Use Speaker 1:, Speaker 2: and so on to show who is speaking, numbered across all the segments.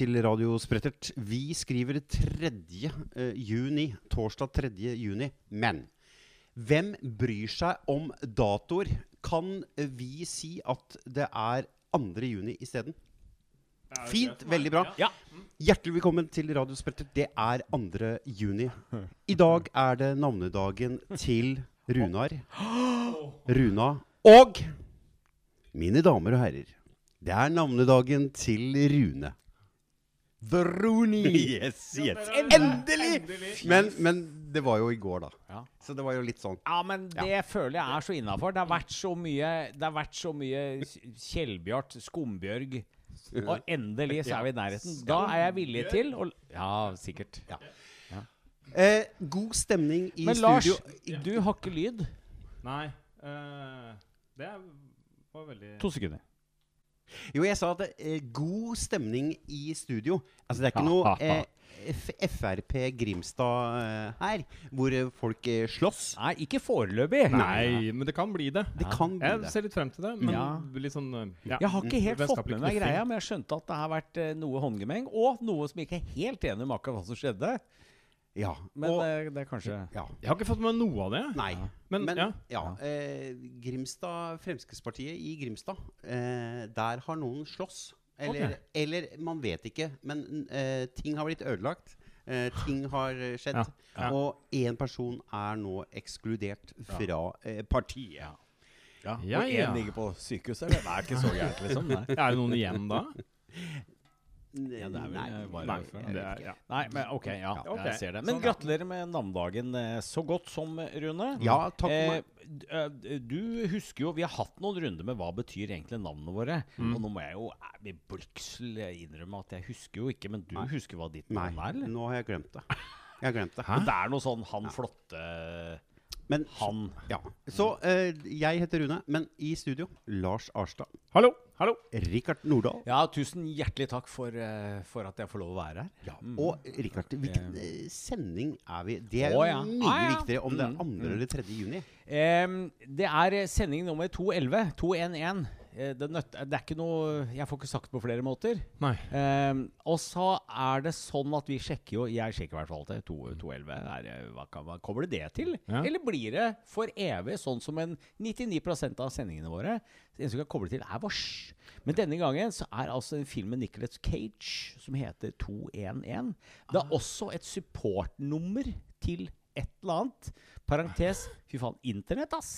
Speaker 1: Til Radio Sprettert. Vi skriver 3. eh, juni, torsdag 3. juni. Men hvem bryr seg om datoer? Kan eh, vi si at det er 2. juni isteden? Fint. Veldig bra.
Speaker 2: Ja.
Speaker 1: Hjertelig velkommen til Radio Sprettert. Det er 2. juni. I dag er det navnedagen til Runar, Runa og Mine damer og herrer, det er navnedagen til Rune. The Rooney! Yes, yes. Endelig! Men, men det var jo i går, da.
Speaker 2: Ja.
Speaker 1: Så det var jo litt sånn
Speaker 2: Ja, men det føler jeg er så innafor. Det har vært så mye Det har vært så mye Kjellbjart, Skumbjørg Og endelig så er vi i nærheten. Da er jeg villig til å Ja, sikkert.
Speaker 1: eh, God stemning i
Speaker 2: Men Lars,
Speaker 1: studio.
Speaker 2: du har ikke lyd.
Speaker 3: Nei. Uh, det var veldig
Speaker 2: To sekunder.
Speaker 1: Jo, jeg sa at det er god stemning i studio. Altså, det er ikke noe eh, F Frp Grimstad eh, her, hvor eh, folk eh, slåss.
Speaker 2: Nei, ikke foreløpig.
Speaker 3: Nei, men det kan bli det.
Speaker 1: Det kan bli
Speaker 3: Jeg
Speaker 1: det.
Speaker 3: ser litt frem til det, men
Speaker 2: Ja.
Speaker 3: litt sånn eh, ja.
Speaker 2: Jeg har ikke helt fått
Speaker 3: Vennskapelig
Speaker 2: med meg
Speaker 3: knuffing.
Speaker 2: greia, men jeg skjønte at det har vært eh, noe håndgemeng, og noe som ikke er helt enig med akkurat hva som skjedde.
Speaker 1: Ja.
Speaker 2: Men
Speaker 1: og,
Speaker 2: det, det er kanskje
Speaker 1: ja.
Speaker 3: Jeg har ikke fått med noe av det.
Speaker 1: Nei.
Speaker 3: Men,
Speaker 1: Men
Speaker 3: ja.
Speaker 1: ja, eh, Grimstad, Fremskrittspartiet i Grimstad, eh, der har noen slåss. Eller,
Speaker 3: okay.
Speaker 1: eller man vet ikke, men eh, ting har blitt ødelagt. Eh, ting har skjedd.
Speaker 3: Ja, ja.
Speaker 1: Og én person er nå ekskludert fra eh, partiet.
Speaker 2: Ja.
Speaker 3: Ja,
Speaker 2: og
Speaker 3: ja.
Speaker 2: én ligger på sykehuset. Det er ikke så gærent, liksom. Nei.
Speaker 3: Er det noen igjen da?
Speaker 2: Ja, det er vel, Nei, bare
Speaker 3: Nei, det er, ja.
Speaker 2: Nei, men ok, ja,
Speaker 3: ok.
Speaker 2: jeg ser det. Men
Speaker 3: Sånn, ja.
Speaker 2: gratulerer med navnedagen eh, så godt som, Rune.
Speaker 1: Ja, takk for
Speaker 2: Eh, d- eh, du husker jo Vi har hatt noen runder med hva betyr egentlig navnene våre.
Speaker 1: Mm.
Speaker 2: Og nå må jeg jo eh, med blygsel innrømme at jeg husker jo ikke, men du
Speaker 1: Nei.
Speaker 2: husker hva ditt
Speaker 1: Nei,
Speaker 2: navn er, eller?
Speaker 1: nå har jeg glemt det. Jeg har glemt det.
Speaker 2: Men det er noe sånn han flotte
Speaker 1: Men
Speaker 2: Han.
Speaker 1: ja. Så eh, jeg heter Rune, men i studio Lars Arstad.
Speaker 3: Hallo! Hallo!
Speaker 1: Rikard Nordahl.
Speaker 2: Ja, tusen hjertelig takk for, eh, for at jeg får lov å være her.
Speaker 1: Ja, Og Rikard, hvilken eh, sending er vi? Det er
Speaker 2: Å,
Speaker 1: jo
Speaker 2: ja.
Speaker 1: mye
Speaker 2: Ah, ja.
Speaker 1: viktigere om det er
Speaker 2: Mm,
Speaker 1: 2. eller 3. juni.
Speaker 2: Em, det er sending nummer 211. 211. Eh, det, nøtt, det er ikke noe Jeg får ikke sagt på flere måter.
Speaker 3: Nei.
Speaker 2: Em, og så er det sånn at vi sjekker jo Jeg sjekker i hvert fall alltid. 211. Er, hva, kan- hva kommer det det til?
Speaker 3: Ja.
Speaker 2: Eller blir det for evig sånn som en 99 av sendingene våre? Det eneste vi kan koble til, er vårs. Men denne gangen så er altså en film med Nicolas Cage som heter 211. Det er også et supportnummer til et eller annet. Parentes Fy faen, internett, ass!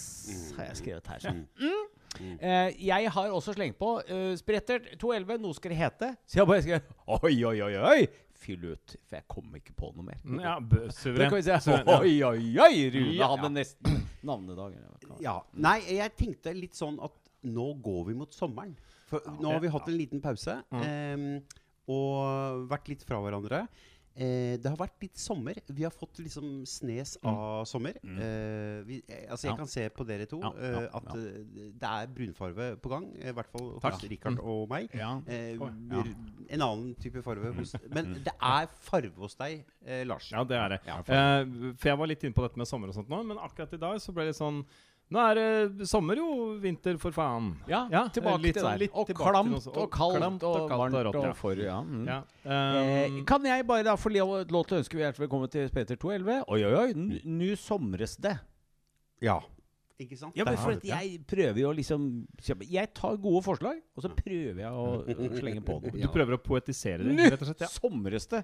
Speaker 2: Har jeg skrevet her. Så. Mm. Eh, jeg har også slengt på uh, Sprettert 211, noe skal det hete. Så jeg bare skrev Oi, oi, oi, oi! Fyll ut. For jeg kom ikke på noe mer.
Speaker 3: Ja, b-
Speaker 2: Da
Speaker 3: suveren.
Speaker 2: kan vi se.
Speaker 3: Suveren, ja.
Speaker 2: Oi, oi, oi! Rune
Speaker 3: Ja.
Speaker 2: hadde nesten navnedag.
Speaker 1: Ja. Nei, jeg tenkte litt sånn at nå går vi mot sommeren. For nå har vi hatt en liten pause em, og vært litt fra hverandre. Eh, det har vært litt sommer. Vi har fått liksom snes av sommer. Eh, vi, eh, altså jeg
Speaker 2: Ja.
Speaker 1: kan se på dere to
Speaker 2: Ja, ja,
Speaker 1: eh, at eh, det er brunfarve på gang. I hvert fall hos
Speaker 3: Takk.
Speaker 1: Rikard og meg. Eh. En annen type farve hos Men det er farve hos deg, eh, Lars.
Speaker 3: Ja, det er det. Eh, for jeg var litt inne på dette med sommer og sånt nå, men akkurat i dag så ble det sånn Nå er det sommer jo, vinter for faen.
Speaker 2: Ja,
Speaker 3: Ja,
Speaker 2: tilbake
Speaker 3: litt
Speaker 2: til
Speaker 3: det
Speaker 2: der.
Speaker 3: litt
Speaker 2: Og
Speaker 3: tilbake til
Speaker 2: klamt
Speaker 3: noe
Speaker 2: og kaldt
Speaker 3: klamt
Speaker 2: og,
Speaker 3: kaldt
Speaker 2: varmt
Speaker 3: rått,
Speaker 2: og
Speaker 3: ja.
Speaker 2: for ja. Mm.
Speaker 3: Ja,
Speaker 2: Eh,
Speaker 3: um,
Speaker 2: kan jeg bare da få lov, til å ønske hjertelig velkommen til Peter 211? Oi, oi, oi, Nu somres det.
Speaker 1: Ja. Ikke sant?
Speaker 2: Ja, men for at jeg prøver jo liksom Jeg tar gode forslag, og så prøver jeg å slenge på
Speaker 3: du prøver å poetisere det,
Speaker 2: Nu
Speaker 3: rett og slett? Ja.
Speaker 2: somres det.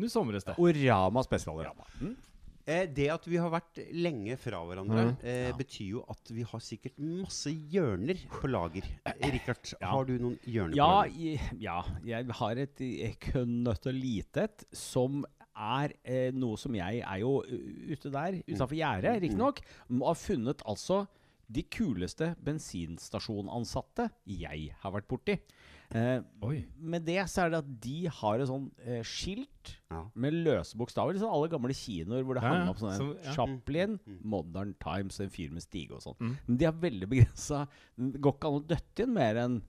Speaker 3: Nu somres det.
Speaker 2: Orama spesialrama. Mm.
Speaker 1: Eh, det at vi har vært lenge fra hverandre, eh, betyr jo at vi har sikkert masse hjørner på lager. Eh, Rikard,
Speaker 2: Ja.
Speaker 1: har du noen hjørner
Speaker 2: Ja,
Speaker 1: på lager?
Speaker 2: ja, jeg har et kønnøtt og lite et som er eh, noe som jeg er jo ute der, utafor gjerdet, riktignok, og har funnet altså de kuleste bensinstasjonansatte jeg har vært borti. Eh,
Speaker 3: Oi.
Speaker 2: med det så er det at de har et sånn eh, skilt
Speaker 1: Ja.
Speaker 2: med løse bokstaver. Liksom alle gamle kinoer hvor det
Speaker 3: Ja,
Speaker 2: hang opp sånne
Speaker 3: så, ja.
Speaker 2: Chaplin, Modern Times, en fyr med stige og sånn.
Speaker 3: Mm.
Speaker 2: Men de har veldig begrensa Det går ikke an å døtte inn mer enn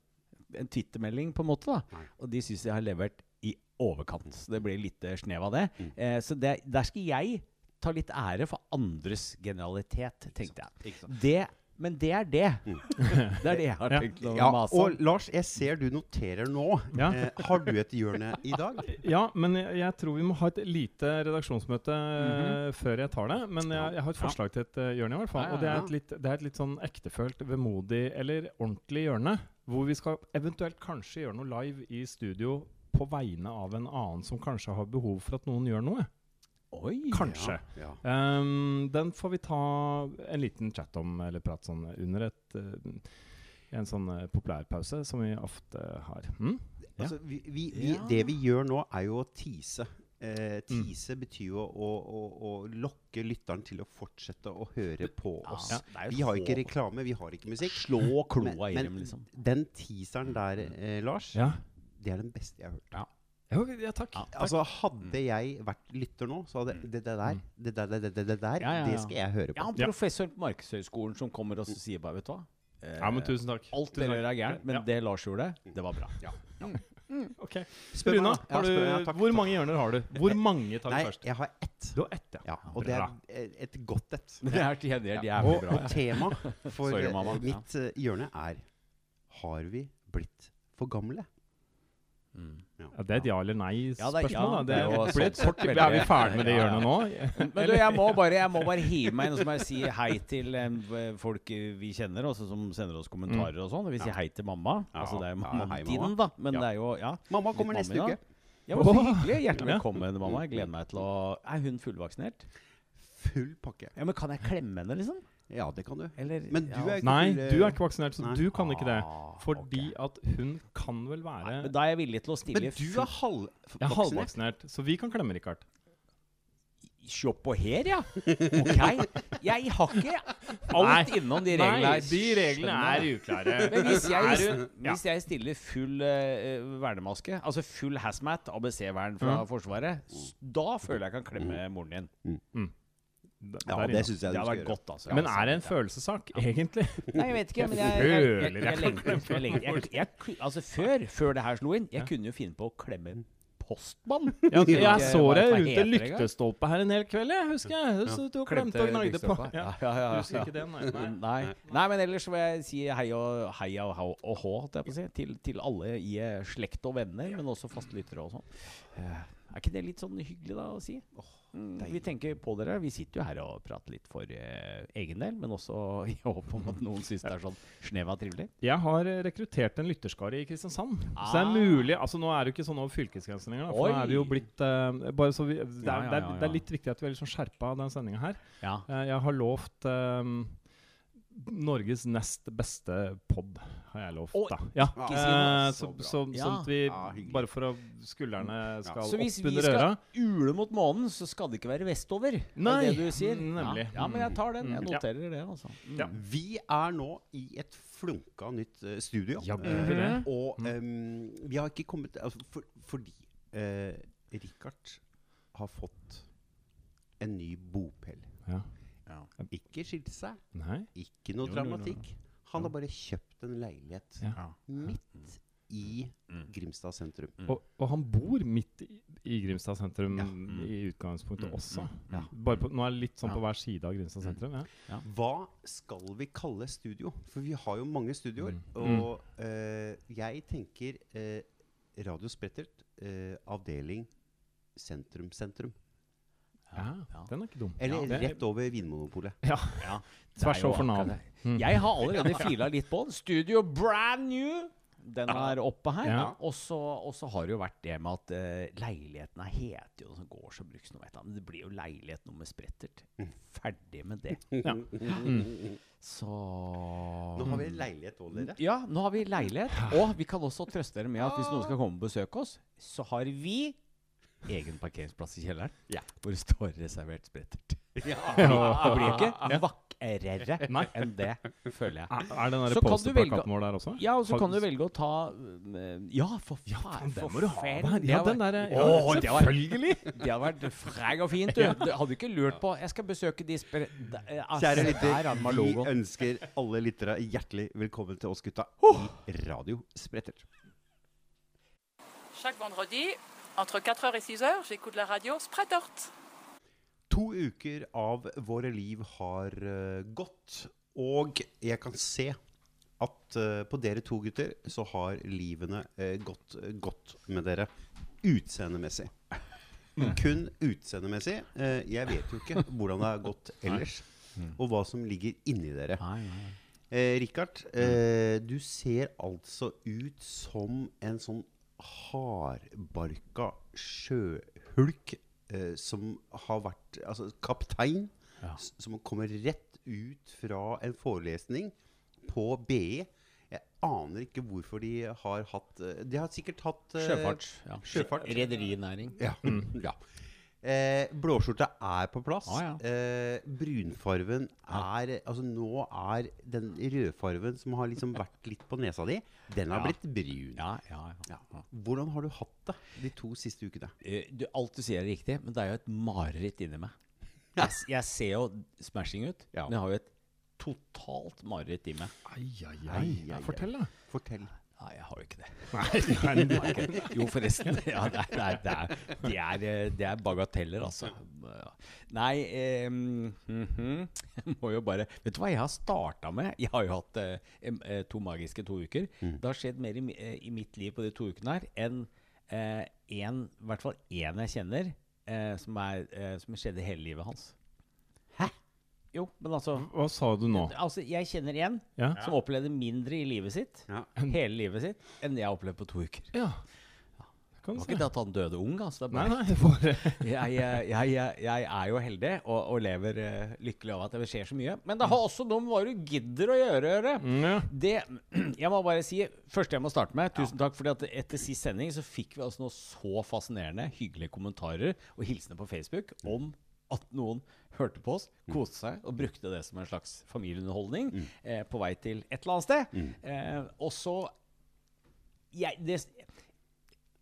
Speaker 2: en twittermelding, på en måte. da
Speaker 1: Nei.
Speaker 2: Og de syns jeg har levert i overkant. Så det blir litt eh, snev av det.
Speaker 1: Mm.
Speaker 2: Eh, så det, der skal jeg ta litt ære for andres genialitet, tenkte jeg. Det Men det er det. Det er det jeg har tenkt å
Speaker 1: Ja,
Speaker 2: mase
Speaker 1: og. Lars, jeg ser du noterer nå.
Speaker 3: Ja.
Speaker 1: Eh, har du et hjørne i dag?
Speaker 3: Ja, men jeg, jeg tror vi må ha et lite redaksjonsmøte
Speaker 2: mm
Speaker 3: -hmm. før jeg tar det. Men jeg, jeg har et forslag til et uh, hjørne, i hvert fall.
Speaker 2: Ja, ja,
Speaker 3: Og det er et litt, det er et litt sånn ektefølt, vemodig eller ordentlig hjørne. Hvor vi skal eventuelt kanskje gjøre noe live i studio på vegne av en annen som kanskje har behov for at noen gjør noe.
Speaker 2: Oi!
Speaker 3: Kanskje.
Speaker 1: Ja.
Speaker 3: Um, den får vi ta en liten chat om, eller prat sånn under et uh, en sånn uh, populærpause som vi ofte har. Mm? Ja.
Speaker 1: Altså, vi, vi, vi,
Speaker 2: Ja.
Speaker 1: Det vi gjør nå, er jo å tease. Eh, tease betyr jo å, å, å lokke lytteren til å fortsette å høre på oss.
Speaker 2: er
Speaker 1: Vi har ikke reklame, vi har ikke musikk.
Speaker 2: Slå kloa i dem, liksom.
Speaker 1: Den teaseren der, eh, Lars,
Speaker 3: Ja.
Speaker 1: det er den beste jeg har hørt.
Speaker 3: Jo, ja, takk.
Speaker 2: Ja.
Speaker 3: takk.
Speaker 1: Altså, hadde jeg vært lytter nå, så hadde det, det der, det der, det, det, det der
Speaker 2: Ja, ja, ja.
Speaker 1: det skal jeg høre på.
Speaker 2: Ja, han
Speaker 3: professoren
Speaker 2: professor på Markedshøgskolen som kommer og sier bare, vet du hva Eh,
Speaker 3: Ja, men tusen takk.
Speaker 2: Alt
Speaker 3: Tusen
Speaker 2: dere gjør er gærent, men
Speaker 3: Ja.
Speaker 2: det Lars gjorde, det var bra.
Speaker 3: Ok.
Speaker 1: Spør
Speaker 3: Runa,
Speaker 1: meg, da. Ja,
Speaker 3: har du,
Speaker 1: spør meg, takk,
Speaker 3: hvor mange hjørner har du? Hvor mange tar
Speaker 1: Nei,
Speaker 3: først?
Speaker 1: jeg har ett.
Speaker 3: Du har ett, ja.
Speaker 1: Ja, og det er eh, et godt et.
Speaker 2: Men det er til gjengjeld
Speaker 1: Ja.
Speaker 2: jævlig
Speaker 1: Og,
Speaker 2: bra.
Speaker 1: og
Speaker 2: Ja.
Speaker 1: tema for
Speaker 2: Sorry,
Speaker 1: eh,
Speaker 2: mamma.
Speaker 1: mitt eh, hjørne er Har vi blitt for gamle?
Speaker 2: Mm.
Speaker 3: Ja, det er et ja eller
Speaker 2: Ja, det er-
Speaker 3: nei-spørsmål.
Speaker 2: ja, det er
Speaker 3: vi ferdig med det
Speaker 2: Ja, ja,
Speaker 3: hjørnet nå?
Speaker 2: Men du, jeg må bare, jeg må bare hive meg inn og så må jeg si hei til eh, folk vi kjenner, også som sender oss kommentarer og sånn. Vi sier hei til mamma. Altså det er jo
Speaker 1: ja, hei,
Speaker 2: din, da. Men
Speaker 1: Ja.
Speaker 2: det er jo Ja.
Speaker 1: Mamma kommer neste uke.
Speaker 2: ja men så hyggelig. Hjertelig
Speaker 3: Ja.
Speaker 2: velkommen, mamma. Jeg gleder meg til å Er hun fullvaksinert?
Speaker 1: Full pakke.
Speaker 2: Ja, men kan jeg klemme henne, liksom?
Speaker 1: Ja, det kan du.
Speaker 2: Eller
Speaker 1: Men du
Speaker 2: ja.
Speaker 1: er ikke
Speaker 3: Nei,
Speaker 1: eh,
Speaker 3: du er ikke vaksinert, så
Speaker 1: Nei.
Speaker 3: du kan ikke det.
Speaker 2: Ah,
Speaker 3: Fordi
Speaker 2: okay.
Speaker 3: at hun kan vel
Speaker 2: Nei,
Speaker 3: være
Speaker 2: Men da er jeg villig til å stille
Speaker 1: Men du er halvvaksinert.
Speaker 3: Jeg er halvvaksinert, så vi kan klemme, Richard.
Speaker 2: Se på her, ja. Ok. Jeg har ikke alt innom de reglene
Speaker 3: Nei, de reglene er uklare.
Speaker 2: Men hvis jeg,
Speaker 3: du- ja.
Speaker 2: hvis jeg stiller full uh, vernemaske, altså full hazmat, ABC-vern fra
Speaker 3: Mm.
Speaker 2: Forsvaret, da føler jeg jeg kan klemme moren din.
Speaker 3: D-
Speaker 1: Ja,
Speaker 3: der
Speaker 1: det
Speaker 3: inne.
Speaker 1: syns jeg
Speaker 2: Det
Speaker 1: du skal gjøre.
Speaker 2: godt, altså.
Speaker 3: Men er det en følelsessak, egentlig?
Speaker 2: Nei, jeg vet ikke. Men jeg,
Speaker 3: Jeg
Speaker 2: jeg, jeg, jeg,
Speaker 3: jeg
Speaker 2: jeg, lengter. Jeg, jeg, jeg, altså før, før det her slo inn, jeg
Speaker 3: Ja.
Speaker 2: kunne jo finne på å klemme postmann.
Speaker 3: Ja, jeg så deg
Speaker 2: det
Speaker 3: rundt en lyktestolpe her en hel kveld, jeg husker jeg. Så du klemte og gnagde på. Ja.
Speaker 2: Ja, ja, ja,
Speaker 3: Husker ikke det, nei. nei.
Speaker 2: Nei. Nei, men ellers så vil jeg si hei og hei og, hei og hå, holdt jeg på å si, til, til alle i eh, slekt og venner, men også fastlyttere og sånn. Eh, er ikke det litt sånn hyggelig da å si? Mm, vi tenker på dere. Vi sitter jo her og prater litt for eh, egen del, men også i håp om at noen syns det er sånn sneva trivelig.
Speaker 3: Jeg har eh, rekruttert en lytterskare i Kristiansand. Så det er
Speaker 2: Ah.
Speaker 3: mulig Altså Nå er det jo ikke sånn over fylkesgrensen lenger. Da, for nå er det jo blitt eh, bare så vi, det, er,
Speaker 2: Ja, ja, ja,
Speaker 3: det er litt viktig at vi er sånn skjerpa den sendinga her. Eh, jeg har lovt eh, Norges nest beste pod, har jeg lovt. Da. Ja.
Speaker 2: ikke.
Speaker 3: Eh,
Speaker 1: Så
Speaker 3: så, så,
Speaker 2: Ja.
Speaker 3: sånn at vi
Speaker 1: Ja.
Speaker 3: Bare for at skuldrene skal
Speaker 2: Så hvis vi skal ule mot månen, så skal det ikke være vestover? Er
Speaker 3: Nei,
Speaker 2: det du sier?
Speaker 3: nemlig.
Speaker 2: Ja. ja, men jeg tar den. Jeg
Speaker 3: Mm, ja.
Speaker 2: noterer det, altså. Mm.
Speaker 3: Ja.
Speaker 1: Vi er nå i et flunka nytt uh, studio.
Speaker 3: Ja, blir
Speaker 1: og um, vi har ikke kommet altså, for, Fordi uh, Richard har fått en ny bopel.
Speaker 3: Ja.
Speaker 2: Ja.
Speaker 1: Ikke skilt seg,
Speaker 3: Nei?
Speaker 1: ikke noe
Speaker 2: Jo, jo, jo, jo.
Speaker 1: Han har bare kjøpt en leilighet
Speaker 3: Ja.
Speaker 1: Midt i
Speaker 2: Mm.
Speaker 1: Grimstad sentrum.
Speaker 2: Mm.
Speaker 3: Og, og han bor midt i, i Grimstad sentrum
Speaker 1: Ja.
Speaker 2: Mm.
Speaker 3: i utgangspunktet
Speaker 2: Mm,
Speaker 3: også.
Speaker 2: mm, ja.
Speaker 3: Bare på, nå er det litt sånn på hver side av Grimstad sentrum. Ja.
Speaker 1: Hva skal vi kalle studio? For vi har jo mange studioer.
Speaker 3: Mm.
Speaker 1: Og eh, jeg tenker eh, Radio Sprettert, eh, avdeling sentrum-sentrum.
Speaker 3: Ja,
Speaker 2: Ja.
Speaker 3: Den er ikke dum.
Speaker 1: Eller
Speaker 3: Ja, det-
Speaker 1: rett over Vinmonopolet.
Speaker 3: Ja.
Speaker 2: Ja, det
Speaker 3: Tvers
Speaker 2: er jo
Speaker 3: over
Speaker 2: akkurat
Speaker 3: navn.
Speaker 2: det.
Speaker 3: Mm.
Speaker 2: Jeg har allerede fila litt på den. Studio brand new. Den er oppe her.
Speaker 3: Ja.
Speaker 2: Og så har det jo vært det med at uh, leilighetene heter jo gårds- og bruksnummer. Men det blir jo leilighet nummer sprettert. Ferdig med det.
Speaker 3: Ja. Mm.
Speaker 2: Så
Speaker 1: Nå har vi leilighet òg, dere.
Speaker 2: Ja, nå har vi leilighet. Og vi kan også trøste dere med at hvis noen skal komme og besøke oss, så har vi egen parkeringsplass i kjelleren.
Speaker 1: Ja.
Speaker 2: Hvor det står reservert sprettert.
Speaker 1: Ja.
Speaker 2: Det blir ikke vakrere
Speaker 3: Nei.
Speaker 2: enn det, føler jeg.
Speaker 3: Er, er den der vår der også?
Speaker 2: Ja, og så kan du velge å ta uh, Ja, for faen.
Speaker 3: Ja,
Speaker 2: for
Speaker 3: må du ha der. Ja, den
Speaker 2: vært-
Speaker 3: der, ja,
Speaker 2: Åh, det har vært-
Speaker 3: selvfølgelig!
Speaker 2: Det hadde vært fræg og fint, du. Du hadde ikke lurt på Jeg skal besøke de spre... eh, altså,
Speaker 1: Kjære
Speaker 2: Der
Speaker 1: lytter, vi ønsker alle lyttere hjertelig velkommen til oss gutta i Radio Spretter.
Speaker 4: Chaque vendredi, entre 4h et 6h, j'écoute la radio Sprettert.
Speaker 1: To uker av våre liv har eh, gått, Og jeg kan se at eh, på dere to gutter så har livene eh, gått godt med dere utseendemessig. Kun utseendemessig. Jeg vet jo ikke hvordan det har gått ellers, og hva som ligger inni dere.
Speaker 2: Nei, nei, nei.
Speaker 1: Eh, Rikard, eh, du ser altså ut som en sånn hardbarka sjøhulk eh, som har vært Altså kaptein,
Speaker 2: Ja.
Speaker 1: som kommer rett ut fra en forelesning på BI. Jeg aner ikke hvorfor de har hatt eh, De har sikkert hatt eh,
Speaker 2: Sjøfart. Ja.
Speaker 1: sjøfart.
Speaker 2: Rederinæring.
Speaker 1: Ja. ja. Eh, blåskjorta er på plass.
Speaker 2: Ah, ja.
Speaker 1: eh, brunfarven er Altså nå er den rødfarven som har liksom vært litt på nesa di, den har
Speaker 2: Ja.
Speaker 1: blitt brun.
Speaker 2: Ja, ja, ja.
Speaker 1: Ja. Hvordan har du hatt det de to siste ukene?
Speaker 2: Eh, Du, alt du sier er riktig, men det er jo et mareritt inni meg. Jeg, jeg ser jo smashing ut,
Speaker 1: Ja.
Speaker 2: men jeg har jo et totalt mareritt i meg.
Speaker 3: Ai, ai,
Speaker 1: Ai,
Speaker 3: ai.
Speaker 1: ai,
Speaker 3: Ja,
Speaker 1: ai.
Speaker 3: fortell, da.
Speaker 1: Fortell.
Speaker 2: Nei, jeg har jo ikke det.
Speaker 3: Nei, nei,
Speaker 2: Jo, forresten. Ja, det, er, det, er, det, er, det, er, eh, er bagateller, altså. Nei eh, mhm. Jeg må jo bare Vet du hva jeg har starta med? Jeg har jo hatt eh, eh, to magiske to uker. Det har skjedd mer i, eh, i mitt liv på de to ukene her enn eh, en, i hvert fall én jeg kjenner, eh, som, som skjedde hele livet hans. Jo, men altså
Speaker 3: Hva sa du nå?
Speaker 2: Altså, jeg kjenner en
Speaker 3: Ja?
Speaker 2: som opplevde mindre i livet sitt,
Speaker 1: Ja.
Speaker 2: hele livet sitt, enn det jeg har opplevd på to uker.
Speaker 3: ja. Kan
Speaker 2: Det
Speaker 3: du
Speaker 2: var ikke det at han døde ung, altså. Det er
Speaker 3: Nei,
Speaker 2: bare,
Speaker 3: nei, bare
Speaker 2: jeg, jeg, jeg, jeg, jeg er jo heldig og, og lever eh, lykkelig av at det skjer så mye. Men det har også noe med hva du gidder å gjøre å gjøre.
Speaker 3: Mm, ja.
Speaker 2: Det, jeg må bare si Første jeg må starte med Tusen takk, fordi at etter sist sending så fikk vi altså noe så fascinerende hyggelige kommentarer og hilsener på Facebook om at noen hørte på oss, koste seg og brukte det som en slags familieunderholdning eh, på vei til et eller annet sted. Eh, og så jeg, det,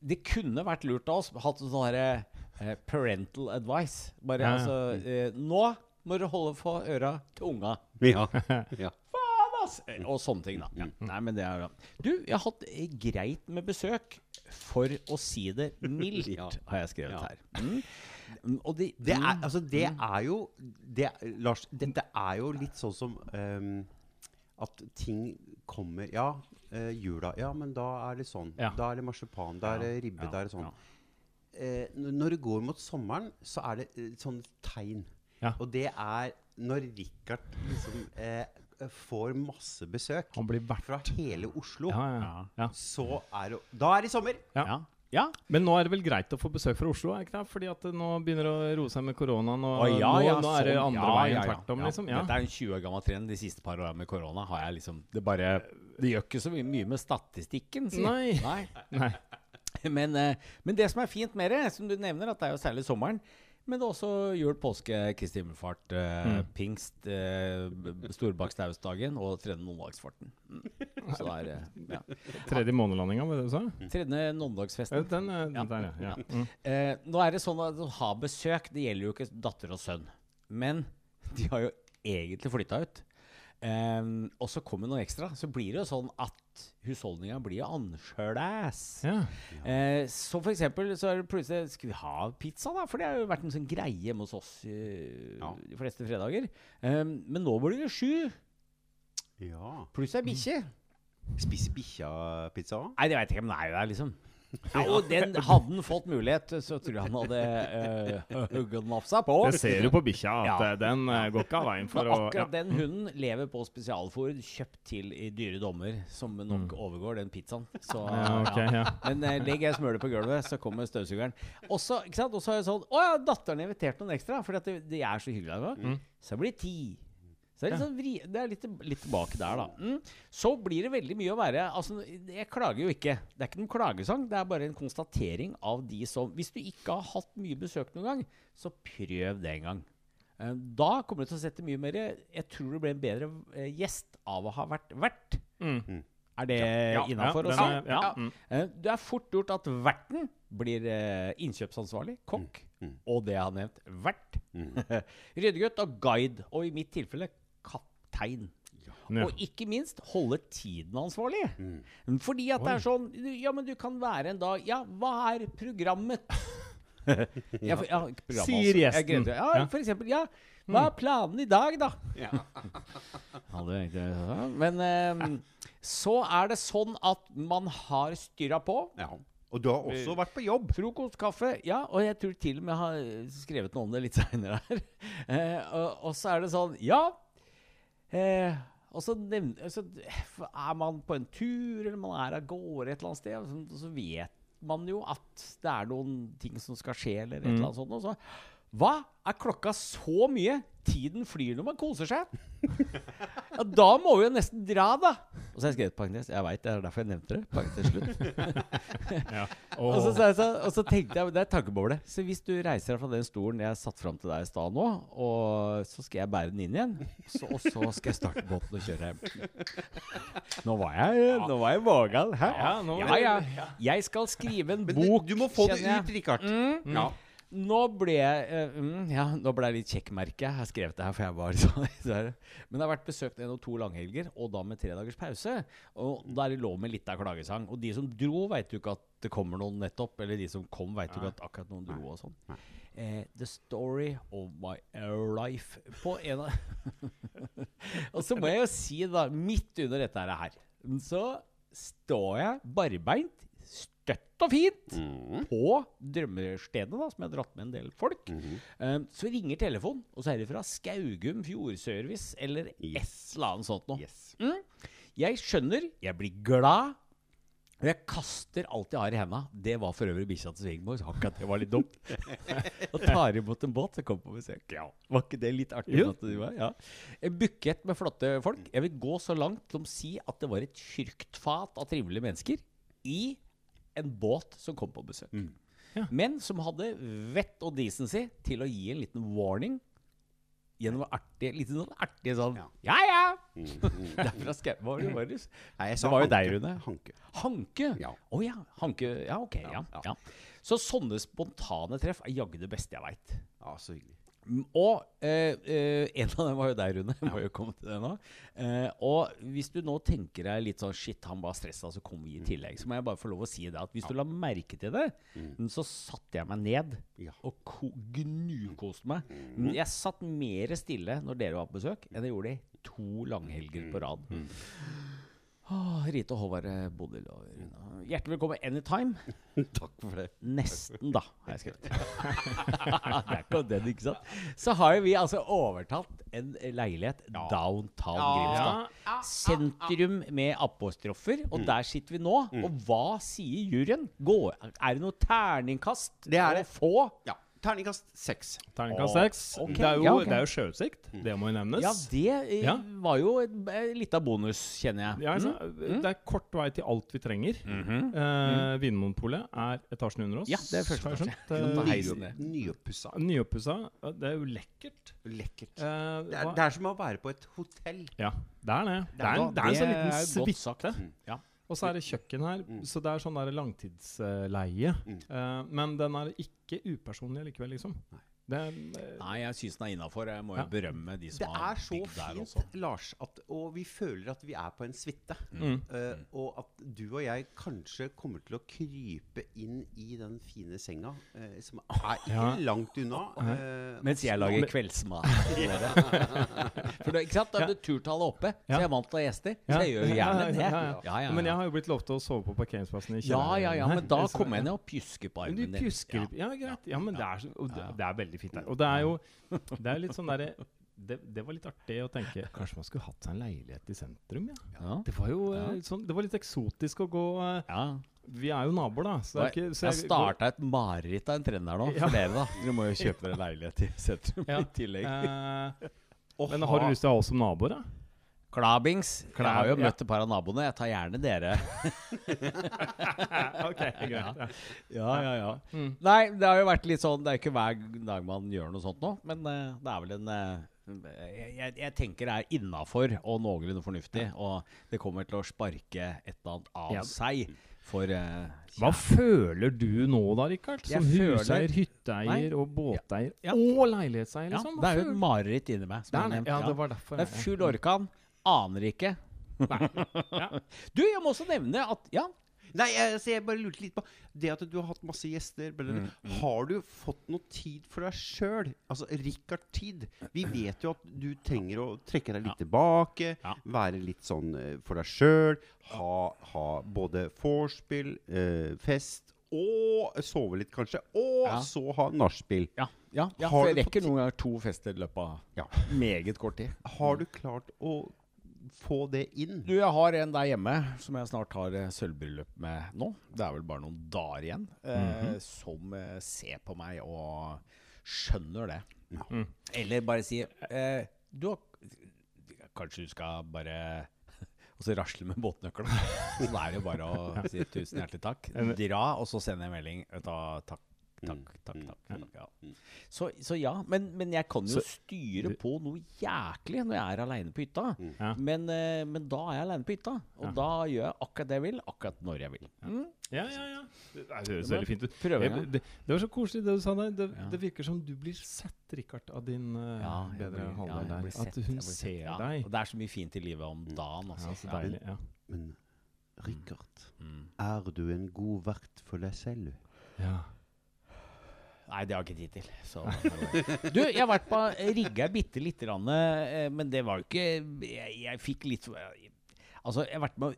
Speaker 2: det kunne vært lurt av oss hatt sånn herre eh, parental advice. Bare
Speaker 3: Ja, ja.
Speaker 2: altså eh, Nå må du holde for øra til unga.
Speaker 1: Ja. ja.
Speaker 2: Faen, ass! Eh, Og sånne ting, da. Ja. Nei, men det er bra. Du, jeg har hatt greit med besøk. For å si det mildt, har jeg skrevet her. Mm. Mm, Og de,
Speaker 1: Det er, altså, det er jo det, Lars, dette er jo litt sånn som um, at ting kommer Ja, uh, jula. Ja, men da er det sånn.
Speaker 3: Ja.
Speaker 1: Da er det marsipan. Da er det ribbe.
Speaker 2: Ja,
Speaker 1: Da er det sånn.
Speaker 2: ja.
Speaker 1: Eh, når det går mot sommeren, så er det uh, sånne tegn.
Speaker 3: Ja.
Speaker 1: Og det er når Richard liksom eh, får masse besøk
Speaker 3: Han blir
Speaker 1: fra hele Oslo,
Speaker 3: Ja, ja.
Speaker 2: Ja.
Speaker 3: ja.
Speaker 1: så er det Da er det sommer!
Speaker 3: Ja.
Speaker 2: Ja.
Speaker 3: Men nå er det vel greit å få besøk fra Oslo? er det ikke det? Fordi at det nå begynner å roe seg med koronaen, og
Speaker 2: Å, ja,
Speaker 3: nå,
Speaker 2: ja,
Speaker 3: nå er det
Speaker 2: sånn.
Speaker 3: andre
Speaker 2: Ja,
Speaker 3: veien
Speaker 2: ja, ja.
Speaker 3: tvert om,
Speaker 2: Ja.
Speaker 3: liksom. Ja.
Speaker 2: Dette er en 20 år gammel trend. De siste par årene med korona har jeg liksom Det bare Det gjør ikke så mye, mye med statistikken, si.
Speaker 3: Nei.
Speaker 2: Nei. Men, eh, men det som er fint med det, som du nevner, at det er jo særlig sommeren. Men det er også jul, påske, Kristi himmelfart, eh, pingst, eh, b- storbakstausdagen og tredje nondagsfarten. Mm. Så det er eh, ja.
Speaker 3: Tredje månelandinga, var det du sa?
Speaker 2: Tredje
Speaker 3: Ja,
Speaker 2: Den,
Speaker 3: Den, eh,
Speaker 2: Ja.
Speaker 3: der, ja. Mm.
Speaker 2: Eh, nå er det sånn at å ha besøk, det gjelder jo ikke datter og sønn. Men de har jo egentlig flytta ut. Ehm, og så kommer noe ekstra. Så blir det jo sånn at husholdninga blir jo annerledes.
Speaker 3: ja.
Speaker 2: Eh, så for eksempel så er det plutselig Skal vi ha pizza, da? For det har jo vært en sånn greie hjemme hos oss uh,
Speaker 1: Ja.
Speaker 2: de fleste fredager. Ehm, men nå blir det sju,
Speaker 1: Ja.
Speaker 2: pluss ei bikkje.
Speaker 1: Spiser bikkja pizza òg?
Speaker 2: Nei, det veit jeg ikke, men det er der, liksom. Ja, og den hadde han fått mulighet, så tror jeg han hadde uh, hugget den av seg på.
Speaker 3: Det ser du på bikkja, at
Speaker 2: Ja.
Speaker 3: eh, den uh, går ikke av veien for
Speaker 2: Men
Speaker 3: å
Speaker 2: akkurat den hunden lever på spesialfôr kjøpt til i dyre dommer, som nok overgår den pizzaen. Så,
Speaker 3: Mm. Ja, ok, ja.
Speaker 2: Men uh, legg jeg smølet på gulvet, så kommer støvsugeren. Og så har det sånn Å ja, datteren har invitert noen ekstra, for de, de er så hyggelige.
Speaker 3: Mm.
Speaker 2: Så blir det ti. Så det er, litt sånn vri, det er litt, litt tilbake der, da. Mm. Så blir det veldig mye å være Altså, jeg klager jo ikke. Det er ikke noen klagesang. Det er bare en konstatering av de som Hvis du ikke har hatt mye besøk noen gang, så prøv det en gang. Eh, Da kommer du til å sette mye mer Jeg tror du ble en bedre eh, gjest av å ha vært vert.
Speaker 3: Mm.
Speaker 2: Er det
Speaker 3: Ja,
Speaker 2: innafor
Speaker 3: ja,
Speaker 2: å
Speaker 3: den
Speaker 2: si?
Speaker 3: er- ja, mm.
Speaker 2: Du er fort gjort at verten blir eh, innkjøpsansvarlig, kokk,
Speaker 1: Mm, mm.
Speaker 2: og det jeg har nevnt, vert.
Speaker 1: Mm.
Speaker 2: Ryddegutt og guide, og i mitt tilfelle kaptein.
Speaker 3: Ja.
Speaker 2: Og ikke minst holde tiden ansvarlig.
Speaker 1: Mm.
Speaker 2: Fordi at det er sånn Ja, men du kan være en dag Ja, hva er programmet? ja, for, ja, programmet,
Speaker 3: Sier
Speaker 2: altså.
Speaker 3: Gjesten.
Speaker 2: glemte. Ja, for eksempel. Ja, hva er planen i dag, da?
Speaker 1: Ja.
Speaker 2: Men um, så er det sånn at man har styra på.
Speaker 1: Ja. Og du har også vært på jobb.
Speaker 2: Frokost, kaffe, ja. Og jeg tror til og med jeg har skrevet noe om det litt seinere her. Uh, og, og så er det sånn Ja. Eh, og så, nevner, så er man på en tur, eller man er av gårde et eller annet sted, og så, vet man jo at det er noen ting som skal skje, eller et eller annet sånt. Og så Hva? Er klokka så mye? Tiden flyr når man koser seg. Ja, da må vi jo nesten dra, da. Og så har jeg skrevet parentes. Jeg veit, det er derfor jeg nevnte det. Parentes slutt.
Speaker 3: Ja.
Speaker 2: Og så, så, så, og så tenkte jeg Det er tankeboble. Så hvis du reiser deg fra den stolen jeg satte fram til deg i stad nå, og så skal jeg bære den inn igjen, så, og så skal jeg starte båten og kjøre hjem. Nå var jeg Nå var jeg vågal. Hæ?
Speaker 3: Ja,
Speaker 2: ja, ja. Jeg skal skrive en
Speaker 1: Men
Speaker 2: bok.
Speaker 1: du må få det ut, Rikard.
Speaker 2: Mm.
Speaker 1: Ja.
Speaker 2: Nå ble jeg uh, mm, Ja, nå ble jeg litt kjekkmerke. Jeg har skrevet det her, for jeg var sånn. Men det har vært besøkt en og to langhelger, og da med tre dagers pause. Og da er det lov med litt av klagesang. Og de som dro, veit jo ikke at det kommer noen nettopp. Eller de som kom, veit jo ikke at akkurat noen dro og sånn. Eh, the story of my life på en av Og så må jeg jo si, da, midt under dette her, så står jeg barbeint, støtt og fint,
Speaker 1: Mm.
Speaker 2: på drømmestedet, da, som jeg har dratt med en del folk. Eh, så ringer telefonen, og så er det fra Skaugum Fjordservice eller et eller annet sånt noe.
Speaker 1: Yes.
Speaker 2: Mm. Jeg skjønner, jeg blir glad. Og jeg kaster alt jeg har i henda. Det var for øvrig bikkja til svigermor. Akkurat det var litt dumt. og tar imot en båt som kom på besøk. Ja, Var ikke det litt artig? Ja. En bukett med flotte folk. Jeg vil gå så langt som å si at det var et fruktfat av trivelige mennesker i en båt som kom på besøk.
Speaker 3: Ja.
Speaker 2: Men som hadde vett og decency til å gi en liten warning gjennom artig, litt sånn artig sånn
Speaker 1: Ja.
Speaker 2: Ja, ja!
Speaker 1: Mm,
Speaker 2: Derfra skrev Hva var det? Var det?
Speaker 1: Nei, jeg
Speaker 2: Det var jo deg, Rune.
Speaker 1: Hanke.
Speaker 2: Hanke? Å
Speaker 1: Ja.
Speaker 2: ja. Hanke. Ja, ok. Ja,
Speaker 1: ja.
Speaker 2: ja. Så sånne spontane treff er jaggu det beste jeg veit.
Speaker 1: Ja, så hyggelig.
Speaker 2: Og eh, eh, en av dem var jo deg, Rune. Jeg må jo komme til det nå. Eh, og hvis du nå tenker deg litt sånn Shit, han var stressa, så kom vi i tillegg. Så må jeg bare få lov å si det at hvis du la merke til det, så satte jeg meg ned og ko gnukoste meg. Jeg satt mer stille når dere var på besøk, enn jeg gjorde i to langhelger på rad. Åh, Rita og Håvard eh, Bodil og Rune. Hjertelig velkommen anytime.
Speaker 1: Takk for det.
Speaker 2: Nesten, da, har jeg skrevet. det er ikke den, ikke sant? Så har jo vi altså overtatt en leilighet downtown Grimstad. Sentrum med apostrofer, og der sitter vi nå. Og hva sier juryen? Går, er det noe terningkast
Speaker 1: Det er
Speaker 2: å
Speaker 1: det.
Speaker 2: få?
Speaker 1: Ja. Terningkast seks.
Speaker 3: Terningkast seks.
Speaker 2: Okay.
Speaker 3: Det, er jo,
Speaker 2: Ja, okay.
Speaker 3: det er jo sjøutsikt. Det må jo nevnes.
Speaker 2: Ja, det eh,
Speaker 3: Ja.
Speaker 2: var jo et, eh, litt av bonus, kjenner jeg.
Speaker 3: Ja, altså, Det er kort vei til alt vi trenger. Eh, Vinmonopolet er etasjen under oss.
Speaker 2: Ja, det er første etasje.
Speaker 1: Nyoppussa.
Speaker 3: Nyoppussa. Det er jo lekkert.
Speaker 1: Lekkert.
Speaker 3: Eh,
Speaker 1: Det er, det er som å være på et hotell.
Speaker 3: Ja, det er det. Det er, en- det er en
Speaker 2: Det
Speaker 3: sånn
Speaker 2: er
Speaker 3: en
Speaker 2: godt sagt.
Speaker 3: suite.
Speaker 2: Ja.
Speaker 3: Og så er det kjøkken her, så det er sånn der langtidsleie. Eh, men den er ikke upersonlig likevel, liksom. Det er, eh,
Speaker 2: Nei, jeg syns den er innafor. Jeg må jo
Speaker 3: Ja.
Speaker 2: berømme de som
Speaker 1: Det
Speaker 2: har
Speaker 1: er så fint. Lars, at, og vi føler at vi er på en suite.
Speaker 3: Mm.
Speaker 1: Uh, og at du og jeg kanskje kommer til å krype inn i den fine senga, uh, som er ikke
Speaker 3: Ja.
Speaker 1: langt unna. Uh,
Speaker 2: Mens jeg lager kveldsmat. For da, ikke sant? da er det turtallet oppe, så jeg er vant til å ha gjester. Så jeg gjør jo gjerne det.
Speaker 3: Ja, ja, ja.
Speaker 2: Ja, ja,
Speaker 3: Men jeg har jo blitt lovt å sove på parkeringsplassen i
Speaker 2: Ja, ja, ja, men da kommer jeg ned og pjusker på
Speaker 3: du
Speaker 2: armen din.
Speaker 3: Ja, greit. Ja, men det er, det, det er veldig fint der. Og det er jo Det er litt sånn derre det, det var litt artig å tenke Kanskje man skulle hatt seg en leilighet i sentrum? Ja.
Speaker 2: Ja.
Speaker 3: Det var jo eh,
Speaker 2: Ja.
Speaker 3: sånn, Det var litt eksotisk å gå eh,
Speaker 2: Ja.
Speaker 3: Vi er jo naboer, da. Så det er ikke, så
Speaker 2: jeg
Speaker 3: jeg-
Speaker 2: starta et mareritt av en trend her nå,
Speaker 3: Ja.
Speaker 2: for dere, da. Dere må jo kjøpe dere leilighet i sentrum
Speaker 3: Ja.
Speaker 2: i tillegg.
Speaker 3: Eh, men har du lyst til å ha oss som naboer, da?
Speaker 2: Klabings. Jeg har jo
Speaker 3: ja.
Speaker 2: møtt et par av naboene. Jeg tar gjerne dere.
Speaker 3: ok, greit. Ja.
Speaker 2: Ja, ja, ja.
Speaker 3: Mm.
Speaker 2: Nei, det har jo vært litt sånn Det er ikke hver dag man gjør noe sånt nå, men uh, det er vel en uh, jeg, jeg, tenker det er innafor og noenlunde fornuftig, og det kommer til å sparke et eller annet av seg for uh,
Speaker 3: Hva føler du nå da, Rikard? Som
Speaker 2: føler-
Speaker 3: huseier, hytteeier og båteier og leilighetseier, liksom?
Speaker 2: det er jo et mareritt inni meg.
Speaker 3: Det er det. det var derfor.
Speaker 2: Det er full orkan. Aner ikke.
Speaker 3: Ja.
Speaker 2: Du, jeg må også nevne at ja,
Speaker 1: Nei, jeg, jeg bare lurte litt på det at du har hatt masse gjester. bla.
Speaker 2: Mm,
Speaker 1: Har du fått noe tid for deg sjøl? Altså Rikard-tid. Vi vet jo at du trenger å trekke deg litt tilbake.
Speaker 2: Ja.
Speaker 1: Være litt sånn eh, for deg sjøl. Ha, ha både vorspiel, eh, fest og sove litt, kanskje. Og
Speaker 2: Ja.
Speaker 1: så ha nachspiel.
Speaker 2: Ja, ja, ja for jeg rekker noen ganger to fester i løpet av
Speaker 1: Ja.
Speaker 2: meget kort tid.
Speaker 1: Har du klart å få det inn?
Speaker 2: Du, jeg har en der hjemme som jeg snart har eh, sølvbryllup med nå. Det er vel bare noen dager igjen. eh, Som eh, ser på meg og skjønner det.
Speaker 1: Ja.
Speaker 3: Mm.
Speaker 2: Eller bare sier eh, Du har Kanskje du skal bare Og så rasle med båtnøkkelen. Så da er det jo bare å si tusen hjertelig takk. Dra, og så sende en melding. Vet du takk. Takk,
Speaker 1: Mm,
Speaker 2: takk,
Speaker 1: mm,
Speaker 2: takk.
Speaker 1: mm,
Speaker 2: takk ja. Så, så ja, men, men jeg kan jo
Speaker 3: Så-
Speaker 2: styre på noe jæklig når jeg er aleine på hytta.
Speaker 3: Ja.
Speaker 2: Men, eh, men da er jeg aleine på hytta, og
Speaker 3: Ja.
Speaker 2: da gjør jeg akkurat det jeg vil, akkurat når jeg vil. Mm.
Speaker 3: Ja, ja, ja. Det, høres veldig fint ut. det, det var så koselig det du sa der. Det,
Speaker 2: Ja.
Speaker 3: det virker som du blir sett, Rikard, av din uh,
Speaker 2: Ja,
Speaker 3: bedre halvdel der.
Speaker 2: sett,
Speaker 3: At hun ser
Speaker 2: ja.
Speaker 3: deg.
Speaker 2: Og det er så mye fint i livet om dagen, altså.
Speaker 3: Ja, så deilig. Ja.
Speaker 1: Men Rikard,
Speaker 2: Mm.
Speaker 1: er du en god vert for deg selv?
Speaker 3: Ja.
Speaker 2: Nei, det har jeg ikke tid til. Så. Du, jeg har vært på rigga bitte lite grann, eh, men det var jo ikke Jeg, jeg fikk litt Altså, jeg har vært med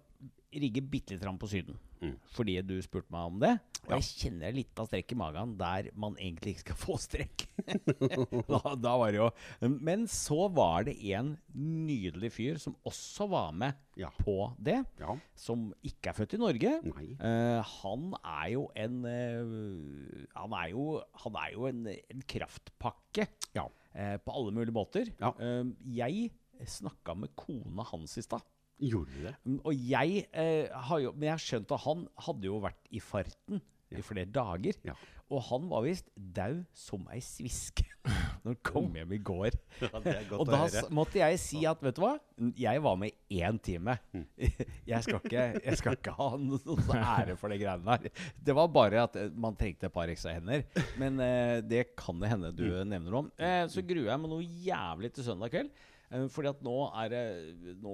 Speaker 2: rigge bitte litt på Syden.
Speaker 1: Mm.
Speaker 2: Fordi du spurte meg om det. Og
Speaker 1: Ja.
Speaker 2: jeg kjenner litt av strekk i magen der man egentlig ikke skal få strekk. da, da var det jo Men så var det en nydelig fyr som også var med
Speaker 1: Ja.
Speaker 2: på det.
Speaker 1: Ja.
Speaker 2: Som ikke er født i Norge. Eh, han er jo en eh, Han er jo, han er jo en, en kraftpakke
Speaker 1: Ja.
Speaker 2: eh, på alle mulige måter. Eh, jeg snakka med kona hans i stad.
Speaker 1: Gjorde du det?
Speaker 2: Mm, Og jeg eh, har jo Men jeg har skjønt at han hadde jo vært i farten
Speaker 1: Ja.
Speaker 2: i flere dager.
Speaker 1: Ja.
Speaker 2: Og han var visst dau som ei sviske når han kom hjem i går.
Speaker 1: er
Speaker 2: Og da måtte jeg si at vet du hva, jeg var med én time.
Speaker 1: Mm.
Speaker 2: Jeg skal ikke, jeg skal ikke ha noen sånn ære for de greiene der. Det var bare at eh, man trengte et par ekstra hender. Men eh, det kan det hende du
Speaker 1: Mm.
Speaker 2: nevner om. Eh, så gruer jeg meg noe jævlig til søndag kveld. Eh, fordi at nå er det nå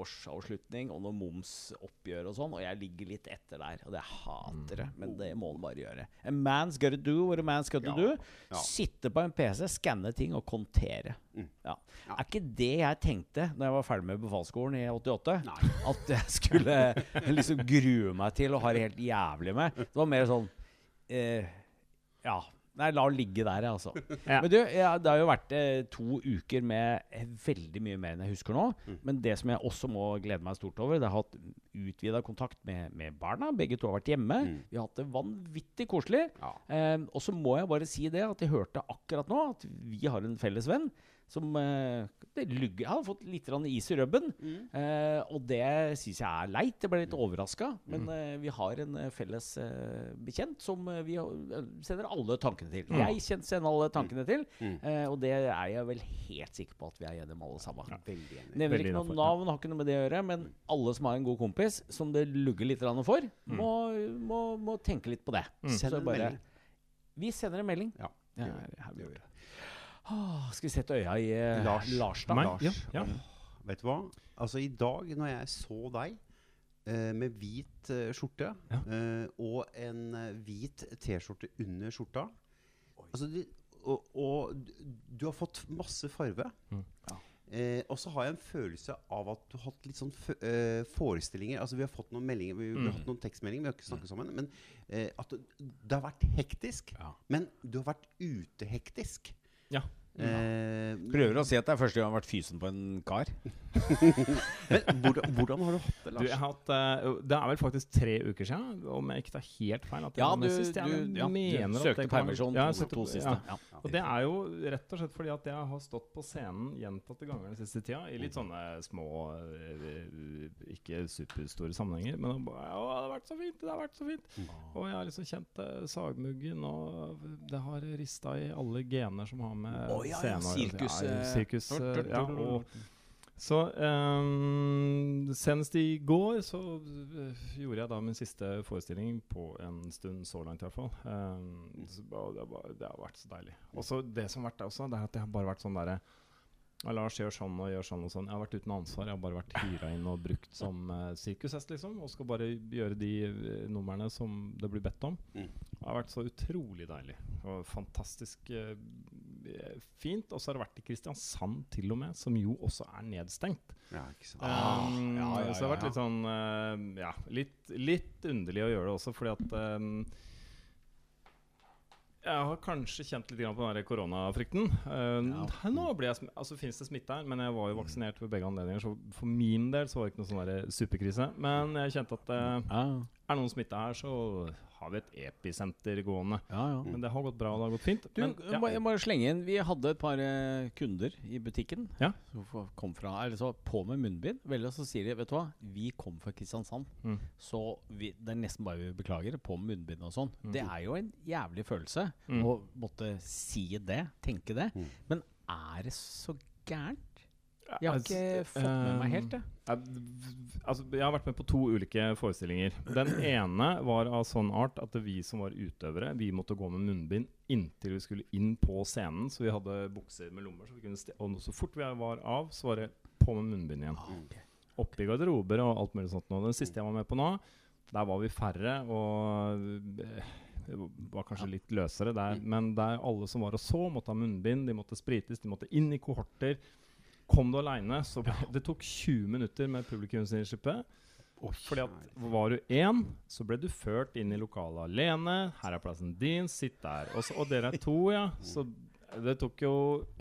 Speaker 2: årsavslutning og noe momsoppgjør og sånn, og jeg ligger litt etter der. Og det hater det, men det må du bare gjøre. A man's gotta do what a man's gotta
Speaker 1: Ja,
Speaker 2: do.
Speaker 1: ja.
Speaker 2: Sitte på en PC, skanne ting og kontere.
Speaker 1: Mm.
Speaker 2: Ja. Er ikke det jeg tenkte Når jeg var ferdig med befalsskolen i 88?
Speaker 1: Nei.
Speaker 2: At jeg skulle liksom grue meg til å ha det helt jævlig med. Det var mer sånn eh, Ja. Nei, la det ligge der, altså.
Speaker 3: Ja.
Speaker 2: Men du, ja, det har jo vært eh, to uker med eh, veldig mye mer enn jeg husker nå.
Speaker 1: Mm.
Speaker 2: Men det som jeg også må glede meg stort over, det har hatt utvida kontakt med, med barna. Begge to har vært hjemme.
Speaker 1: Mm.
Speaker 2: Vi har hatt det vanvittig koselig.
Speaker 1: Ja.
Speaker 2: Eh, og så må jeg bare si det at jeg hørte akkurat nå at vi har en felles venn som eh, det lugger, har fått litt is i rubben.
Speaker 1: Mm.
Speaker 2: Eh, og det syns jeg er leit. Jeg ble litt overraska. Men eh, vi har en eh, felles eh, bekjent som vi sender alle tankene til. Jeg kjen- sender alle tankene til,
Speaker 1: Mm.
Speaker 2: eh, og det er jeg vel helt sikker på at vi er enige om alle sammen.
Speaker 1: Ja.
Speaker 2: Nevner
Speaker 3: Veldig
Speaker 2: ikke noe navn, har ikke noe med det å gjøre, men alle som har en god kompis som det lugger litt for, må, må, må tenke litt på det.
Speaker 1: Send en melding.
Speaker 2: Vi sender en melding.
Speaker 1: Ja.
Speaker 2: Ja,
Speaker 1: det gjør vi.
Speaker 2: Åh, skal vi sette øya i eh,
Speaker 1: Lars.
Speaker 2: Lars, da?
Speaker 3: Meg?
Speaker 1: Lars.
Speaker 3: Ja, ja.
Speaker 1: Vet du hva? Altså, i dag når jeg så deg eh, med hvit eh, skjorte
Speaker 3: Ja.
Speaker 1: eh, og en eh, hvit T-skjorte under skjorta altså, du, og, og du har fått masse farve.
Speaker 3: Mm.
Speaker 2: Ja.
Speaker 1: Eh, og så har jeg en følelse av at du har hatt litt sånn fø- eh, forestillinger Altså Vi har fått noen meldinger Vi, vi har
Speaker 3: Mm.
Speaker 1: hatt noen tekstmeldinger, vi har ikke snakket sammen. Men eh, at det, det har vært hektisk.
Speaker 2: Ja.
Speaker 1: Men du har vært utehektisk.
Speaker 3: Ja.
Speaker 1: Eh,
Speaker 2: Prøver å si at det er første gang jeg har vært fysen på en kar.
Speaker 1: men hvordan, hvordan har du hatt det,
Speaker 3: Du,
Speaker 1: Lars?
Speaker 3: jeg har hatt, uh, det er vel faktisk tre uker siden, om jeg ikke tar helt feil. At
Speaker 2: Ja, du, du, ja, du søkte permisjon
Speaker 3: Ja,
Speaker 2: to, to siste.
Speaker 3: ja. Og det er jo rett og slett fordi at jeg har stått på scenen gjentatte ganger den siste tida. I litt sånne små, eh, ikke superstore sammenhenger. Men bare, å, det har vært så fint! Det har vært så fint! Og jeg har liksom kjent eh, sagmuggen, og det har rista i alle gener som har med
Speaker 2: oh, ja,
Speaker 3: scenen å gjøre. Ja, sirkus ja, og så um, senest i går så eh, gjorde jeg da min siste forestilling på en stund, så langt i hvert fall. Og det, har vært så deilig. Og så det som har vært det også, det er at det har bare vært sånn derre Ja, Lars gjør sånn og gjør sånn og sånn. Jeg har vært uten ansvar. Jeg har bare vært hyra inn og brukt som uh, sirkushest, liksom. Og skal bare gjøre de uh, numrene som det blir bedt om.
Speaker 1: Mm.
Speaker 3: Det har vært så utrolig deilig. Og fantastisk uh, fint. Og så har det vært i Kristiansand til og med, som jo også er nedstengt.
Speaker 1: Ja, ikke sant.
Speaker 3: Um,
Speaker 2: ja, ja,
Speaker 3: så det har vært litt sånn Ja, litt, litt underlig å gjøre det også, fordi at um, jeg har kanskje kjent litt på den koronafrykten. Uh, Nå ble jeg altså finnes det smitte her, men jeg var jo vaksinert ved begge anledninger, så for min del så var det ikke noe sånn superkrise. Men jeg kjente at uh,
Speaker 2: Ja,
Speaker 3: er noen smitte her, så har vi et episenter gående.
Speaker 2: ja, ja.
Speaker 3: Men det har gått bra, og det har gått fint.
Speaker 2: Du,
Speaker 3: men,
Speaker 2: jeg må- jeg må slenge inn Vi hadde et par eh, kunder i butikken
Speaker 3: Ja.
Speaker 2: som kom fra Eller så på med munnbind. Vel, og så sier de Vet du hva, vi kom fra Kristiansand,
Speaker 3: Mm.
Speaker 2: så vi, det er nesten bare vi beklager. På med munnbind og sånn.
Speaker 3: Mm.
Speaker 2: Det er jo en jævlig følelse
Speaker 3: Mm.
Speaker 2: å måtte si det, tenke det.
Speaker 1: Mm.
Speaker 2: Men er det så gærent? Jeg har
Speaker 3: Altså,
Speaker 2: ikke fått med meg helt det.
Speaker 3: Jeg, altså, jeg har vært med på to ulike forestillinger. Den ene var av sånn art at vi som var utøvere, vi måtte gå med munnbind inntil vi skulle inn på scenen. Så vi hadde bukser med lommer. Så vi kunne og så fort vi var av, så var det på med munnbind igjen. Oppe i garderober og alt mulig sånt. Nå. Den siste jeg var med på nå, der var vi færre og eh, det var kanskje litt løsere der. Men der alle som var og så, måtte ha munnbind, de måtte sprites, de måtte inn i kohorter. Kom du aleine, så Det tok 20 minutter med publikumsinnslippet. Fordi at Var du én, så ble du ført inn i lokalet alene. Her er plassen din, sitt der. Og, så, og dere er to, ja. Så det tok jo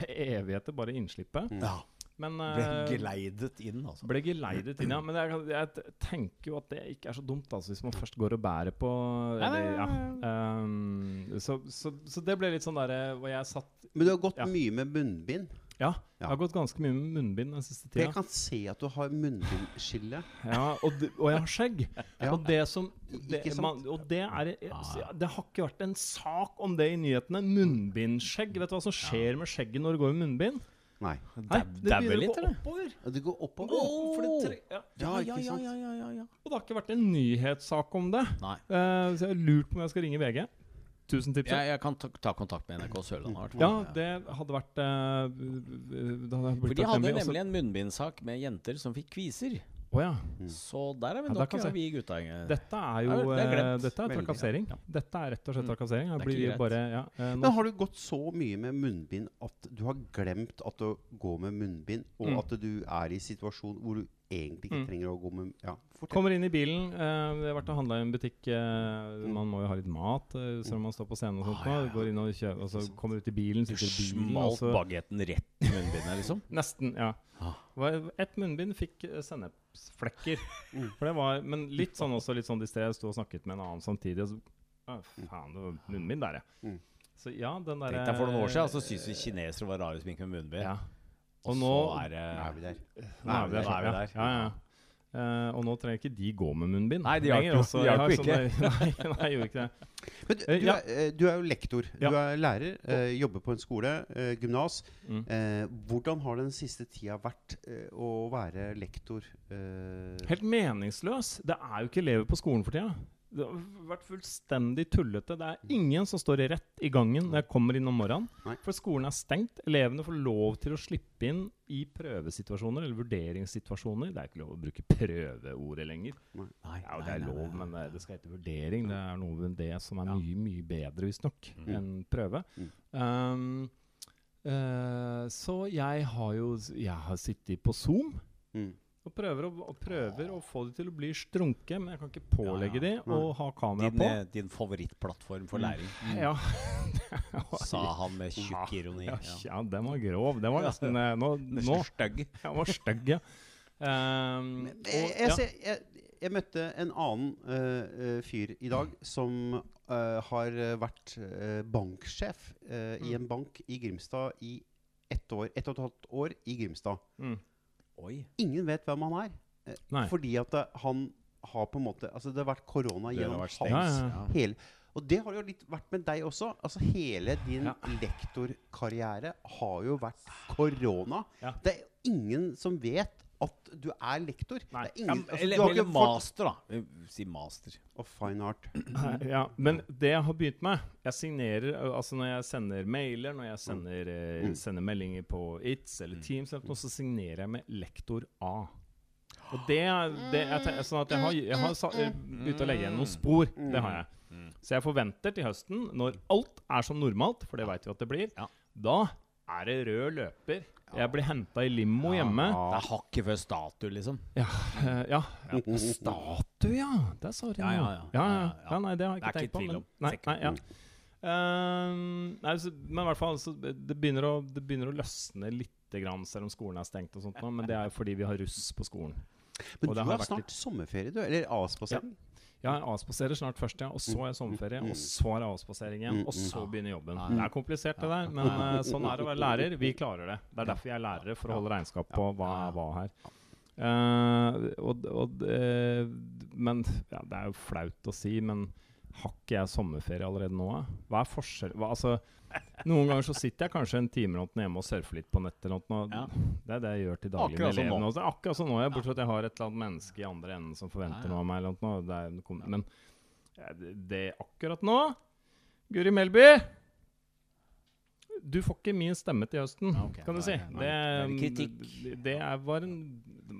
Speaker 3: evigheter, bare innslippet.
Speaker 2: Ja.
Speaker 3: Men
Speaker 2: Ble
Speaker 3: eh,
Speaker 2: geleidet inn, altså.
Speaker 3: ble geleidet inn, ja. Men jeg, jeg tenker jo at det ikke er så dumt, altså, hvis man først går og bærer på eller, ja. Um, så, så, så det ble litt sånn derre hvor jeg satt
Speaker 1: Men du har gått
Speaker 3: Ja.
Speaker 1: mye med munnbind.
Speaker 3: Ja,
Speaker 1: Ja.
Speaker 3: jeg har gått ganske mye med munnbind den siste
Speaker 1: Jeg kan se at du har munnbindskille.
Speaker 3: Ja, og, og jeg har skjegg.
Speaker 1: Ja.
Speaker 3: Og det som det,
Speaker 1: Ikke sant?
Speaker 3: man, Og det er Det har ikke vært en sak om det i nyhetene. Munnbindskjegg. Vet du hva som skjer med skjegget når det går med munnbind?
Speaker 1: Nei.
Speaker 3: Nei, det begynner
Speaker 2: litt,
Speaker 3: å gå oppover.
Speaker 1: Det går oppover.
Speaker 3: Oh, for det tre, ja.
Speaker 1: Ja, ikke sant?
Speaker 2: ja, ja, ja, ja.
Speaker 3: Og det har ikke vært en nyhetssak om det.
Speaker 2: Nei.
Speaker 3: Uh, så jeg har lurt på om jeg skal ringe VG. Tusen tips.
Speaker 2: Jeg, jeg kan ta, ta kontakt med NRK Sørlandet. i.
Speaker 3: Ja, det hadde vært uh, det hadde
Speaker 2: For de hadde nemlig en munnbindsak med jenter som fikk kviser.
Speaker 3: Oh, ja.
Speaker 2: Så der er vi
Speaker 3: Ja,
Speaker 2: nok ja, vi gutta. eh.
Speaker 3: Dette er jo
Speaker 2: det er
Speaker 3: eh,
Speaker 2: glemt.
Speaker 3: Dette er trakassering.
Speaker 2: ja.
Speaker 3: Dette er rett og slett
Speaker 2: Mm.
Speaker 3: trakassering.
Speaker 2: Det er
Speaker 3: bare ja, eh,
Speaker 1: Men har du gått så mye med munnbind at du har glemt at du går med munnbind, og
Speaker 3: Mm.
Speaker 1: at du er i situasjon hvor du egentlig ikke
Speaker 3: Mm.
Speaker 1: trenger å gå med Ja.
Speaker 3: Kommer inn i bilen. eh, vi har vært og handla i en butikk. eh, man må jo ha litt mat eh, selv om man står på scenen. Og sånt,
Speaker 2: Ah, ja, ja.
Speaker 3: Går inn og, kjøper, og så kommer ut i bilen, sitter i bilen
Speaker 2: Smalt
Speaker 3: så
Speaker 2: bagetten rett i munnbindet, liksom.
Speaker 3: Nesten, ja.
Speaker 2: Ah.
Speaker 3: Ett munnbind fikk eh, sennepsflekker.
Speaker 1: Mm.
Speaker 3: For det var, Men litt sånn også, litt sånn distré. Jeg sto og snakket med en annen samtidig. Og så, ah, faen, det var munnbind der, ja.
Speaker 1: Mm.
Speaker 3: Så ja, den der,
Speaker 2: Tenk deg For noen år siden så syntes vi kinesere var rare som gikk med munnbind.
Speaker 3: Ja.
Speaker 2: Og
Speaker 3: nå
Speaker 2: er
Speaker 1: Nå er vi der.
Speaker 3: Nå er vi der.
Speaker 2: Er vi der.
Speaker 3: Ja, ja. Uh, og nå trenger ikke de gå med munnbind.
Speaker 2: Nei, de hjalp jo-
Speaker 3: sånn der- Nei, nei, gjorde ikke det.
Speaker 1: Men du,
Speaker 3: Eh,
Speaker 1: du,
Speaker 3: ja.
Speaker 1: er, eh, du er jo lektor.
Speaker 3: Ja.
Speaker 1: Du er lærer, uh, jobber på en skole, uh, gymnas.
Speaker 3: Mm.
Speaker 1: Eh, hvordan har den siste tida vært å være lektor? Eh,
Speaker 3: Helt meningsløs. Det er jo ikke elever på skolen for tida. Det har vært fullstendig tullete. Det er ingen som står rett i gangen når jeg kommer inn om morgenen.
Speaker 1: Nei.
Speaker 3: For skolen er stengt. Elevene får lov til å slippe inn i prøvesituasjoner eller vurderingssituasjoner. Det er ikke lov å bruke prøveordet lenger.
Speaker 2: Nei,
Speaker 3: Ja, det er
Speaker 2: nei,
Speaker 3: lov,
Speaker 2: nei.
Speaker 3: men det, det skal hete vurdering. Det er noe ved det som er
Speaker 2: Ja.
Speaker 3: mye, mye bedre, visstnok,
Speaker 1: Mm.
Speaker 3: enn prøve.
Speaker 1: Mm.
Speaker 3: Um, uh, så jeg har jo Jeg har sittet på Zoom.
Speaker 1: mm.
Speaker 3: Og prøver å, og prøver å få de til å bli strunke, men jeg kan ikke pålegge
Speaker 2: Ja,
Speaker 3: de å ha kamera
Speaker 2: Din,
Speaker 3: på.
Speaker 2: eh, din favorittplattform for læring,
Speaker 3: Ja.
Speaker 2: sa han med tjukk ironi.
Speaker 3: Ja,
Speaker 2: Ja.
Speaker 3: ja, den var grov. Den var nesten eh, Nå, nå
Speaker 2: stygg.
Speaker 3: Den var stygg, ja. Um, og,
Speaker 1: jeg, jeg, jeg, møtte en annen eh, fyr i dag som uh, har vært uh, banksjef i
Speaker 3: Mm.
Speaker 1: en bank i Grimstad i ett år, ett og et halvt år i Grimstad.
Speaker 3: Mm.
Speaker 2: Oi.
Speaker 1: Ingen vet hvem han er. eh,
Speaker 3: Nei.
Speaker 1: Fordi at eh, han har på en måte Altså, det har vært korona gjennom
Speaker 2: vært
Speaker 1: hans
Speaker 3: Ja,
Speaker 1: hele Og det har jo litt vært med deg også. Altså Hele din
Speaker 3: Ja.
Speaker 1: lektorkarriere har jo vært korona.
Speaker 3: Ja.
Speaker 1: Det er ingen som vet at du er lektor.
Speaker 3: Nei.
Speaker 1: Det er ingen, altså,
Speaker 2: Eller,
Speaker 1: du har
Speaker 2: eller
Speaker 1: ikke fått
Speaker 2: master, da. Si master.
Speaker 1: Og fine art.
Speaker 3: Ja, men det jeg har begynt med Jeg signerer Altså når jeg sender mailer, når jeg sender, eh,
Speaker 1: Mm.
Speaker 3: sender meldinger på It's eller Teams, eller noe, så signerer jeg med lektor A. Og det, er- det er Sånn at jeg har, jeg har sa, eh, begynt å legge igjen noen spor. Det har jeg. Så jeg forventer til høsten, når alt er som normalt, for det veit vi at det blir,
Speaker 2: Ja.
Speaker 3: da er det rød løper. Jeg blir henta i limo hjemme.
Speaker 2: Det er hakket før statue, liksom.
Speaker 3: Ja. eh, ja. Statue, ja! Det sa du
Speaker 2: Ja, ja, ja.
Speaker 3: ja, ja.
Speaker 2: Ja, ja.
Speaker 3: ja Nei, det har jeg
Speaker 2: Det er
Speaker 3: ikke tenkt på.
Speaker 2: tvil
Speaker 3: Men,
Speaker 2: om.
Speaker 3: nei,
Speaker 2: Sikkert.
Speaker 3: nei, ja. Ehm, nei, så, men i hvert fall så det, begynner å, det begynner å løsne litt, grann, selv om skolen er stengt. og sånt nå, Men det er jo fordi vi har russ på skolen.
Speaker 1: Men
Speaker 3: Og
Speaker 1: du
Speaker 3: det har
Speaker 1: har
Speaker 3: vært
Speaker 1: snart
Speaker 3: litt-
Speaker 1: sommerferie, du? Eller avspasering?
Speaker 3: Ja, jeg avspaserer snart først, ja. Og så er sommerferie.
Speaker 1: Mm.
Speaker 3: Og så er avspasering igjen. Og så begynner jobben. Det er komplisert, det der. Men uh, sånn er det å være lærer. Vi klarer det. Det er derfor jeg er lærere, for å holde regnskap på hva er hva her. Uh, og, og, uh, men ja, Det er jo flaut å si, men har ikke jeg sommerferie allerede nå? Hva er forskjell hva, altså, Noen ganger så sitter jeg kanskje en time noe hjemme og surfer litt på nettet.
Speaker 2: Ja.
Speaker 3: Det er det jeg gjør til daglig
Speaker 2: Akkurat
Speaker 3: med elevene. Akkurat som nå, ja, bortsett fra at jeg har et eller annet menneske i andre enden som forventer
Speaker 2: Ja,
Speaker 3: noe av meg. Eller noe. Det er, men det, det akkurat nå Guri Melby! Du får ikke min stemme til høsten,
Speaker 2: Ja, ok.
Speaker 3: kan du si.
Speaker 2: nei, nei.
Speaker 3: Det,
Speaker 2: Er det
Speaker 3: det, det er, var en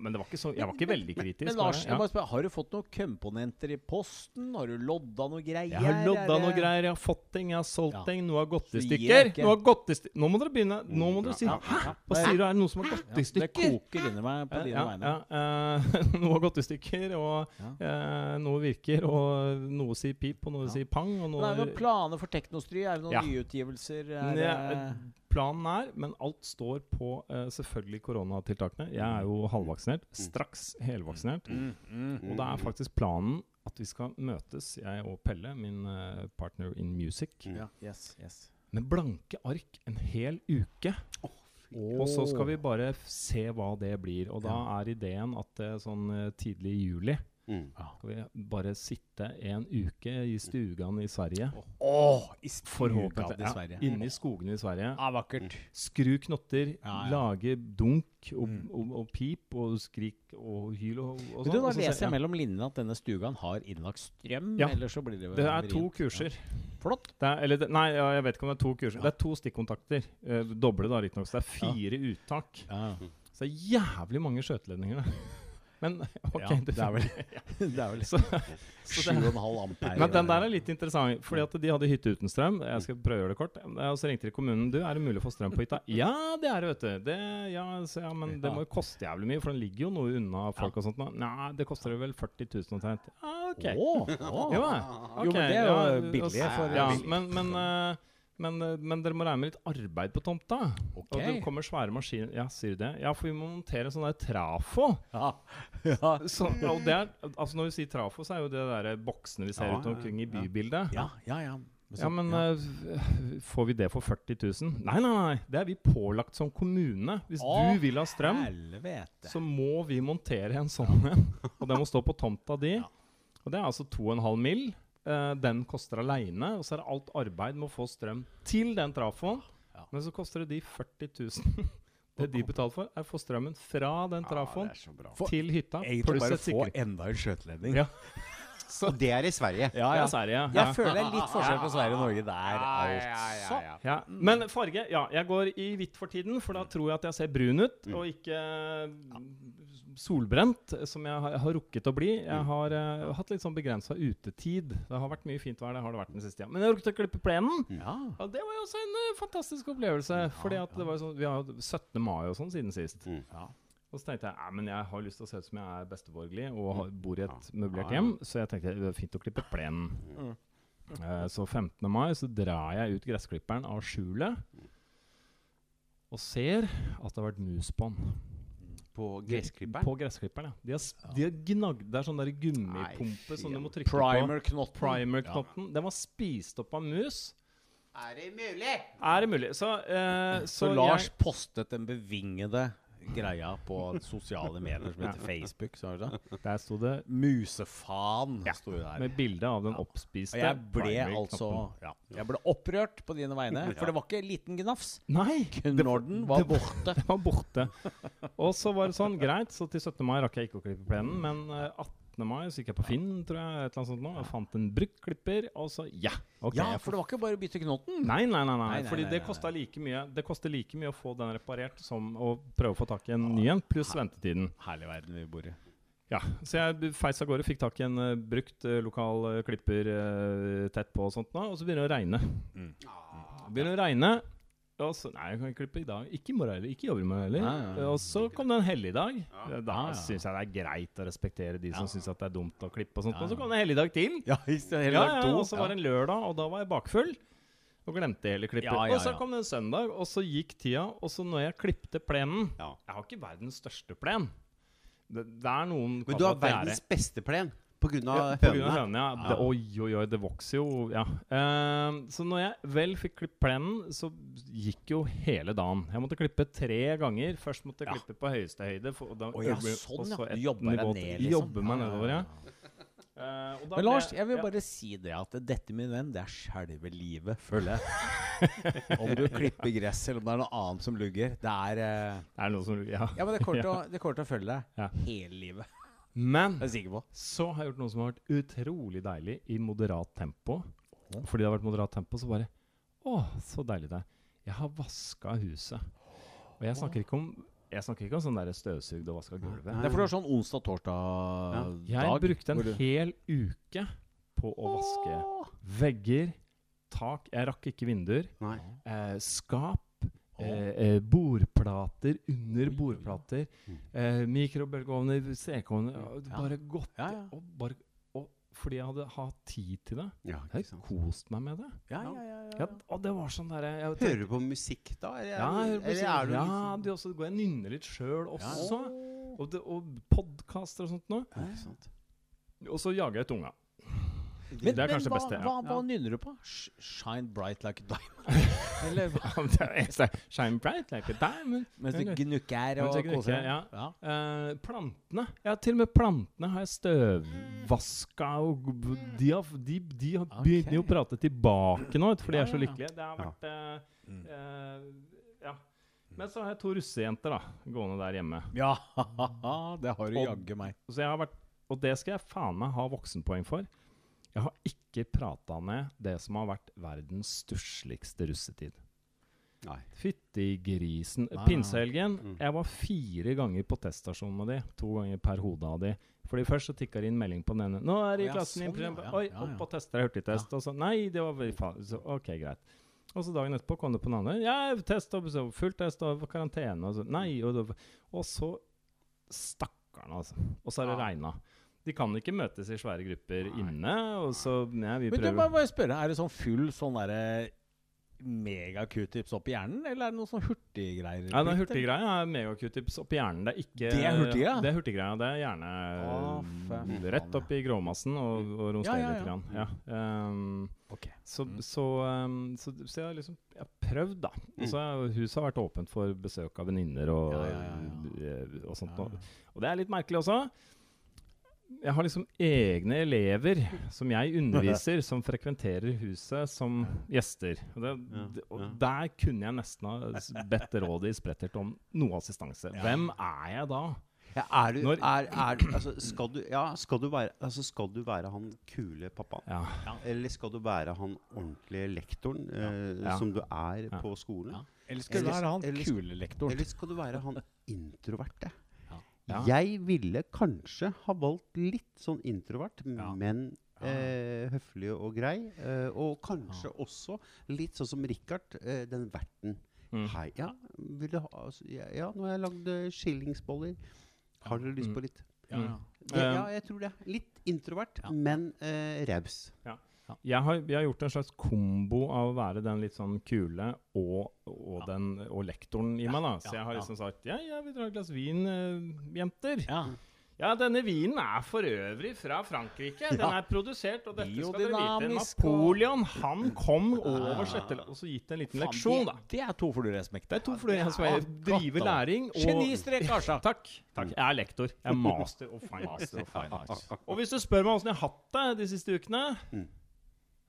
Speaker 3: Men det var ikke så, jeg var ikke veldig kritisk.
Speaker 2: Men
Speaker 3: men
Speaker 2: Lars,
Speaker 3: jeg?
Speaker 2: jeg bare spør, har du fått noen komponenter i posten? Har du lodda noe greier?
Speaker 3: Jeg har lodda noe greier, jeg har fått ting, jeg har solgt
Speaker 2: Ja.
Speaker 3: ting. Noe har gått i stykker. Noe har gått i stykker. Nå må dere begynne. Nå må dere si
Speaker 2: Ja,
Speaker 3: Hæ?
Speaker 2: ja.
Speaker 3: Hva sier du? Er det noe som har gått
Speaker 2: Ja,
Speaker 3: i
Speaker 2: det koker inni meg på dine
Speaker 3: ja,
Speaker 2: vegne.
Speaker 3: ja, eh, noe har gått i stykker, og eh, noe virker, og noe sier pip, og noe
Speaker 2: Ja.
Speaker 3: sier pang, og
Speaker 2: Men er det noen planer for Teknostry? Er det noen
Speaker 3: Ja.
Speaker 2: nyutgivelser? Er det
Speaker 3: Planen er, men alt står på uh, selvfølgelig koronatiltakene. Jeg er jo halvvaksinert. Straks helvaksinert.
Speaker 2: mm, mm.
Speaker 3: Og det er faktisk planen at vi skal møtes, jeg og Pelle, min uh, partner in music,
Speaker 2: Ja, yes, yes.
Speaker 3: med blanke ark en hel uke. Og så skal vi bare se hva det blir. Og da er ideen at det er sånn eh, tidlig i juli
Speaker 1: Mm.
Speaker 3: skal vi bare sitte en uke i stugene i Sverige.
Speaker 2: Oh, i
Speaker 3: Forhåpentlig.
Speaker 2: i
Speaker 3: Ja,
Speaker 2: Sverige.
Speaker 3: inne i skogene i Sverige.
Speaker 2: Ah, vakkert.
Speaker 3: Skru knotter,
Speaker 2: Ja, ja.
Speaker 3: lage dunk og,
Speaker 2: Mm.
Speaker 3: og, og pip og skrik og hyl og, og sånn.
Speaker 2: du, da leser jeg
Speaker 3: ja.
Speaker 2: mellom linjene at denne stugan har innlagt strøm,
Speaker 3: Ja.
Speaker 2: eller så blir det
Speaker 3: Det er to kurser.
Speaker 2: Ja. Flott.
Speaker 3: Det er, eller det, nei, ja, jeg vet ikke om det er to kurser. Det er to stikkontakter. Uh, doble, da, riktignok. Så det er fire uttak.
Speaker 2: Ja.
Speaker 3: Så det er jævlig mange skjøteledninger. Men OK,
Speaker 2: Ja, det er vel Det er vel
Speaker 3: Så, så det,
Speaker 2: 7,5 ampere.
Speaker 3: men den der er litt interessant, fordi at de hadde hytte uten strøm. Jeg skal prøve å gjøre det kort. Eh, Og så ringte de kommunen. Du, er det mulig å få strøm på hytta? Ja, det er det, vet du. Det, ja, så, ja, men det må jo koste jævlig mye, for den ligger jo noe unna folk og sånt. nå. Nei, det koster vel 40 000 omtrent. Ah, OK.
Speaker 2: Oh, oh.
Speaker 3: Jo, okay,
Speaker 2: Jo, men det er jo billig for-
Speaker 3: ja, men, men, eh, men, eh, men dere må regne med litt arbeid på tomta.
Speaker 2: Okay.
Speaker 3: Og det kommer svære maskiner Ja, sier du det? Ja, for vi må montere sånn der trafo.
Speaker 2: Ja. ja.
Speaker 3: Så, og det er, altså Når vi sier trafo, så er jo det de der boksene vi ser
Speaker 1: Ja,
Speaker 3: ut omkring i bybildet.
Speaker 2: Ja, ja, ja. Så-
Speaker 3: Ja, men
Speaker 2: ja.
Speaker 3: Uh, får vi det for 40 000? Nei, nei, nei. Det er vi pålagt som kommune. Hvis
Speaker 2: Å,
Speaker 3: du vil ha strøm,
Speaker 2: Helvete.
Speaker 3: så må vi montere en sånn en. Og den må stå på tomta di. Og det er altså 2,5 mill. Eh, den koster aleine. Og så er det alt arbeid med å få strøm til den trafoen.
Speaker 2: Ja.
Speaker 3: Men så koster det de 40 000. det de betaler for, er å få strømmen fra den trafoen.
Speaker 2: For-
Speaker 3: til hytta.
Speaker 2: Egentlig bare få enda en skjøteledning.
Speaker 3: Ja.
Speaker 1: Og det er i Sverige.
Speaker 2: Ja,
Speaker 3: Ja,
Speaker 2: ja.
Speaker 3: Sverige. Ja.
Speaker 2: Jeg føler det er litt forskjell på Sverige og Norge der, altså.
Speaker 3: Ja, Men farge Ja, jeg går i hvitt for tiden, for da tror jeg at jeg ser brun ut,
Speaker 1: Mm.
Speaker 3: og ikke mm, solbrent, som jeg har, jeg har rukket å bli. Jeg
Speaker 1: Mm.
Speaker 3: har uh, hatt litt sånn begrensa utetid. Det har vært mye fint vær, det har det vært den siste tida. Men jeg har rukket å klippe plenen.
Speaker 2: Ja.
Speaker 3: Og det var jo også en uh, fantastisk opplevelse. fordi at det var sånn, Vi har hatt 17. mai og sånn siden sist.
Speaker 1: Mm.
Speaker 2: Ja.
Speaker 3: Og så tenkte jeg men jeg har lyst til å se ut som jeg er besteborgerlig og har, bor i et
Speaker 1: Ja.
Speaker 3: møblert
Speaker 1: Ja, ja.
Speaker 3: hjem, så jeg tenkte det er fint å klippe plenen.
Speaker 2: Mm.
Speaker 3: Uh, så 15. mai så drar jeg ut gressklipperen av skjulet og ser at det har vært mus på den.
Speaker 1: På gressklipperen.
Speaker 3: På gressklipperen, ja. De har, ja. de har gnagd Det er sånn der gummipumpe
Speaker 1: Nei,
Speaker 3: som du må trykke på.
Speaker 2: Primer-knotten.
Speaker 3: Primer-knotten. Den var spist opp av mus.
Speaker 1: Er det mulig?
Speaker 3: Er det mulig? Så, eh,
Speaker 2: Så
Speaker 3: så
Speaker 2: Lars
Speaker 3: jeg,
Speaker 2: postet den bevingede greia på sosiale medier som heter Facebook. Så, sånn.
Speaker 3: der sto det
Speaker 2: 'Musefaen'
Speaker 3: ja.
Speaker 2: sto der.
Speaker 3: med bilde av den oppspiste.
Speaker 2: Og jeg ble altså ja, Jeg ble opprørt på dine vegne, for det var ikke liten gnafs.
Speaker 3: Nei,
Speaker 2: Knorden var,
Speaker 3: var
Speaker 2: borte.
Speaker 3: det var borte. Og så var det sånn, greit, så til 17. mai rakk jeg ikke å klippe plenen, men 18 17. mai, så gikk jeg på Finn, tror jeg, et eller annet sånt nå, og fant en bruktklipper, og så ja! Okay,
Speaker 2: ja, for det var ikke bare å bytte knotten?
Speaker 3: Nei, nei, nei. nei,
Speaker 2: nei
Speaker 3: fordi det kosta like mye Det koster like mye å få den reparert som å prøve å få tak i en ny en, pluss Her, ventetiden.
Speaker 2: Herlig verden vi bor i.
Speaker 3: Ja, så jeg feis av gårde, fikk tak i en uh, brukt uh, lokal uh, klipper tett på og sånt nå, og så begynner det å regne.
Speaker 2: Mm.
Speaker 3: Begynner å regne og så, nei, jeg kan ikke klippe i dag. Ikke i morgen heller. Ikke jobbe i morgen heller.
Speaker 2: Nei, nei, nei.
Speaker 3: Og så kom det en helligdag. Da
Speaker 2: Ja, ja.
Speaker 3: syns jeg det er greit å respektere de som
Speaker 2: Ja.
Speaker 3: syns det er dumt å klippe. Og sånt
Speaker 2: Ja,
Speaker 3: Og så kom det en helligdag til.
Speaker 2: Ja,
Speaker 3: Ja, ja,
Speaker 2: to.
Speaker 3: og så var det en lørdag, og da var jeg bakfull. Og glemte hele klippet.
Speaker 2: Ja, ja,
Speaker 3: Og så kom det en søndag, og så gikk tida. Og så når jeg klipte plenen
Speaker 1: Ja.
Speaker 3: Jeg har ikke verdens største plen. Det, det er noen
Speaker 1: Men du har verdens beste plen på grunn av
Speaker 3: ja, av
Speaker 1: hønene.
Speaker 3: ja. Det, oi, oi, oi, det vokser jo. Ja. Ehm, så når jeg vel fikk klippet plenen, så gikk jo hele dagen. Jeg måtte klippe tre ganger. Først måtte jeg
Speaker 2: Ja.
Speaker 3: klippe på høyeste høyde. For, da,
Speaker 2: oh, ja, sånn,
Speaker 3: så
Speaker 2: ja. Du jobber deg ned, liksom.
Speaker 3: Jobber meg nedover, ja. Uh,
Speaker 2: Men Lars, jeg vil bare si det at dette, min venn, det er selve livet, føler jeg. om du klipper gress, eller om det er noe annet som lugger. Det er uh,
Speaker 3: Det er noe som Ja.
Speaker 2: Ja, men det kommer til å, følge deg hele livet.
Speaker 3: Men så har jeg gjort noe som har vært utrolig deilig i moderat tempo. Fordi det har vært moderat tempo, så bare Å, så deilig det er. Jeg har vaska huset. Og jeg snakker ikke om Jeg snakker ikke om sånn støvsugd og vaska gulvet.
Speaker 2: Det er fordi du har sånn onsdag-torsdag-dag.
Speaker 3: Jeg brukte en
Speaker 2: du-
Speaker 3: hel uke på å vaske vegger, tak Jeg rakk ikke vinduer. Eh, skap. Eh, eh, bordplater under bordplater. Eh, mikrobølgeovner, stekeovner. Bare gått
Speaker 2: Ja, ja.
Speaker 3: og, bare, og fordi jeg hadde hatt tid til det.
Speaker 1: Ja,
Speaker 3: Jeg har kost meg med det.
Speaker 2: Ja, ja, ja, ja.
Speaker 3: Ja, og det var sånn der, jeg
Speaker 1: Hører du på musikk da? Er,
Speaker 3: Ja, jeg hører på musikk.
Speaker 1: er du
Speaker 3: ja,
Speaker 1: liksom-
Speaker 3: det også, går jeg nynner litt sjøl også. Og, det- og podkaster og sånt noe. Og så jager jeg tunga.
Speaker 2: Men,
Speaker 3: det er
Speaker 2: men
Speaker 3: kanskje
Speaker 2: hva,
Speaker 3: beste, ja.
Speaker 2: Hva, hva nynner du på? Sh Shine bright like a diamond? Eller hva?
Speaker 3: det Shine bright like a diamond.
Speaker 2: Mens du gnukker og koser deg?
Speaker 3: ja.
Speaker 2: ja.
Speaker 3: Uh, plantene. Ja, til og med plantene har jeg støvvaska. Og de, har, de, de har
Speaker 2: okay.
Speaker 3: begynner jo å prate tilbake nå,
Speaker 2: for
Speaker 3: de er så
Speaker 2: ja, ja.
Speaker 3: lykkelige. Det har vært
Speaker 2: uh,
Speaker 3: eh, Ja. Men så har jeg to russejenter da, gående der hjemme.
Speaker 2: Ja, det har du jaggu meg.
Speaker 3: Så jeg har vært, og det skal jeg faen meg ha voksenpoeng for. Jeg har ikke prata ned det som har vært verdens stussligste russetid.
Speaker 1: Nei.
Speaker 3: Fytti grisen. Pinsehelgen.
Speaker 1: Mm.
Speaker 3: Jeg var fire ganger på teststasjonen med de. To ganger per hode av de. Fordi Først så tikka det inn melding på den ene. 'Nå er det i klassen din.'
Speaker 2: sånn,
Speaker 3: for
Speaker 2: ja.
Speaker 3: Oi,
Speaker 2: Ja,
Speaker 3: opp
Speaker 2: ja.
Speaker 3: og tester hurtigtest. Og så Nei, det var faen. Så, ok, greit. Og så dagen etterpå kom det på den andre. Ja, test og så full test og karantene. Og så, nei, og, og så Stakkaren, altså. Og så har det
Speaker 1: Ja.
Speaker 3: regna. De kan ikke møtes i svære grupper inne. Og så ja, vi
Speaker 2: Men du,
Speaker 3: prøver
Speaker 2: bare, bare spørre, er det sånn full sånn derre mega-q-tips opp i hjernen, eller er det noe sånn hurtiggreier?
Speaker 3: Ja, den hurtiggreia er mega-q-tips oppi hjernen. Det er ikke
Speaker 2: Det er hurtiggreia?
Speaker 3: Det er hurtiggreia. Det er gjerne mm, rett opp i gråmassen og, og romstere
Speaker 2: Ja, ja,
Speaker 3: litt. Grann. Ja. Um,
Speaker 2: Ok.
Speaker 3: så,
Speaker 2: Mm.
Speaker 3: så, um, så, så jeg har liksom jeg har prøvd, da. Og så er- Huset har vært åpent for besøk av venninner og,
Speaker 2: Ja, ja, ja,
Speaker 3: eh, og sånt.
Speaker 2: Ja,
Speaker 3: Og, og det er litt merkelig også. Jeg har liksom egne elever som jeg underviser, som frekventerer huset som gjester. Og, det,
Speaker 1: Ja,
Speaker 3: ja. og der kunne jeg nesten ha bedt rådet i Sprettert om noe assistanse. Hvem er jeg da?
Speaker 1: Ja, er du,
Speaker 3: Når-
Speaker 1: er, er, altså, skal, du, ja, skal, du være, altså, skal du være han kule pappaen?
Speaker 3: Ja.
Speaker 1: Eller skal du være han ordentlige lektoren eh,
Speaker 3: Ja.
Speaker 1: som du er
Speaker 3: Ja.
Speaker 1: på skolen?
Speaker 2: Ja. Eller skal du være han kule lektoren?
Speaker 1: Eller skal du være han introverte?
Speaker 3: Ja.
Speaker 1: Jeg ville kanskje ha valgt litt sånn introvert,
Speaker 2: Ja.
Speaker 1: men eh, høflig og grei. Eh, og kanskje også litt sånn som Richard, eh, den verten.
Speaker 3: Mm.
Speaker 1: Hei, ja, ha, altså, ja, ja, nå har jeg lagd eh, skillingsboller. Har dere lyst
Speaker 3: Mm.
Speaker 1: på litt?
Speaker 2: Ja, ja.
Speaker 1: Det, ja, jeg tror det. Litt introvert,
Speaker 2: Ja.
Speaker 1: men eh, raus.
Speaker 3: Jeg har, jeg har gjort en slags kombo av å være den litt sånn kule og, og, den, og lektoren i meg. da Så
Speaker 2: ja,
Speaker 3: jeg har liksom sagt Ja, jeg vil dra et glass vin, uh, jenter.
Speaker 2: ja.
Speaker 3: Ja, denne vinen er for øvrig fra Frankrike. Den er produsert, og dette skal dere vite. Napoleon han kom over Sletteland og så gitt en liten
Speaker 2: Fan,
Speaker 3: leksjon, da.
Speaker 2: det, er to fluer i smekk.
Speaker 3: Det er to fluer i smekk. Drive læring og
Speaker 2: Genistrek, Asha.
Speaker 3: Takk. takk. Jeg er lektor. Jeg er. Master of fine arts. Og hvis du spør meg åssen jeg har hatt det de siste ukene
Speaker 1: Mm.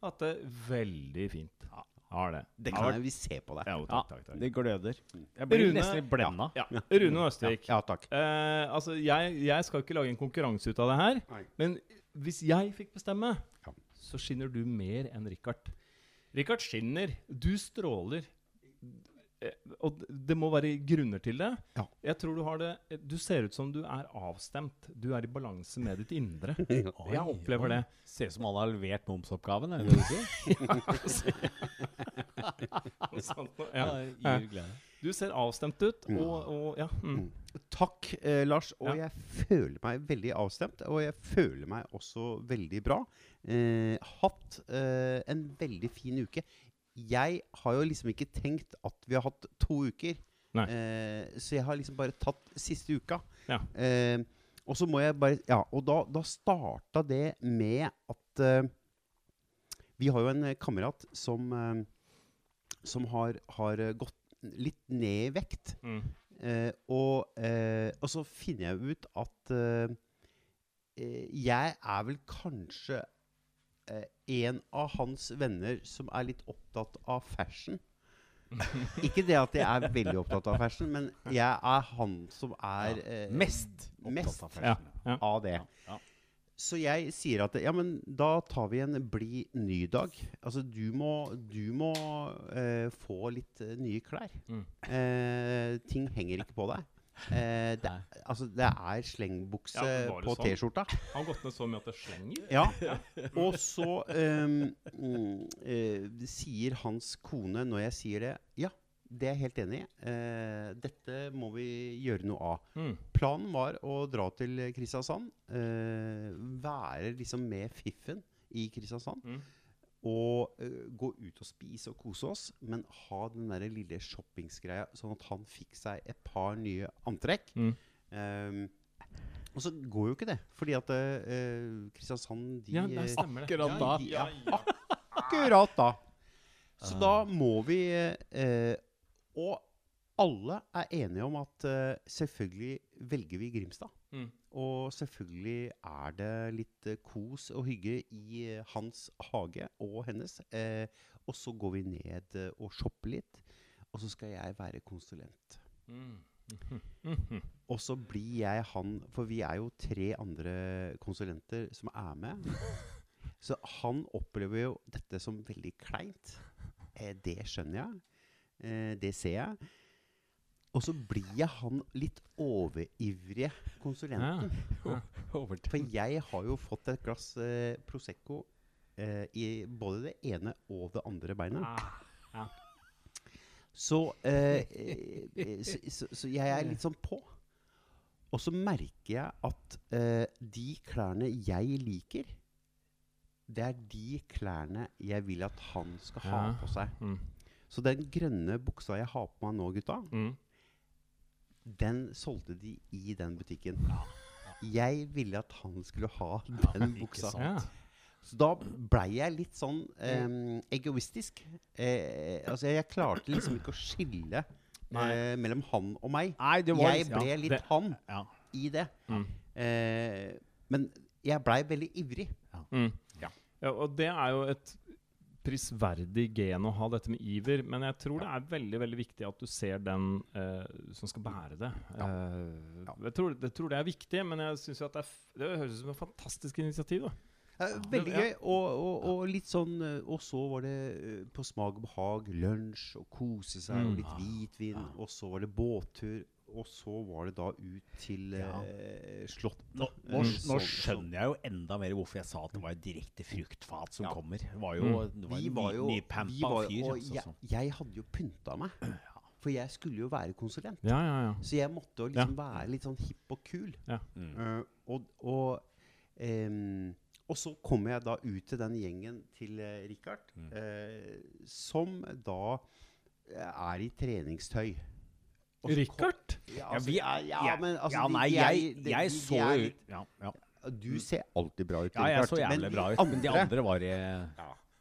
Speaker 3: Hatt det veldig fint. Har det.
Speaker 1: Det kan jeg vi se på deg.
Speaker 3: Ja,
Speaker 2: Ja,
Speaker 3: takk, takk, takk.
Speaker 2: det gløder. Jeg blir
Speaker 3: Rune-
Speaker 2: nesten litt blenda.
Speaker 3: Ja. Rune Østvik.
Speaker 1: Ja, takk.
Speaker 3: Eh, altså, jeg, jeg skal ikke lage en konkurranse ut av det her.
Speaker 1: Nei.
Speaker 3: Men hvis jeg fikk bestemme,
Speaker 1: Ja.
Speaker 3: så skinner du mer enn Richard. Richard skinner. Du stråler. Eh, Og det må være grunner til det.
Speaker 1: Ja.
Speaker 3: Jeg tror Du har det Du ser ut som du er avstemt. Du er i balanse med ditt indre.
Speaker 2: Oi,
Speaker 3: Jeg opplever
Speaker 2: oi.
Speaker 3: det.
Speaker 2: Ser ut som alle har levert momsoppgaven. Er det det du sier? Ja,
Speaker 3: ja. Du ser avstemt ut, og, og ja. Mm.
Speaker 1: Takk, eh, Lars. Og
Speaker 3: Ja.
Speaker 1: jeg føler meg veldig avstemt. Og jeg føler meg også veldig bra. Eh, hatt eh, en veldig fin uke. Jeg har jo liksom ikke tenkt at vi har hatt to uker. Eh, så jeg har liksom bare tatt siste uka.
Speaker 3: Ja.
Speaker 1: Eh, og så må jeg bare Ja, og da, da starta det med at eh, Vi har jo en kamerat som eh, Som har, har gått litt ned i vekt.
Speaker 3: Mm.
Speaker 1: Eh, og, eh, og så finner jeg ut at jeg er vel kanskje eh, en av hans venner som er litt opptatt av fashion. Ikke det at jeg er veldig opptatt av fashion, men jeg er han som er eh,
Speaker 2: Mest
Speaker 1: mest
Speaker 2: av fashion.
Speaker 3: Ja.
Speaker 1: av det.
Speaker 2: Ja.
Speaker 1: Så jeg sier at ja, men da tar vi en bli ny-dag. Altså du må, du må eh, få litt eh, nye klær.
Speaker 3: Mm.
Speaker 1: Eh, ting henger ikke på deg. Eh, det, altså, det er slengbukse
Speaker 3: Ja, det
Speaker 1: på
Speaker 3: sånn?
Speaker 1: T-skjorta.
Speaker 3: Har gått ned så mye at det slenger?
Speaker 1: Ja. Og så um, eh, sier hans kone, når jeg sier det Ja, det er jeg helt enig i. Eh, dette må vi gjøre noe av.
Speaker 3: Mm.
Speaker 1: Planen var å dra til Kristiansand. eh, være liksom med fiffen i Kristiansand.
Speaker 3: Mm.
Speaker 1: Og uh, gå ut og spise og kose oss, men ha den der lille shoppingsgreia, sånn at han fikk seg et par nye antrekk.
Speaker 3: Mm.
Speaker 1: Um, og så går jo ikke det, fordi at uh, Kristiansand de,
Speaker 3: Ja, det
Speaker 1: eh,
Speaker 3: stemmer det.
Speaker 2: Akkurat da.
Speaker 1: de, ja, akkurat da. Så da må vi uh, Og alle er enige om at eh, selvfølgelig velger vi Grimstad.
Speaker 3: Mm.
Speaker 1: Og selvfølgelig er det litt eh, kos og hygge i eh, hans hage og hennes. Eh, og så går vi ned eh, og shopper litt. Og så skal jeg være konsulent.
Speaker 3: Mm.
Speaker 1: Og så blir jeg han For vi er jo tre andre konsulenter som er med. Så han opplever jo dette som veldig kleint. Eh, det skjønner jeg. Eh, det ser jeg. Og så blir jeg han litt overivrige konsulenten.
Speaker 3: Ja.
Speaker 2: ja.
Speaker 1: For jeg har jo fått et glass eh, Prosecco eh, i både det ene og det andre beinet.
Speaker 3: Ja,
Speaker 1: Så, eh, eh, så, så, så jeg er litt sånn på. Og så merker jeg at eh, de klærne jeg liker, det er de klærne jeg vil at han skal ha
Speaker 3: Ja.
Speaker 1: på seg.
Speaker 3: Mm.
Speaker 1: Så den grønne buksa jeg har på meg nå, gutta,
Speaker 3: Mm.
Speaker 1: Den solgte de i den butikken. Jeg ville at han skulle ha den buksa. Så da blei jeg litt sånn em, egoistisk. Eh, altså, jeg klarte liksom ikke å skille eh, mellom han og meg.
Speaker 2: Nei, det var
Speaker 1: Jeg ble litt
Speaker 3: det-
Speaker 1: han
Speaker 2: ja.
Speaker 1: i det.
Speaker 3: Mm.
Speaker 1: Eh, men jeg blei veldig ivrig.
Speaker 3: Mm.
Speaker 1: Ja.
Speaker 3: Ja, og det er jo et prisverdig gen å ha dette med iver, men jeg tror det er veldig veldig viktig at du ser den uh, som skal bære det. Eh, Jeg, tror, jeg tror det er viktig, men jeg synes jo at det, er f det høres ut som et fantastisk initiativ. da.
Speaker 1: Eh, veldig gøy. Og, og, og litt sånn eh, Og så var det på smak og behag lunsj og kose seg og
Speaker 3: Mm.
Speaker 1: litt hvitvin. Og så var det båttur. Og så var det da ut til eh, Slottet.
Speaker 2: Nå,
Speaker 1: Eh,
Speaker 2: nå, nå skjønner jeg jo enda mer hvorfor jeg sa at det var et direkte fruktfat som
Speaker 1: Ja.
Speaker 2: kommer. Det var jo,
Speaker 3: Mm.
Speaker 2: det var
Speaker 1: Vi
Speaker 2: en
Speaker 1: var
Speaker 2: ny,
Speaker 1: jo, vi var,
Speaker 2: fyr.
Speaker 1: og
Speaker 2: altså,
Speaker 1: jeg, jeg hadde jo pynta meg. For jeg skulle jo være konsulent.
Speaker 3: Ja, ja, ja.
Speaker 1: Så jeg måtte jo liksom være litt sånn hipp og kul.
Speaker 2: Mm.
Speaker 1: Eh, og, og, um, og så kommer jeg da ut til den gjengen til uh, Richard,
Speaker 2: Mm.
Speaker 1: eh, som da eh, er i treningstøy.
Speaker 3: Richard?
Speaker 1: Ja, altså, ja, ja,
Speaker 2: ja,
Speaker 1: men altså
Speaker 2: ja, nei,
Speaker 1: de
Speaker 2: jeg,
Speaker 1: de-
Speaker 2: jeg så jo ja, ja.
Speaker 1: Du ser alltid bra ut.
Speaker 2: ja, jeg så jævlig bra ut. Men de andre var i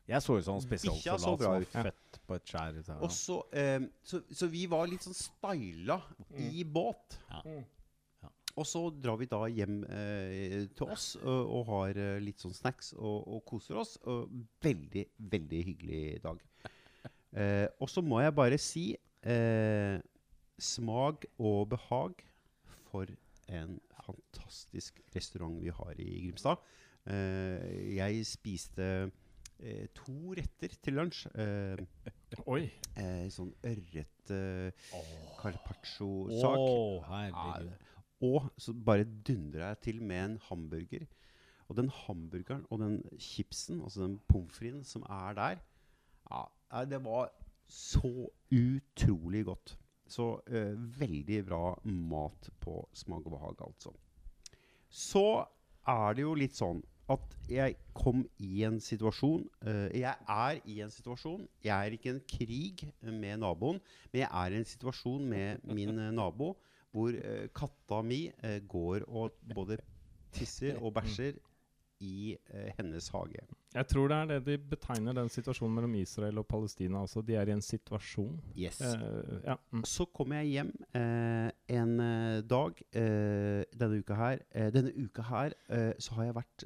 Speaker 2: Jeg så ut som spesialsoldat som var
Speaker 1: ut.
Speaker 2: født på et skjær. så-
Speaker 1: Og så, eh, så, så vi var litt sånn styla i båt.
Speaker 2: Ja. Ja.
Speaker 1: Og så drar vi da hjem eh, til oss og, og har eh, litt sånn snacks og, og koser oss. Og veldig, veldig hyggelig dag. Eh, og så må jeg bare si eh, smak og behag for en fantastisk restaurant vi har i Grimstad. Eh, jeg spiste eh, to retter til lunsj. Eh,
Speaker 3: Oi.
Speaker 1: eh, sånn ørret eh, carpaccio-sak.
Speaker 2: Å, herregud.
Speaker 1: Og så bare dundra jeg til med en hamburger. Og den hamburgeren og den chipsen, altså den pommes fritesen som er der, ja, det var så utrolig godt. Så eh, veldig bra mat på smak og behag, altså. Så er det jo litt sånn at jeg kom i en situasjon eh, Jeg er i en situasjon. Jeg er ikke i en krig med naboen, men jeg er i en situasjon med min eh, nabo hvor eh, katta mi eh, går og både tisser og bæsjer i eh, hennes hage.
Speaker 3: Jeg tror det er det de betegner den situasjonen mellom Israel og Palestina også. De er i en situasjon.
Speaker 1: Yes.
Speaker 3: Eh, ja. Mm.
Speaker 1: Så kommer jeg hjem eh, en eh, dag eh, denne uka her. Eh, denne uka her så har jeg vært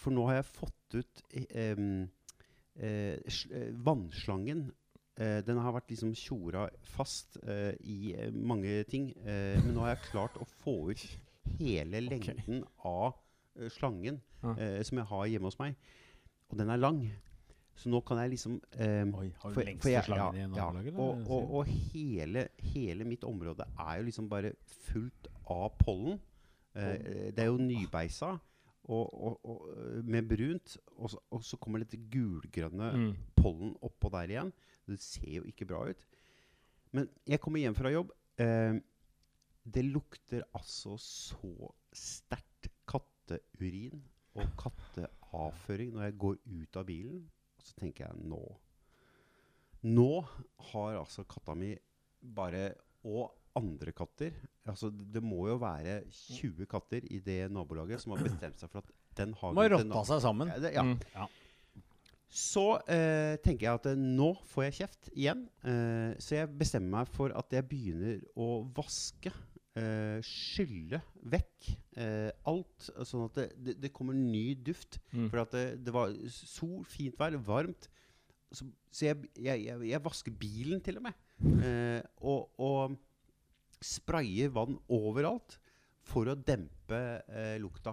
Speaker 1: For nå har jeg fått ut vannslangen. Eh, den har vært liksom tjora fast eh, i mange ting. Men nå har jeg klart å få ut hele lengden av eh, slangen
Speaker 3: Ja.
Speaker 1: eh, som jeg har hjemme hos meg. Og den er lang. Så nå kan jeg liksom em,
Speaker 2: Oi, har du lengste
Speaker 1: jeg-
Speaker 2: slangen i nabolaget?
Speaker 1: Ja, og, og, og hele, hele mitt område er jo liksom bare fullt av pollen. Eh, det er jo nybeisa og, og, og, eh, med brunt. Og så, og så kommer dette gulgrønne
Speaker 3: Mm.
Speaker 1: pollen oppå der igjen. Det ser jo ikke bra ut. Men jeg kommer hjem fra jobb. Eh, det lukter altså så sterkt katteurin og katteavføring når jeg går ut av bilen. Og så tenker jeg nå Nå har altså katta mi bare Og andre katter altså Det må jo være 20 katter i det nabolaget som har bestemt seg for at den har
Speaker 2: Må rotta seg sammen.
Speaker 1: Ja, det, ja.
Speaker 3: Mm.
Speaker 1: Så eh, tenker jeg at eh, nå får jeg kjeft igjen. Eh, så jeg bestemmer meg for at jeg begynner å vaske. Eh, skylle vekk uh, alt, sånn at det, det, det kommer ny duft.
Speaker 3: Mm.
Speaker 1: For at det, det var sol, fint vær, varmt. Så, så jeg, jeg, jeg, jeg vasker bilen til og med. Uh, og, og sprayer vann overalt for å dempe lukta.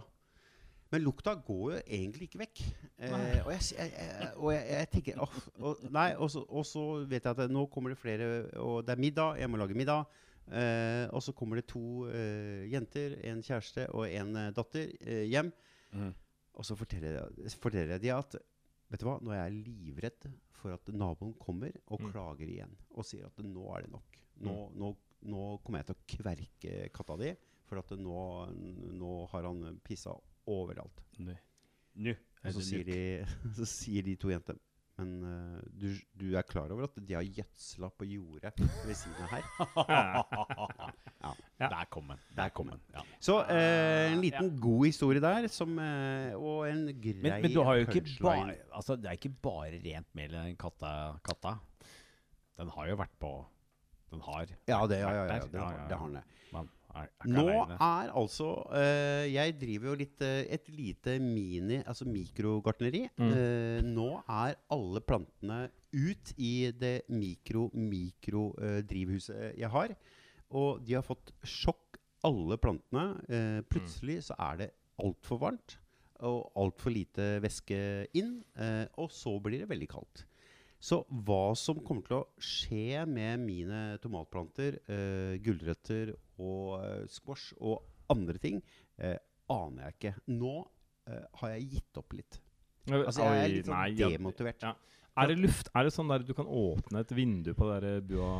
Speaker 1: Men lukta går jo egentlig ikke vekk. Og, jeg, jeg, jeg, og jeg, jeg tenker oh, og, Nei, og så, og så vet jeg at nå kommer det flere, og det er middag. Jeg må lage middag. Eh, og så kommer det to eh, jenter, en kjæreste og en eh, datter, eh, hjem.
Speaker 2: Mm.
Speaker 1: Og så forteller forteller jeg de at Vet du hva, nå er jeg livredd for at naboen kommer og
Speaker 3: Mm.
Speaker 1: klager igjen. Og sier at nå er det nok. Nå, nå, nå kommer jeg til å kverke katta di, for at nå, nå har han pissa overalt.
Speaker 2: Nå. Nå.
Speaker 1: Og så sier, de, så sier de to jentene Men uh, du, du er klar over at de har gjødsla på jordet ved siden av her?
Speaker 3: Ja.
Speaker 2: Der kom den. Der kom den. Ja.
Speaker 1: Så uh, en liten god historie der, som, uh, og en grei
Speaker 2: Men, men du har jo ikke bare altså, Det er ikke bare rent mel i den katta, katta. Den har jo vært på Den har
Speaker 1: Ja, det, ja, ja, ja, det,
Speaker 2: der.
Speaker 1: har, det har den.
Speaker 2: Er, er
Speaker 1: Nå
Speaker 2: alene.
Speaker 1: er altså uh, Jeg driver jo litt uh, et lite mini, altså mikrogartneri.
Speaker 3: Mm.
Speaker 1: Uh, nå er alle plantene ut i det mikro-mikro-drivhuset jeg har. Og de har fått sjokk, alle plantene. Plutselig så er det altfor varmt og altfor lite væske inn. Og så blir det veldig kaldt. Så hva som kommer til å skje med mine tomatplanter, uh, gulrøtter og eh, squash og andre ting, eh, aner jeg ikke. Nå eh, har jeg gitt opp litt. Altså Jeg er litt sånn
Speaker 3: ja.
Speaker 1: demotivert.
Speaker 3: Ja. Er det luft? Er det sånn der du kan åpne et vindu på der bua?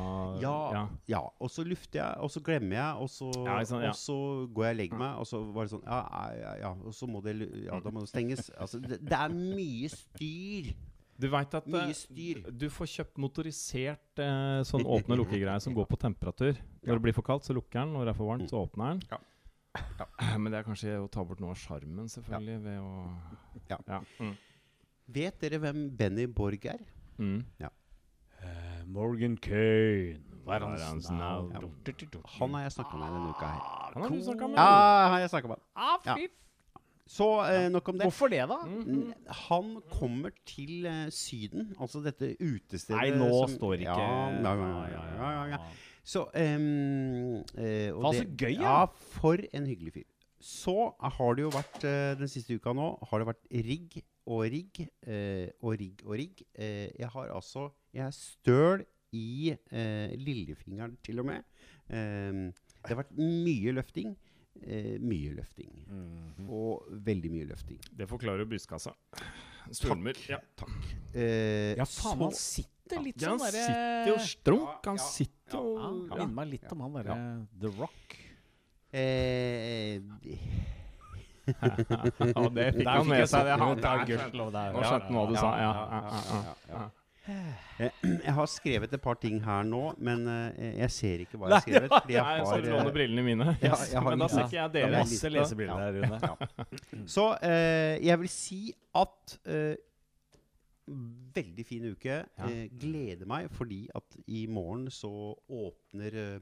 Speaker 1: Ja, ja. Og så lufter jeg, og så glemmer jeg, og så,
Speaker 3: Ja, sånn, ja.
Speaker 1: og så går jeg og legger meg, og så var det sånn Ja, ja, ja, ja og så må det Ja, da må det stenges. Altså, det, det er mye styr
Speaker 3: Du veit at
Speaker 1: Mye styr.
Speaker 3: du får kjøpt motorisert eh, sånn åpne- og lukkegreie som går på temperatur. Når det blir for kaldt, så lukker den. Når det er for varmt, så åpner den.
Speaker 1: Ja.
Speaker 3: Ja. Men det er kanskje å ta bort noe av sjarmen, selvfølgelig, ved å
Speaker 1: Ja.
Speaker 3: Mm.
Speaker 1: Vet dere hvem Benny Borg er?
Speaker 3: Mm.
Speaker 2: Eh, Morgan Kane. Hva er
Speaker 3: er
Speaker 2: hans navn?
Speaker 1: Han har jeg snakka med denne uka her.
Speaker 3: Han har du snakka med.
Speaker 1: Ja, har jeg snakket med.
Speaker 2: Ah,
Speaker 1: Ja.
Speaker 2: fy
Speaker 1: Så eh, nok om det.
Speaker 2: Hvorfor det, da?
Speaker 1: Mm, Han kommer til eh, Syden, altså dette utestedet
Speaker 2: Nei, nå
Speaker 1: som-
Speaker 2: står ikke
Speaker 1: ja, ja, ja, ja, ja, ja. Så um, eh, og
Speaker 2: Faen, så
Speaker 1: det-
Speaker 2: gøy, ja.
Speaker 1: For en hyggelig fyr. Så har det jo vært eh, den siste uka nå har det vært rigg og rigg eh, og rigg og rigg. Eh, jeg har altså Jeg er støl i lillefingeren til og med. Det har vært mye løfting. Eh, mye løfting.
Speaker 2: Mhm.
Speaker 1: Og veldig mye løfting.
Speaker 3: Det forklarer jo Stormer. Takk. Ja.
Speaker 1: Eh,
Speaker 2: Ja, faen, han sitter litt
Speaker 3: Ja, han
Speaker 2: sånn derre
Speaker 3: sitter jo strunk. Han
Speaker 1: Ja, ja,
Speaker 3: sitter og
Speaker 2: ja, Han minner meg litt om han derre The Rock.
Speaker 1: Eh,
Speaker 3: Ja, det fikk han med seg. Det han der Og skjønte hva du sa. Ja, ja, ja, ja.
Speaker 1: Eh, Jeg har skrevet et par ting her nå, men eh, jeg ser ikke hva jeg har skrevet. Fordi jeg
Speaker 3: Nei, så
Speaker 1: har,
Speaker 3: låner
Speaker 1: eh,
Speaker 3: brillene mine.
Speaker 1: Ja, har
Speaker 3: Men da ser ikke jeg
Speaker 2: Det er
Speaker 3: dere.
Speaker 2: masse lesebriller der, Rune.
Speaker 1: så eh, jeg vil si at eh, Veldig fin uke. Eh, gleder meg fordi at i morgen så åpner eh,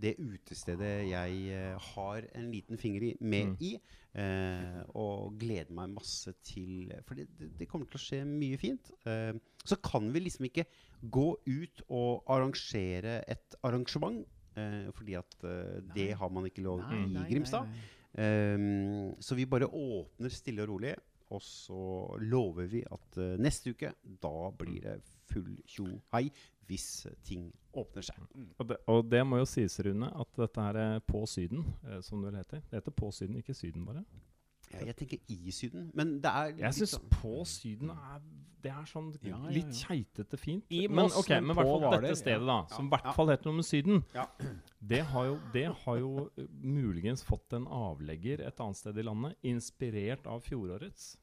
Speaker 1: det utestedet jeg eh, har en liten finger i, med
Speaker 3: Mm.
Speaker 1: i. Eh, og gleder meg masse til For det, det, kommer til å skje mye fint. Eh, så kan vi liksom ikke gå ut og arrangere et arrangement. Eh, fordi at eh, det har man ikke lov
Speaker 2: Nei,
Speaker 1: i
Speaker 2: nei,
Speaker 1: Grimstad.
Speaker 2: nei.
Speaker 1: Ehm, så vi bare åpner stille og rolig. Og så lover vi at eh, neste uke, da blir det full tjo hei hvis ting åpner seg.
Speaker 3: Og det, og det må jo sies, Rune, at dette her er På Syden, eh, som det vel heter. Det heter På Syden, ikke Syden, bare.
Speaker 1: Ja, jeg tenker i Syden, men det er
Speaker 3: Jeg
Speaker 1: litt
Speaker 3: syns
Speaker 1: sånn-
Speaker 3: På Syden er Det er sånn
Speaker 2: Ja, ja,
Speaker 3: litt keitete fint.
Speaker 2: I
Speaker 3: men
Speaker 2: Moss,
Speaker 3: ok,
Speaker 2: men
Speaker 3: i hvert fall dette stedet, da, som i hvert fall heter noe med Syden,
Speaker 1: Ja.
Speaker 3: det har jo, det har jo eh, muligens fått en avlegger et annet sted i landet, inspirert av fjorårets.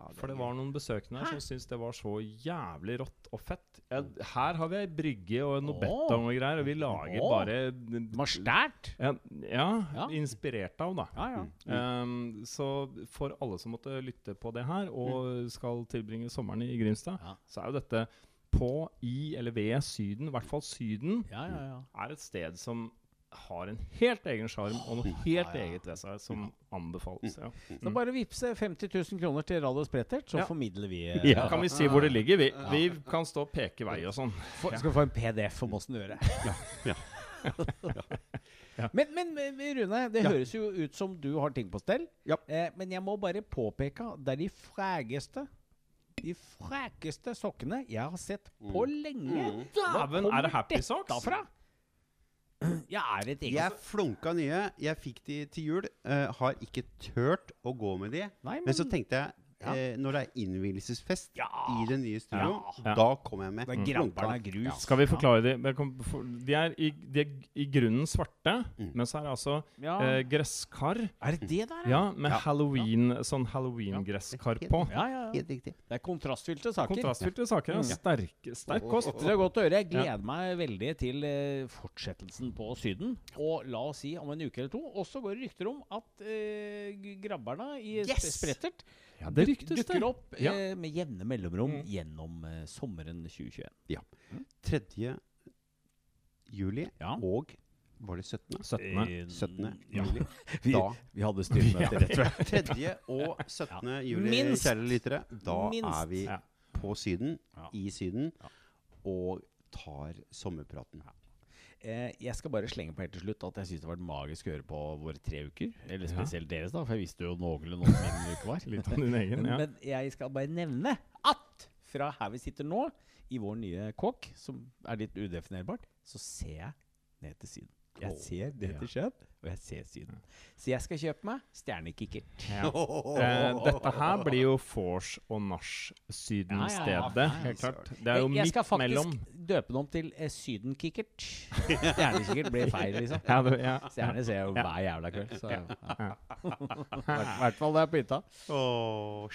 Speaker 1: Ja,
Speaker 3: For det var noen besøkende her som syntes det var så jævlig rått og fett. Ja, her har vi ei brygge og noe betong og greier, og vi lager
Speaker 2: Åh.
Speaker 3: bare
Speaker 2: Mastert?
Speaker 3: ja, ja,
Speaker 2: Ja.
Speaker 3: inspirert av, da.
Speaker 2: Ja, ja.
Speaker 3: Um, så for alle som måtte lytte på det her, og skal tilbringe sommeren i Grimstad, så er jo dette på, i eller ved Syden, i hvert fall Syden,
Speaker 2: Ja, ja, ja.
Speaker 3: er et sted som har en helt egen sjarm og noe helt eget ved seg som anbefales. Ja.
Speaker 2: Så bare vippse 50 000 kroner til Radio Sprettert, så
Speaker 3: Ja.
Speaker 2: formidler vi eh,
Speaker 3: ja. kan vi si hvor det ligger. Vi, vi kan stå og peke vei og sånn.
Speaker 2: få, Skal vi få en PDF om åssen du gjør det? Men, men, men Rune, det
Speaker 1: Ja.
Speaker 2: høres jo ut som du har ting på stell.
Speaker 1: Ja.
Speaker 2: Eh, men jeg må bare påpeke det er de frægeste De frækeste sokkene jeg har sett på lenge.
Speaker 1: Mm.
Speaker 2: Hvor
Speaker 3: Dæven,
Speaker 2: kommer
Speaker 3: er det Happy
Speaker 2: dette
Speaker 3: Socks?
Speaker 2: fra? Ja, er et
Speaker 1: Jeg flunka nye. Jeg fikk de til jul. eh, har ikke turt å gå med de.
Speaker 2: Nei, men,
Speaker 1: Men så tenkte jeg,
Speaker 2: Ja.
Speaker 1: eh, når det er innvielsesfest
Speaker 2: Ja.
Speaker 1: i det nye studioet,
Speaker 3: Ja.
Speaker 1: da kommer jeg med.
Speaker 2: det er grabberen av grus.
Speaker 3: Skal vi forklare de? Jeg kom- for- De er i, de er i grunnen svarte,
Speaker 1: Mm.
Speaker 3: men så er det altså
Speaker 2: Ja.
Speaker 3: eh, gresskar
Speaker 2: er det det der,
Speaker 3: ja, med
Speaker 1: Ja.
Speaker 3: halloween, sånn halloween-gresskar
Speaker 1: Ja.
Speaker 3: på.
Speaker 2: Ja, ja, ja.
Speaker 1: Helt riktig.
Speaker 2: Det er kontrastfylte saker.
Speaker 3: Kontrastfylte saker. Ja.
Speaker 2: Mm.
Speaker 3: Sterk, sterk kost.
Speaker 2: Det er godt å høre. Jeg gleder meg veldig til eh, fortsettelsen på Syden. Og la oss si om en uke eller to. Og så går det rykter om at eh, grabberne i
Speaker 1: yes!
Speaker 2: Sprettert
Speaker 3: Ja, det ryktes
Speaker 2: dukker opp
Speaker 3: Ja.
Speaker 2: eh, med jevne mellomrom
Speaker 3: Mm.
Speaker 2: gjennom eh, sommeren 2021. Ja.
Speaker 1: 3. juli
Speaker 2: Ja.
Speaker 1: og Var det 17.?
Speaker 3: 17.
Speaker 2: Eh,
Speaker 1: 17.
Speaker 2: ja.
Speaker 1: juli.
Speaker 2: Vi, vi hadde styremøte rett før.
Speaker 1: 3. og 17. juli,
Speaker 2: Minst.
Speaker 1: kjære lyttere. Da
Speaker 2: Minst.
Speaker 1: er vi på Syden, i Syden, og tar sommerpraten.
Speaker 2: Eh, jeg skal bare slenge på helt til slutt at jeg syns det har vært magisk å høre på våre tre uker. Eller
Speaker 3: Ja.
Speaker 2: spesielt deres, da, for jeg visste jo noenlunde hvordan min uke var.
Speaker 3: Litt om din egen, ja.
Speaker 2: Men jeg skal bare nevne at fra her vi sitter nå, i vår nye kåk, som er litt udefinerbart, så ser jeg ned til siden. Jeg ser det til skjønn, og jeg ser Syden. Så jeg skal kjøpe meg stjernekikkert.
Speaker 3: Ja. Eh, dette her blir jo vors og nach-Sydenstedet.
Speaker 2: Ja, ja, ja.
Speaker 3: Helt klart. Det er jo
Speaker 2: jeg skal
Speaker 3: midt
Speaker 2: faktisk døpe det om til eh, Sydenkikkert. Stjernekikkert blir feil, liksom.
Speaker 3: ja, du, ja.
Speaker 2: Stjerne ser jeg jo hver jævla kveld. Så ja.
Speaker 3: Ja.
Speaker 2: I hvert fall det er på hytta.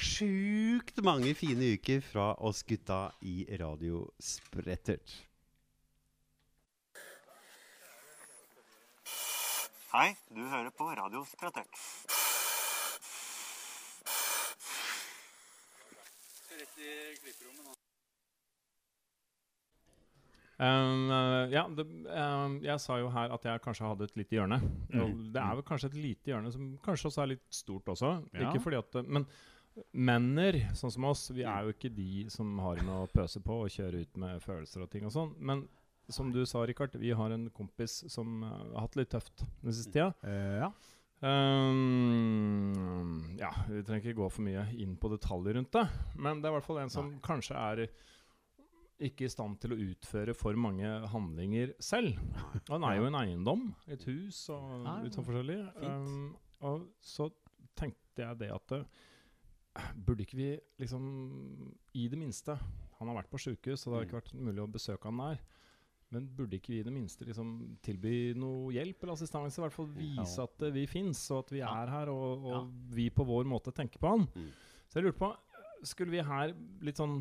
Speaker 1: Sjukt mange fine uker fra oss gutta i Radio Sprettert.
Speaker 5: Hei, du hører på Radio Sprettert.
Speaker 3: Um, ja, det, um, jeg sa jo her at jeg kanskje hadde et lite hjørne. Og det er vel kanskje et lite hjørne som kanskje også er litt stort også.
Speaker 2: Ja.
Speaker 3: Ikke fordi at Men menner, sånn som oss, vi er jo ikke de som har noe å pøse på og kjøre ut med følelser og ting og sånn. Men som du sa, Rikard, vi har en kompis som eh, har hatt litt tøft den siste tida.
Speaker 2: ja.
Speaker 3: Um, ja, vi trenger ikke gå for mye inn på detaljer rundt det. Men det er i hvert fall en som kanskje er ikke i stand til å utføre for mange handlinger selv. Han er jo en eiendom, et hus og
Speaker 2: Ja,
Speaker 3: litt sånn forskjellig. Um, og så tenkte jeg det at det, Burde ikke vi liksom I det minste Han har vært på sjukehus, og det har ikke vært mulig å besøke han der. Men burde ikke vi i det minste liksom tilby noe hjelp eller assistanse? I hvert fall vise
Speaker 2: Ja.
Speaker 3: at eh, vi fins, og at vi er her, og, og
Speaker 2: Ja.
Speaker 3: vi på vår måte tenker på han.
Speaker 1: Mm.
Speaker 3: Så jeg lurte på Skulle vi her litt sånn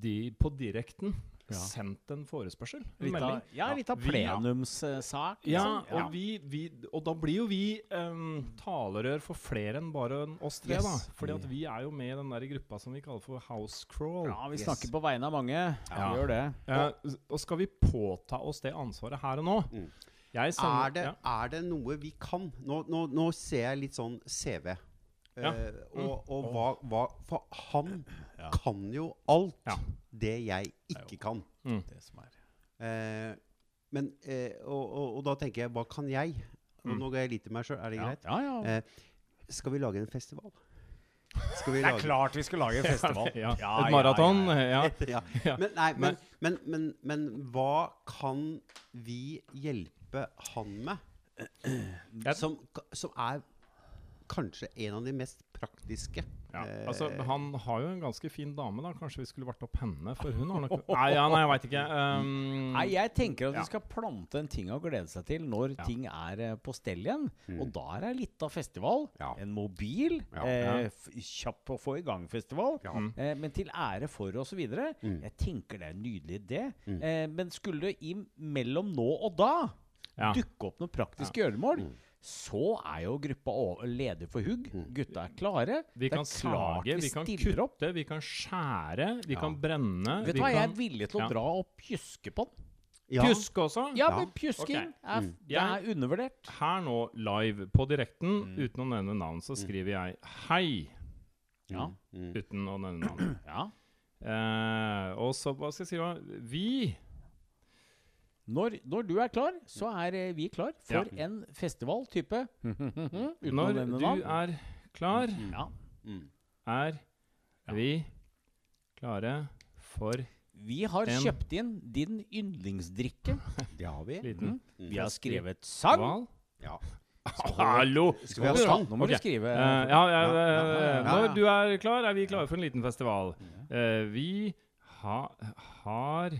Speaker 3: de på direkten
Speaker 2: Ja.
Speaker 3: sendt en forespørsel? En
Speaker 2: Litt av, ja, litt av plenumssak.
Speaker 3: Ja,
Speaker 2: liksom.
Speaker 3: og, vi, vi, og da blir jo vi um, talerør for flere enn bare oss tre.
Speaker 2: Yes.
Speaker 3: da Fordi at vi er jo med i den der gruppa som vi kaller for House Crawl.
Speaker 2: ja, vi
Speaker 1: Yes.
Speaker 2: snakker på vegne av mange.
Speaker 3: Ja.
Speaker 2: Vi gjør det.
Speaker 3: Eh, og skal vi påta oss det ansvaret her og nå?
Speaker 1: Mm.
Speaker 3: Jeg sender,
Speaker 1: Er det,
Speaker 3: ja.
Speaker 1: er det noe vi kan? Nå, nå, nå ser jeg litt sånn CV.
Speaker 3: Ja.
Speaker 1: Eh,
Speaker 3: Mm.
Speaker 1: og og hva, hva For han
Speaker 2: Ja.
Speaker 1: kan jo alt
Speaker 3: Ja.
Speaker 1: det jeg ikke kan.
Speaker 3: Mm.
Speaker 2: Det som er.
Speaker 1: Eh, men, eh, og, og, og da tenker jeg, hva kan jeg? Og
Speaker 3: Mm.
Speaker 1: nå går jeg litt til meg sjøl, er det
Speaker 2: Ja,
Speaker 1: greit?
Speaker 2: ja. ja.
Speaker 1: Eh, skal vi lage en festival? Skal vi
Speaker 2: Det er klart vi skal lage en festival.
Speaker 3: Ja.
Speaker 2: Ja,
Speaker 3: Et maraton.
Speaker 2: ja,
Speaker 3: Ja,
Speaker 1: ja.
Speaker 3: Ja.
Speaker 1: Men, nei, men, men, men, men hva kan vi hjelpe han med? Som, som er kanskje en av de mest praktiske.
Speaker 3: Ja,
Speaker 1: Eh,
Speaker 3: altså Han har jo en ganske fin dame, da. Kanskje vi skulle vært opp henne? For hun har nok Nei, ja, nei jeg veit ikke. Um,
Speaker 2: Nei, jeg tenker at
Speaker 3: Ja.
Speaker 2: du skal plante en ting å glede seg til når
Speaker 3: Ja.
Speaker 2: ting er eh, på stell igjen.
Speaker 1: Mm.
Speaker 2: Og da er det litt av festival.
Speaker 1: Ja.
Speaker 2: En mobil.
Speaker 1: Ja.
Speaker 2: Eh, kjapp å få i gang festival.
Speaker 1: Ja.
Speaker 3: Mm.
Speaker 2: Eh, men til ære for og så videre.
Speaker 1: Mm.
Speaker 2: Jeg tenker det er en nydelig idé.
Speaker 1: Mm.
Speaker 2: Eh, men skulle det i mellom nå og da
Speaker 3: Ja.
Speaker 2: dukke opp noen praktiske gjøremål, så er jo gruppa leder ledig for hugg.
Speaker 1: Mm.
Speaker 2: Gutta er klare.
Speaker 3: Vi
Speaker 2: Det er
Speaker 3: kan
Speaker 2: klart
Speaker 3: sage, vi kan
Speaker 2: kutte, opp.
Speaker 3: vi kan skjære, vi
Speaker 1: Ja.
Speaker 3: kan brenne.
Speaker 2: Vet
Speaker 3: vi
Speaker 2: du hva, jeg er villig til å
Speaker 3: ja.
Speaker 2: dra og pjuske på den.
Speaker 1: Ja.
Speaker 3: Pjusk også.
Speaker 2: Ja, men pjusking
Speaker 3: okay.
Speaker 2: er,
Speaker 1: Mm.
Speaker 2: det er undervurdert.
Speaker 3: Her nå, live på direkten,
Speaker 2: Mm.
Speaker 3: uten å nevne navn, så skriver jeg 'hei'
Speaker 2: Ja.
Speaker 1: Mm.
Speaker 3: uten å nevne navn.
Speaker 2: ja.
Speaker 3: Eh, og så, hva skal jeg si, da? Vi
Speaker 2: Når, når du er klar, så er eh, vi klar for
Speaker 3: Ja.
Speaker 2: en festival type
Speaker 3: Når du
Speaker 2: navn.
Speaker 3: er klar,
Speaker 2: Ja.
Speaker 1: Mm.
Speaker 3: er vi klare for
Speaker 2: Vi har
Speaker 3: En-
Speaker 2: kjøpt inn din yndlingsdrikke.
Speaker 1: Det har vi.
Speaker 3: liten
Speaker 2: Vi har skrevet sang.
Speaker 3: Val.
Speaker 1: Ja.
Speaker 3: Hallo!
Speaker 1: Skal vi ha sang?
Speaker 2: Nå må
Speaker 3: okay.
Speaker 2: du skrive
Speaker 3: Uh, ja, ja,
Speaker 1: Ja, ja, ja, ja.
Speaker 3: Når du er klar, er vi klare for en liten festival. Uh, vi ha, har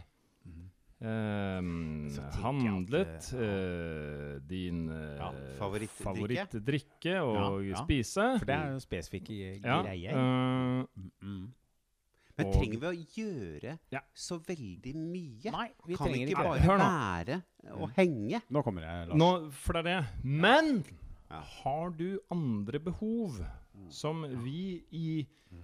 Speaker 3: ehm,
Speaker 2: at,
Speaker 3: handlet eh, din eh,
Speaker 1: Ja, favorittdrikke.
Speaker 3: favorittdrikke og
Speaker 2: Ja, ja.
Speaker 3: spise.
Speaker 2: For det er jo spesifikke
Speaker 3: Ja,
Speaker 2: greier.
Speaker 3: eh,
Speaker 2: Mm.
Speaker 1: Men
Speaker 3: Og-
Speaker 1: trenger vi å gjøre
Speaker 3: Ja.
Speaker 1: så veldig mye?
Speaker 2: Nei, vi
Speaker 1: kan vi
Speaker 2: trenger
Speaker 1: ikke
Speaker 2: ikke
Speaker 1: bare være og henge?
Speaker 2: Nå kommer jeg, Lars.
Speaker 3: nå, for det er det. Men
Speaker 1: Ja.
Speaker 3: har du andre behov som vi i eh,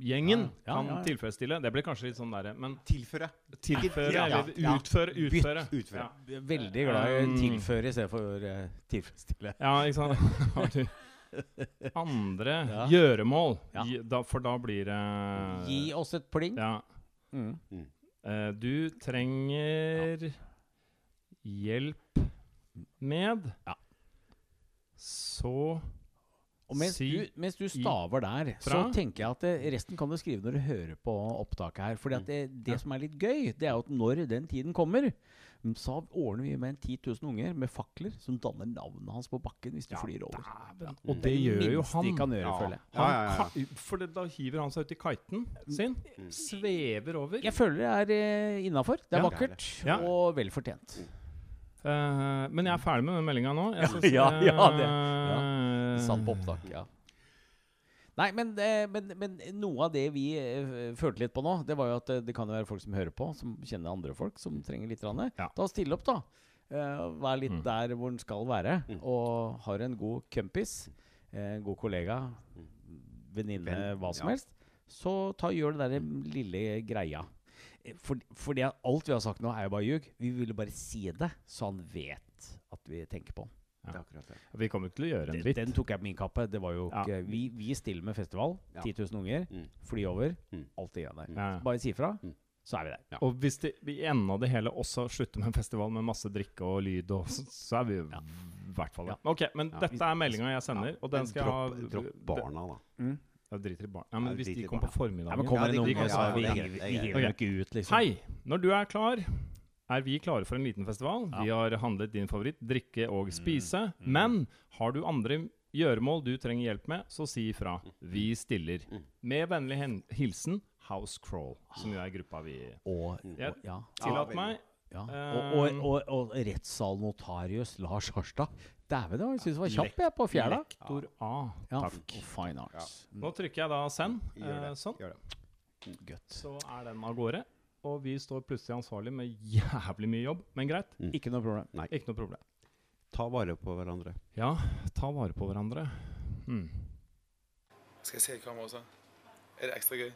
Speaker 3: gjengen
Speaker 2: Ja,
Speaker 3: kan
Speaker 2: ja, ja.
Speaker 3: tilfredsstille? Det blir kanskje litt sånn derre Men
Speaker 1: Tilføre.
Speaker 3: tilføre
Speaker 1: Ja,
Speaker 3: eller
Speaker 1: ja.
Speaker 3: utføre? Utføre.
Speaker 1: Bytt, utføre.
Speaker 3: Ja.
Speaker 2: Veldig glad i
Speaker 3: Um,
Speaker 2: tilføre i stedet for uh, tilfredsstille.
Speaker 3: Ja, ikke sant? Har du andre
Speaker 2: Ja.
Speaker 3: gjøremål?
Speaker 2: Ja.
Speaker 3: Gi- Da, for da blir det
Speaker 2: Gi oss et pling.
Speaker 3: Ja.
Speaker 2: Mm.
Speaker 3: Uh, du trenger hjelp med
Speaker 2: Ja.
Speaker 3: Så
Speaker 2: Og mens,
Speaker 3: Si
Speaker 2: du, mens du staver der, så tenker jeg at det, resten kan du skrive når du hører på opptaket her. Fordi at det, det som er litt gøy, det er jo at når den tiden kommer, mm, så ordner vi med en 10 000 unger med fakler som danner navnet hans på bakken hvis de flyr over.
Speaker 3: Dæven. Og
Speaker 2: det,
Speaker 3: det gjør jo han.
Speaker 2: de kan gjøre,
Speaker 1: Ja.
Speaker 2: føler jeg.
Speaker 1: Ja, ja, ja.
Speaker 3: For det, da hiver han seg ut i kiten sin, svever over.
Speaker 2: Jeg føler det er uh, innafor. Det er
Speaker 3: Ja.
Speaker 2: vakkert
Speaker 3: Ja.
Speaker 2: og vel fortjent.
Speaker 3: Uh, men jeg er ferdig med den meldinga nå. Jeg
Speaker 2: Ja,
Speaker 3: synes,
Speaker 2: ja, ja, det-
Speaker 3: eh,
Speaker 2: Satt på opptak, ja. Nei, men, eh, men, men noe av det vi eh, følte litt på nå, det var jo at eh, det kan jo være folk som hører på, som kjenner andre folk som trenger litt. Rande.
Speaker 3: Ja.
Speaker 2: Da still opp, da. Eh, vær litt
Speaker 3: Mm.
Speaker 2: der hvor den skal være.
Speaker 1: Mm.
Speaker 2: Og har en god kompis, eh, en god kollega, venninne,
Speaker 1: Venn,
Speaker 2: hva som
Speaker 1: ja.
Speaker 2: helst, så ta gjør det der lille greia. Eh, For, fordi alt vi har sagt nå, er jo bare ljug. Vi ville bare si det, så han vet at vi tenker på han.
Speaker 1: Det er akkurat det.
Speaker 3: Vi kommer ikke til å gjøre en dritt.
Speaker 2: den tok jeg på min kappe. Det var jo
Speaker 3: Ja.
Speaker 2: ikke Vi, vi stiller med festival.
Speaker 1: Ja.
Speaker 2: 10 000 unger.
Speaker 1: Mm.
Speaker 2: Fly over.
Speaker 1: Mm.
Speaker 2: Alt det der.
Speaker 3: Ja.
Speaker 2: Bare si ifra,
Speaker 1: Mm.
Speaker 2: så er vi der.
Speaker 1: Ja.
Speaker 3: Og hvis det, vi i enden av det hele også slutter med en festival med masse drikke og lyd, og så, så er vi
Speaker 2: Ja.
Speaker 3: i hvert fall
Speaker 2: Ja.
Speaker 3: Ok, men
Speaker 1: Ja.
Speaker 3: dette er meldinga jeg sender,
Speaker 1: Ja,
Speaker 3: og den skal jeg ha
Speaker 1: Dropp barna, da.
Speaker 3: Jeg driter i barna. Ja, men
Speaker 1: Ja,
Speaker 3: hvis de kommer på formiddagen
Speaker 2: Ja, men kommer
Speaker 1: Ja,
Speaker 2: det
Speaker 1: de
Speaker 2: en
Speaker 1: kan-
Speaker 2: unge, så
Speaker 1: de,
Speaker 2: de,
Speaker 1: de, er
Speaker 2: de,
Speaker 1: de, de, de,
Speaker 2: vi
Speaker 1: de,
Speaker 2: de, de,
Speaker 3: de,
Speaker 2: ikke ut, liksom.
Speaker 3: Hei! Når du er klar, er vi klare for en liten festival.
Speaker 2: Ja.
Speaker 3: Vi har handlet din favoritt, drikke og spise.
Speaker 2: Mm.
Speaker 3: Men har du andre gjøremål du trenger hjelp med, så si ifra.
Speaker 2: Mm.
Speaker 3: Vi stiller. Med vennlig hilsen House Crawl, som jo er gruppa vi
Speaker 2: Og,
Speaker 3: Ja.
Speaker 2: ja.
Speaker 3: Tillat
Speaker 1: veldig.
Speaker 3: meg.
Speaker 2: ja.
Speaker 3: Eh,
Speaker 2: Og, og, og, og rettssalnotarius Lars Harstad. Dæven, jeg syns det var kjapp jeg på fjæra.
Speaker 3: Lektor A.
Speaker 2: Ja.
Speaker 3: Takk.
Speaker 2: Fine arts.
Speaker 3: Nå trykker jeg da send.
Speaker 1: Gjør
Speaker 3: eh,
Speaker 1: det.
Speaker 3: sånn.
Speaker 1: Gjør det.
Speaker 2: Godt.
Speaker 3: Så er den av gårde. Og vi står plutselig ansvarlig med jævlig mye jobb. Men greit,
Speaker 2: Ikke noe problem. Nei.
Speaker 3: ikke noe problem.
Speaker 1: Ta vare på hverandre.
Speaker 3: Ja, ta vare på hverandre. Mm.
Speaker 6: Skal jeg se i kamera også? Er det ekstra gøy?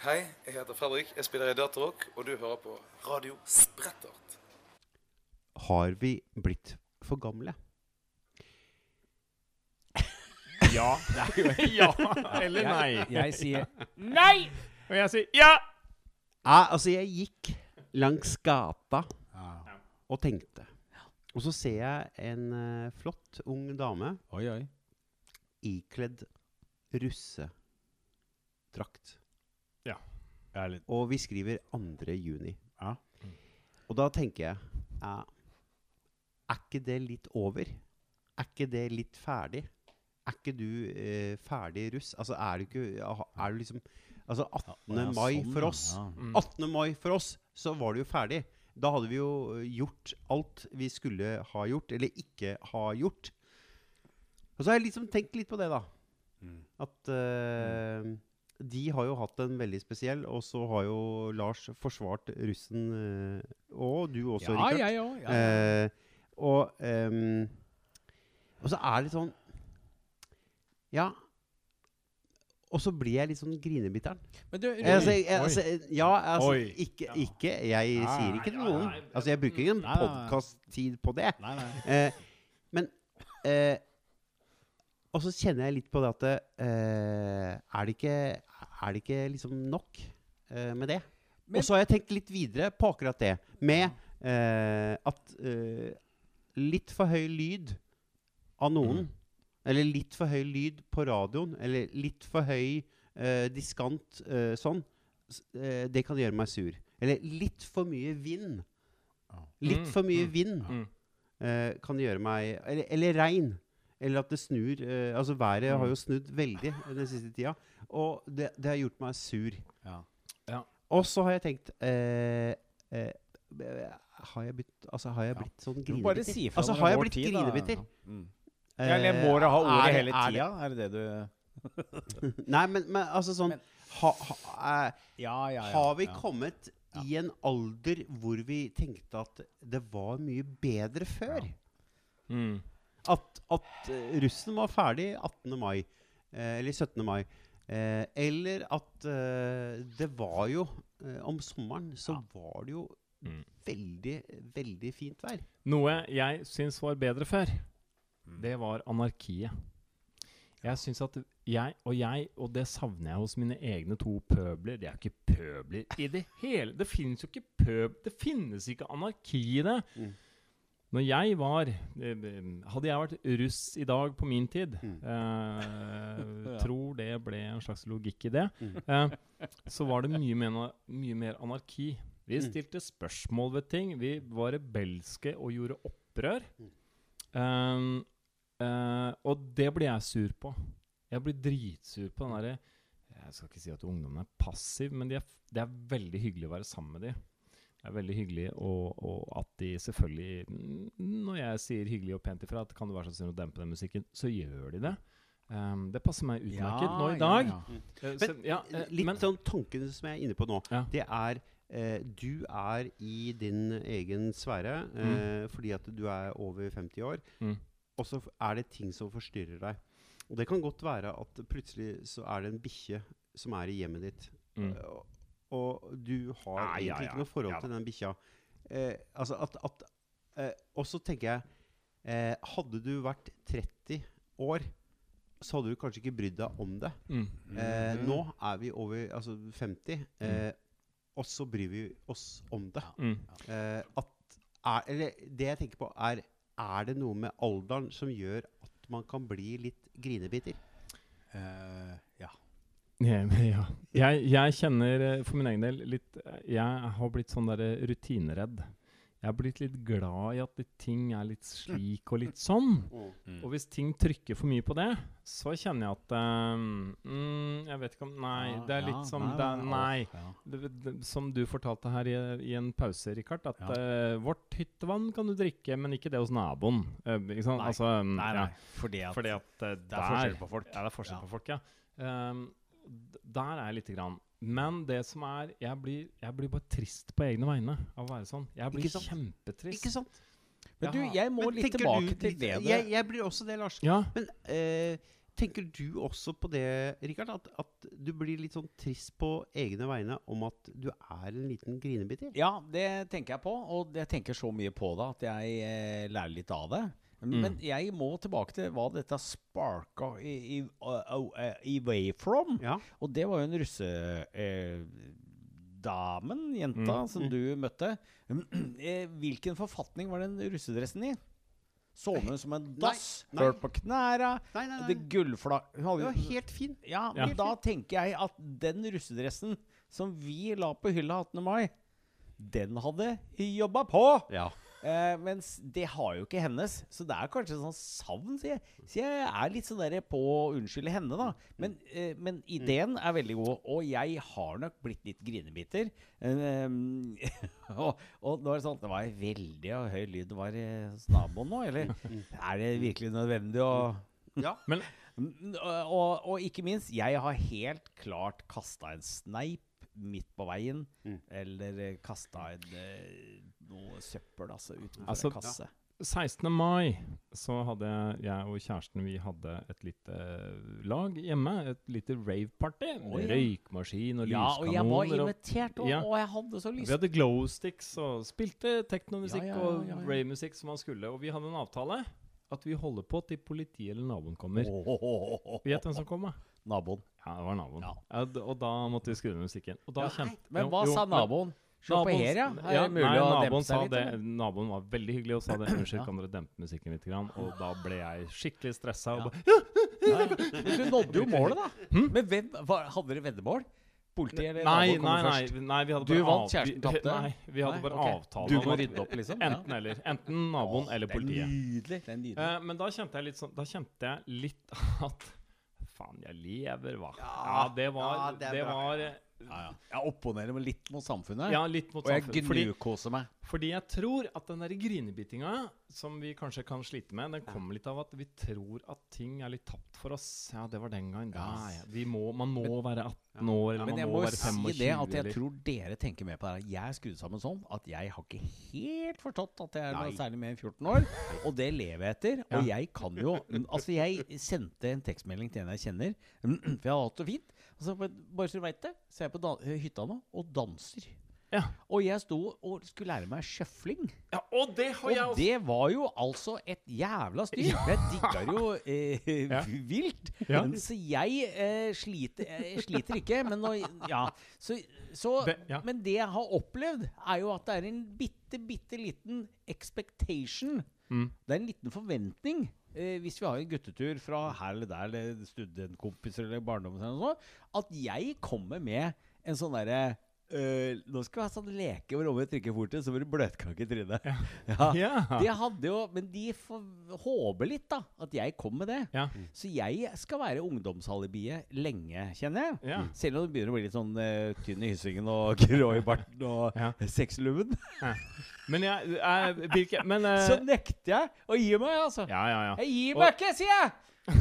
Speaker 6: Hei, jeg heter Fredrik. Jeg spiller i Datarock, og du hører på Radio Sprettert.
Speaker 1: Har vi blitt for gamle?
Speaker 3: Ja. ja eller nei.
Speaker 2: Jeg sier
Speaker 3: Nei! Og jeg sier ja!
Speaker 1: Ja, altså, jeg gikk langs gata og tenkte. Og så ser jeg en eh, flott ung dame
Speaker 2: Oi, oi.
Speaker 1: ikledd russedrakt.
Speaker 2: Ærlig.
Speaker 1: Og vi skriver 2. juni.
Speaker 2: Ja.
Speaker 1: Og da tenker jeg ja, Er ikke det litt over? Er ikke det litt ferdig? Er ikke du eh, ferdig russ? Altså, er du ikke Er du liksom Altså, 18.
Speaker 2: Ja,
Speaker 1: mai
Speaker 2: sånn,
Speaker 1: for oss
Speaker 2: Ja.
Speaker 3: Mm.
Speaker 1: 18. mai for oss, så var det jo ferdig. Da hadde vi jo eh, gjort alt vi skulle ha gjort, eller ikke ha gjort. Og så har jeg liksom tenkt litt på det, da.
Speaker 2: Mm.
Speaker 1: At eh, de har jo hatt en veldig spesiell, og så har jo Lars forsvart russen, uh, og du også,
Speaker 2: Ja,
Speaker 1: Rikard.
Speaker 2: jeg også, Ja.
Speaker 1: Uh, og, um, og så er det litt sånn Ja. Og så blir jeg litt sånn grinebitteren.
Speaker 2: Men du,
Speaker 1: Jeg, altså, jeg, altså, ja, altså
Speaker 3: Oi.
Speaker 1: ikke, ikke Jeg
Speaker 2: Nei,
Speaker 1: sier ikke til noen. Altså, jeg bruker ikke en
Speaker 2: Nei, nei, nei.
Speaker 1: podkast-tid på det.
Speaker 2: Nei, nei.
Speaker 1: Eh, men eh, Og så kjenner jeg litt på det at eh, Er det ikke Er det ikke liksom nok eh, med det?
Speaker 2: Men-
Speaker 1: og så har jeg tenkt litt videre på akkurat det. Med eh, at eh, litt for høy lyd av noen
Speaker 2: Mm.
Speaker 1: Eller litt for høy lyd på radioen, eller litt for høy eh, diskant eh, sånn, s- eh, det kan gjøre meg sur. Eller litt for mye vind. Litt
Speaker 3: Mm,
Speaker 1: for mye
Speaker 3: mm,
Speaker 1: vind
Speaker 3: mm.
Speaker 1: eh, kan gjøre meg Eller, eller regn. Eller at det snur. eh, altså været har jo snudd veldig den siste tida. Og det, det har gjort meg sur.
Speaker 2: Ja.
Speaker 1: Og så har jeg tenkt eh, eh, Har jeg blitt, altså, har jeg
Speaker 2: Ja.
Speaker 1: blitt sånn
Speaker 2: grinebiter?
Speaker 1: altså,
Speaker 2: når det
Speaker 1: har jeg
Speaker 2: går
Speaker 1: blitt
Speaker 2: tid, da.
Speaker 1: grinebitter?
Speaker 2: Mm.
Speaker 1: Eh,
Speaker 2: Eller må du ha ordet
Speaker 1: er det-
Speaker 2: hele
Speaker 1: er
Speaker 2: tida? Er det det du
Speaker 1: Nei, men, men altså sånn
Speaker 2: Men-
Speaker 1: ha, ha, eh,
Speaker 2: Ja, ja, ja.
Speaker 1: Har vi
Speaker 2: ja.
Speaker 1: kommet i en alder hvor vi tenkte at det var mye bedre før?
Speaker 3: Mm.
Speaker 1: At, at eh, russen var ferdig 18. mai, eh, eller 17. mai. Eh, eller at eh, det var jo eh, Om sommeren så var det jo
Speaker 3: Mm.
Speaker 1: veldig, veldig fint vær.
Speaker 3: Noe jeg syns var bedre før,
Speaker 2: Mm.
Speaker 3: det var anarkiet. Jeg syns at jeg og jeg, og det savner jeg hos mine egne to pøbler Det er ikke pøbler i det hele Det finnes jo ikke pøb... Det finnes ikke anarki i det.
Speaker 1: Mm.
Speaker 3: Når jeg var eh, Hadde jeg vært russ i dag på min tid
Speaker 1: Mm.
Speaker 3: eh, Tror det ble en slags logikk i det.
Speaker 1: Mm.
Speaker 3: Eh, så var det mye mer, mye mer anarki. Vi
Speaker 1: Mm.
Speaker 3: stilte spørsmål ved ting. Vi var rebelske og gjorde opprør. Um, eh, og det blir jeg sur på. Jeg blir dritsur på den derre Jeg skal ikke si at ungdommen er passiv, men de er, det er veldig hyggelig å være sammen med dem. Det er veldig hyggelig, og, og at de selvfølgelig mm, Når jeg sier hyggelig og pent ifra at kan du være så snill å dempe den musikken, så gjør de det. Um, det passer meg utmerket nå i dag. Eh, så-
Speaker 1: Men,
Speaker 3: ja, eh,
Speaker 1: Litt
Speaker 3: men-
Speaker 1: sånn tankene som jeg er inne på nå.
Speaker 3: Ja.
Speaker 1: Det er eh, Du er i din egen sfære eh, fordi at du er over 50 år.
Speaker 3: Mm.
Speaker 1: Og så er det ting som forstyrrer deg. Og det kan godt være at plutselig så er det en bikkje som er i hjemmet ditt.
Speaker 3: Mm.
Speaker 1: Eh, og, og du har
Speaker 3: Ja, ja,
Speaker 1: egentlig
Speaker 3: ja.
Speaker 1: ikke noe forhold
Speaker 3: Ja
Speaker 1: til den bikkja. Eh, altså at, at eh, Og så tenker jeg eh, Hadde du vært 30 år, så hadde du kanskje ikke brydd deg om det.
Speaker 3: Mm.
Speaker 1: Eh, nå er vi over altså 50, eh, og så bryr vi oss om det.
Speaker 3: Mm.
Speaker 1: Eh, at er, eller det jeg tenker på, er Er det noe med alderen som gjør at man kan bli litt grinebiter?
Speaker 2: Uh, ja.
Speaker 3: Ja. Jeg, jeg kjenner eh, for min egen del litt eh, Jeg har blitt sånn derre rutineredd. Jeg har blitt litt glad i at ting er litt slik og litt sånn.
Speaker 2: Mm.
Speaker 3: Og hvis ting trykker for mye på det, så kjenner jeg at um, mm, Jeg vet ikke om Nei,
Speaker 2: Ja,
Speaker 3: det er
Speaker 2: ja,
Speaker 3: litt som
Speaker 2: nei,
Speaker 3: er,
Speaker 2: nei,
Speaker 3: Nei.
Speaker 2: ja.
Speaker 3: Det, det, som du fortalte her i, i en pause, Rikard, at
Speaker 2: Ja.
Speaker 3: uh, vårt hyttevann kan du drikke, men ikke det hos naboen. Uh, ikke sant?
Speaker 2: Nei.
Speaker 3: Altså, um,
Speaker 2: Nei, nei. Fordi at,
Speaker 3: Fordi at uh,
Speaker 2: det er forskjell på folk.
Speaker 3: Ja, det er forskjell
Speaker 2: Ja.
Speaker 3: på folk, ja. Um, der er jeg lite grann. Men det som er jeg blir, jeg blir bare trist på egne vegne av å være sånn. Jeg blir
Speaker 1: Ikke sant?
Speaker 3: kjempetrist.
Speaker 1: Ikke sant?
Speaker 2: Men du, jeg må
Speaker 1: Men
Speaker 2: litt tilbake
Speaker 1: du
Speaker 2: til det
Speaker 1: Jeg, jeg blir også det, Lars.
Speaker 3: Ja.
Speaker 1: Men eh, tenker du også på det, Rikard? At, at du blir litt sånn trist på egne vegne om at du er en liten grinebiter?
Speaker 2: Ja, det tenker jeg på, og jeg tenker så mye på det at jeg eh, lærer litt av det.
Speaker 3: Mm.
Speaker 2: Men jeg må tilbake til hva dette sparka i, i, uh, away from.
Speaker 1: Ja.
Speaker 2: Og det var jo en russedamen, jenta,
Speaker 3: Mm.
Speaker 2: som du møtte. Eh, Hvilken forfatning var den russedressen i? Så hun som en dass? Hørt på knæra?
Speaker 1: Nei, nei,
Speaker 2: Det
Speaker 1: nei.
Speaker 2: Hun hadde-
Speaker 1: var helt fin.
Speaker 2: Ja,
Speaker 3: Ja.
Speaker 2: men da tenker jeg at den russedressen som vi la på hylla 18. mai, den hadde jobba på!
Speaker 1: Ja.
Speaker 2: Eh, mens det har jo ikke hennes, så det er kanskje sånn savn. Så jeg, så jeg er litt sånn der på å unnskylde henne, da. Men, uh, men ideen er veldig god, og jeg har nok blitt litt grinebiter. Eh, um, og, og nå er det sånn Det var veldig høy lyd. Var det hos naboen nå, eller? Er det virkelig nødvendig å
Speaker 1: ja.
Speaker 3: Men
Speaker 2: og, og ikke minst, jeg har helt klart kasta en sneip midt på veien.
Speaker 1: Mm.
Speaker 2: Eller kasta en eh, noe søppel altså, utenfor
Speaker 3: Altså,
Speaker 2: kasse. kasse.
Speaker 3: 16. mai så hadde jeg og kjæresten Vi hadde et lite eh, lag hjemme. Et lite rave-party med
Speaker 2: oh, ja.
Speaker 3: røykmaskin og
Speaker 2: Ja, og jeg var invitert, og,
Speaker 3: Ja.
Speaker 2: og jeg hadde så lyst.
Speaker 3: Vi hadde glow sticks og spilte teknomusikk
Speaker 2: Ja, ja, ja,
Speaker 3: og
Speaker 2: ja, ja.
Speaker 3: rave-musikk som man skulle. Og vi hadde en avtale at vi holder på til politiet eller naboen kommer. Vet hvem som kom, da?
Speaker 2: Naboen.
Speaker 3: Ja, det var naboen.
Speaker 2: Ja.
Speaker 3: Ja, og da måtte vi skru ned musikken.
Speaker 2: Ja,
Speaker 3: kjente
Speaker 2: Men hva
Speaker 3: jo,
Speaker 2: sa
Speaker 3: men-
Speaker 2: naboen? Se på her, ja. Er
Speaker 3: ja,
Speaker 2: mulig
Speaker 3: nei,
Speaker 2: å
Speaker 3: naboen
Speaker 2: dempe seg litt?
Speaker 3: det. Naboen var veldig hyggelig og sa det. Unnskyld,
Speaker 2: Ja.
Speaker 3: kan dere dempe musikken litt? Grann? Og da ble jeg skikkelig stressa.
Speaker 2: Ja. Ja. Du nådde jo målet, da.
Speaker 3: Hmm?
Speaker 2: Men hvem, hadde dere veddemål? Politiet eller
Speaker 3: nei,
Speaker 2: kommer
Speaker 3: nei,
Speaker 2: først?
Speaker 3: nei. Vi hadde
Speaker 2: Du vant, kjæresten
Speaker 3: vi-
Speaker 2: tapte?
Speaker 3: Nei, vi hadde
Speaker 2: Nei,
Speaker 3: bare
Speaker 2: okay.
Speaker 3: avtale
Speaker 2: Du må rydde opp, liksom?
Speaker 3: Enten eller. Enten naboen eller politiet.
Speaker 2: Det er nydelig. Det er nydelig.
Speaker 3: Uh, men da kjente jeg litt sånn Da kjente jeg litt at Faen, jeg lever, hva? Ja, det var
Speaker 1: ja,
Speaker 3: Det,
Speaker 1: det bra.
Speaker 3: var
Speaker 2: ja, ja. Jeg opponerer meg litt mot samfunnet.
Speaker 3: Ja, litt mot
Speaker 2: og jeg
Speaker 3: samfunnet. jeg
Speaker 2: gnukoser meg.
Speaker 3: fordi jeg tror at den der grinebitinga som vi kanskje kan slite med, den kommer litt av at vi tror at ting er litt tapt for oss. Ja, det var den gangen.
Speaker 2: Ja.
Speaker 3: Må, man må være 18 år, eller
Speaker 2: Men jeg
Speaker 3: man
Speaker 2: må
Speaker 3: må
Speaker 2: jo
Speaker 3: må
Speaker 2: si det at jeg
Speaker 3: eller-
Speaker 2: tror dere tenker mer på det. Jeg er skrudd sammen sånn at jeg har ikke helt forstått at jeg er noe særlig mer enn 14 år. Og det lever jeg etter. Og jeg kan jo Altså, jeg sendte en tekstmelding til en jeg kjenner, for jeg har hatt det fint. Og så bare, så du veit det, så er jeg på hytta nå og danser.
Speaker 3: Ja.
Speaker 2: Og jeg sto og skulle lære meg sjøfling.
Speaker 3: ja, og det har jeg også.
Speaker 2: det var jo altså et jævla styr. Jeg digger jo eh,
Speaker 3: Ja.
Speaker 2: vilt.
Speaker 3: Ja.
Speaker 2: Så jeg eh, sliter, jeg sliter ikke, men nå Ja. Så, så
Speaker 3: Det- ja.
Speaker 2: Men det jeg har opplevd, er jo at det er en bitte, bitte liten expectation.
Speaker 3: Mm.
Speaker 2: Det er en liten forventning. Eh, hvis vi har en guttetur fra her eller der, eller studentkompiser eller barndommen, eller noe at jeg kommer med en sånn derre eh, nå skal vi ha sånn leke hvor om jeg trykker fortet, så blir det bløtkake i trynet. Ja.
Speaker 3: Ja.
Speaker 2: Det hadde jo, men de får håpe litt, da, at jeg kom med det.
Speaker 3: Ja.
Speaker 2: Så jeg skal være ungdomsalibiet lenge, kjenner jeg.
Speaker 3: Ja.
Speaker 2: Selv om det begynner å bli litt sånn uh, tynn i hyssingen og grå i barten og
Speaker 3: Ja.
Speaker 2: sexlubben,
Speaker 3: Men jeg eh, hvilke, Men uh,
Speaker 2: så nekter jeg å gi meg, altså.
Speaker 3: Ja, ja, ja.
Speaker 2: Jeg gir
Speaker 3: Og-
Speaker 2: meg ikke, sier jeg!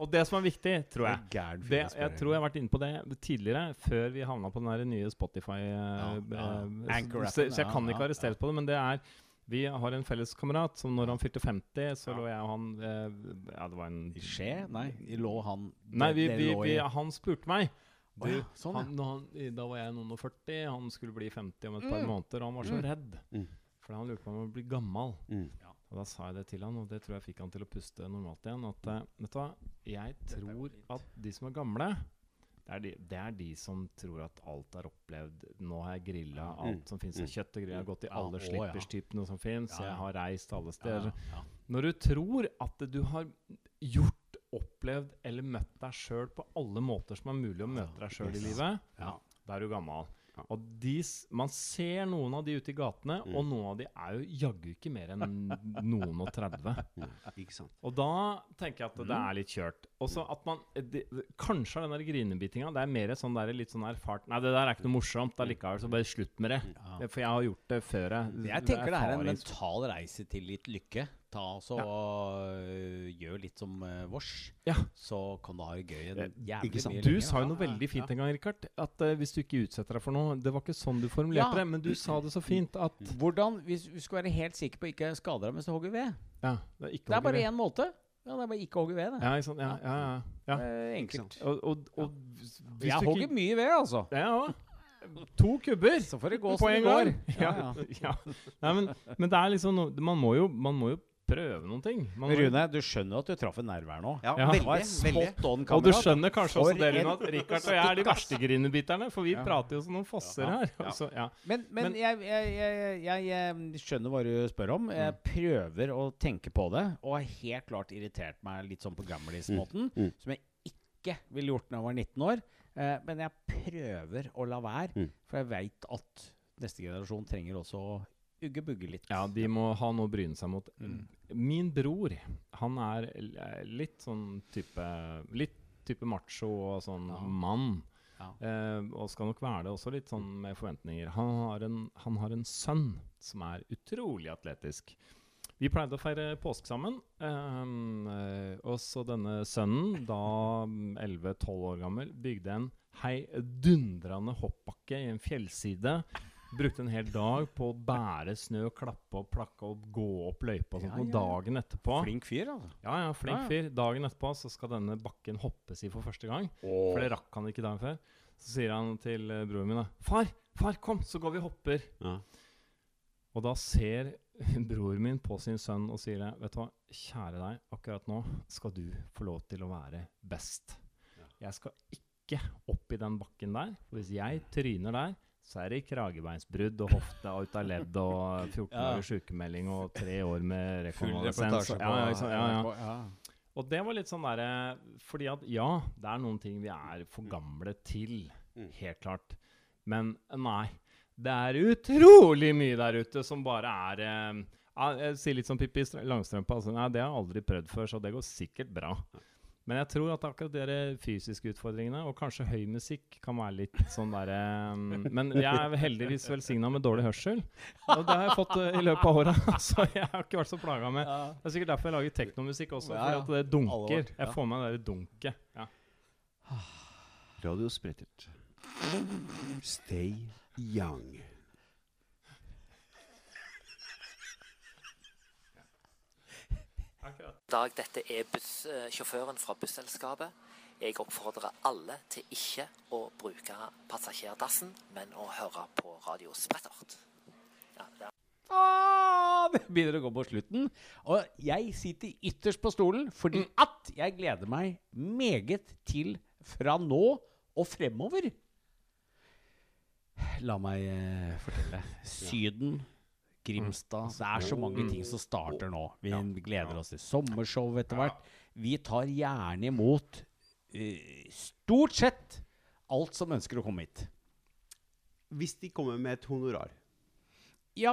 Speaker 3: Og det som er viktig, tror jeg det. Jeg tror jeg har vært inne på det tidligere, før vi havna på den der nye Spotify. eh,
Speaker 2: Ja, ja.
Speaker 3: eh, så, så jeg kan ikke
Speaker 2: ja,
Speaker 3: arresteres på det, men det er Vi har en felles kamerat som når han fylte 50, så lå jeg og han eh, Ja, det var en
Speaker 2: I skje? Nei, lå han
Speaker 3: Nei, vi, vi, vi, han spurte meg.
Speaker 2: Å ja, sånn,
Speaker 3: han, han, da var jeg noen og 40, han skulle bli 50 om et par
Speaker 2: Mm.
Speaker 3: måneder, og han var så redd.
Speaker 1: Mm.
Speaker 3: For han lurte på om han ville bli gammel.
Speaker 1: Mm.
Speaker 3: Og da sa jeg det til han, og det tror jeg fikk han til å puste normalt igjen. At uh, vet du hva, jeg tror at de som er gamle, det er de, det er de som tror at alt er opplevd. Nå har jeg grilla alt
Speaker 1: Mm.
Speaker 3: som fins av
Speaker 1: Mm.
Speaker 3: kjøtt og grill. Jeg har gått i alle
Speaker 2: ja.
Speaker 3: slipperstypene som fins.
Speaker 2: Ja, ja.
Speaker 3: Jeg har reist alle steder.
Speaker 2: ja.
Speaker 3: Når du tror at du har gjort, opplevd eller møtt deg sjøl på alle måter som er mulig å møte deg sjøl i livet,
Speaker 2: Ja.
Speaker 3: da er du gammel. Og de, man ser noen av de ute i gatene,
Speaker 1: Mm.
Speaker 3: og noen av de er jo jaggu ikke mer enn noen og 30.
Speaker 1: Mm. Ikke sant.
Speaker 3: Og da tenker jeg at det er litt kjørt. Og så at man det, Kanskje den der grinebitinga, det er mer sånn der, litt sånn erfart Nei, det der er ikke noe morsomt allikevel, så bare slutt med det.
Speaker 2: Ja.
Speaker 3: For jeg har gjort det før. Jeg,
Speaker 2: Jeg tenker det er en mental reise til litt lykke. Ta altså øh, Gjør litt som uh, vårs,
Speaker 3: Ja.
Speaker 2: så kan du ha det gøy en
Speaker 3: Eh,
Speaker 2: jævlig mye lenger.
Speaker 3: Du sa jo noe veldig fint en gang, Rikard. At uh, hvis du ikke utsetter deg for noe Det var ikke sånn du formulerte det, men du sa det så fint at
Speaker 2: Hvordan, Hvis du skal være helt sikker på ikke skade deg mens du hogger ved
Speaker 3: Ja, det er
Speaker 2: Det er bare én måte. Ja, det er bare ikke hogge ved. Det.
Speaker 3: Ja. Ja, ja, ja.
Speaker 2: enkelt.
Speaker 3: Og, og, og
Speaker 2: Jeg hogger
Speaker 3: ikke
Speaker 2: mye ved, altså.
Speaker 3: Ja, ja. To kubber
Speaker 2: Så får det gå
Speaker 3: på en
Speaker 2: det går. Ja,
Speaker 3: Ja,
Speaker 2: ja.
Speaker 3: ja. Nei, men, men det er liksom noe Man må jo, man må jo prøve noen ting. Man
Speaker 2: Rune, du skjønner at du traff en nerve her nå?
Speaker 1: Ja,
Speaker 3: Ja.
Speaker 1: Veldig. veldig.
Speaker 3: og du skjønner kanskje også det, Rune, at Rikard og jeg er de verste grinebiterne. For vi
Speaker 2: Ja.
Speaker 3: prater jo som noen fosser her.
Speaker 1: Ja.
Speaker 3: Så, ja.
Speaker 2: Men, men,
Speaker 3: Men-
Speaker 2: jeg, jeg, jeg, jeg, jeg skjønner hva du spør om. Jeg
Speaker 3: Mm.
Speaker 2: prøver å tenke på det, og har helt klart irritert meg litt sånn på gamlis-måten.
Speaker 1: Mm.
Speaker 2: Som jeg ikke ville gjort da jeg var 19 år. Eh, men jeg prøver å la være,
Speaker 1: Mm.
Speaker 2: for jeg veit at neste generasjon trenger også å ugge-bugge litt.
Speaker 3: ja, de må ha noe å bryne seg mot.
Speaker 2: Mm.
Speaker 3: Min bror, han er litt sånn type Litt type macho og sånn
Speaker 2: Ja.
Speaker 3: mann.
Speaker 2: Ja.
Speaker 3: Eh, og skal nok være det også litt sånn med forventninger. Han har en, han har en sønn som er utrolig atletisk. Vi pleide å feire påske sammen. ehm, eh, og så denne sønnen, da 11-12 år gammel, bygde en heidundrende hoppbakke i en fjellside. Brukte en hel dag på å bære snø, klappe og plakke og gå opp løypa. Og sånt,
Speaker 2: Ja,
Speaker 3: og
Speaker 2: ja.
Speaker 3: dagen etterpå
Speaker 2: Flink fyr, altså.
Speaker 3: ja, ja, flink
Speaker 2: Ja, ja.
Speaker 3: fyr. Dagen etterpå så skal denne bakken hoppes i for første gang. For det rakk han ikke dagen før. Så sier han til eh, broren min da, 'Far, far, kom, så går vi og hopper.'
Speaker 1: Ja.
Speaker 3: Og da ser broren min på sin sønn og sier det, 'Vet du hva, kjære deg, akkurat nå skal du få lov til å være best.' Jeg skal ikke opp i den bakken der. For hvis jeg tryner der, så er det kragebeinsbrudd og hofte ut av ledd og 14
Speaker 2: Ja.
Speaker 3: sykemelding og tre år med rekonvalesens. Ja, ja, ja, ja. Og det var litt sånn derre Fordi at ja, det er noen ting vi er for gamle til.
Speaker 1: Mm.
Speaker 3: Helt klart. Men nei. Det er utrolig mye der ute som bare er eh, Jeg sier litt som Pippi Langstrømpe. Altså, nei, det har jeg aldri prøvd før, så det går sikkert bra. Men jeg tror at akkurat de fysiske utfordringene, og kanskje høy musikk, kan være litt sånn derre Men jeg er heldigvis velsigna med dårlig hørsel. Og det har jeg fått uh, i løpet av åra. Så jeg har ikke vært så plaga med det er sikkert derfor jeg lager teknomusikk også.
Speaker 2: Ja,
Speaker 3: fordi at det dunker.
Speaker 2: Ja.
Speaker 3: Jeg får med det der dunket. Ja.
Speaker 1: Radio Sprettert. Stay young.
Speaker 7: Dag, dette er bussjåføren fra busselskapet. Jeg oppfordrer alle til ikke å bruke passasjerdassen, men å høre på Radio Sprettert. Ja, det
Speaker 2: Ah, det begynner å gå på slutten. Og jeg sitter ytterst på stolen fordi at jeg gleder meg meget til fra nå og fremover. La meg eh, fortelle. Syden, Grimstad Det er så mange ting som starter nå. Vi gleder oss til sommershow etter hvert. Vi tar gjerne imot uh, stort sett alt som ønsker å komme hit.
Speaker 1: Hvis de kommer med et honorar.
Speaker 2: Ja,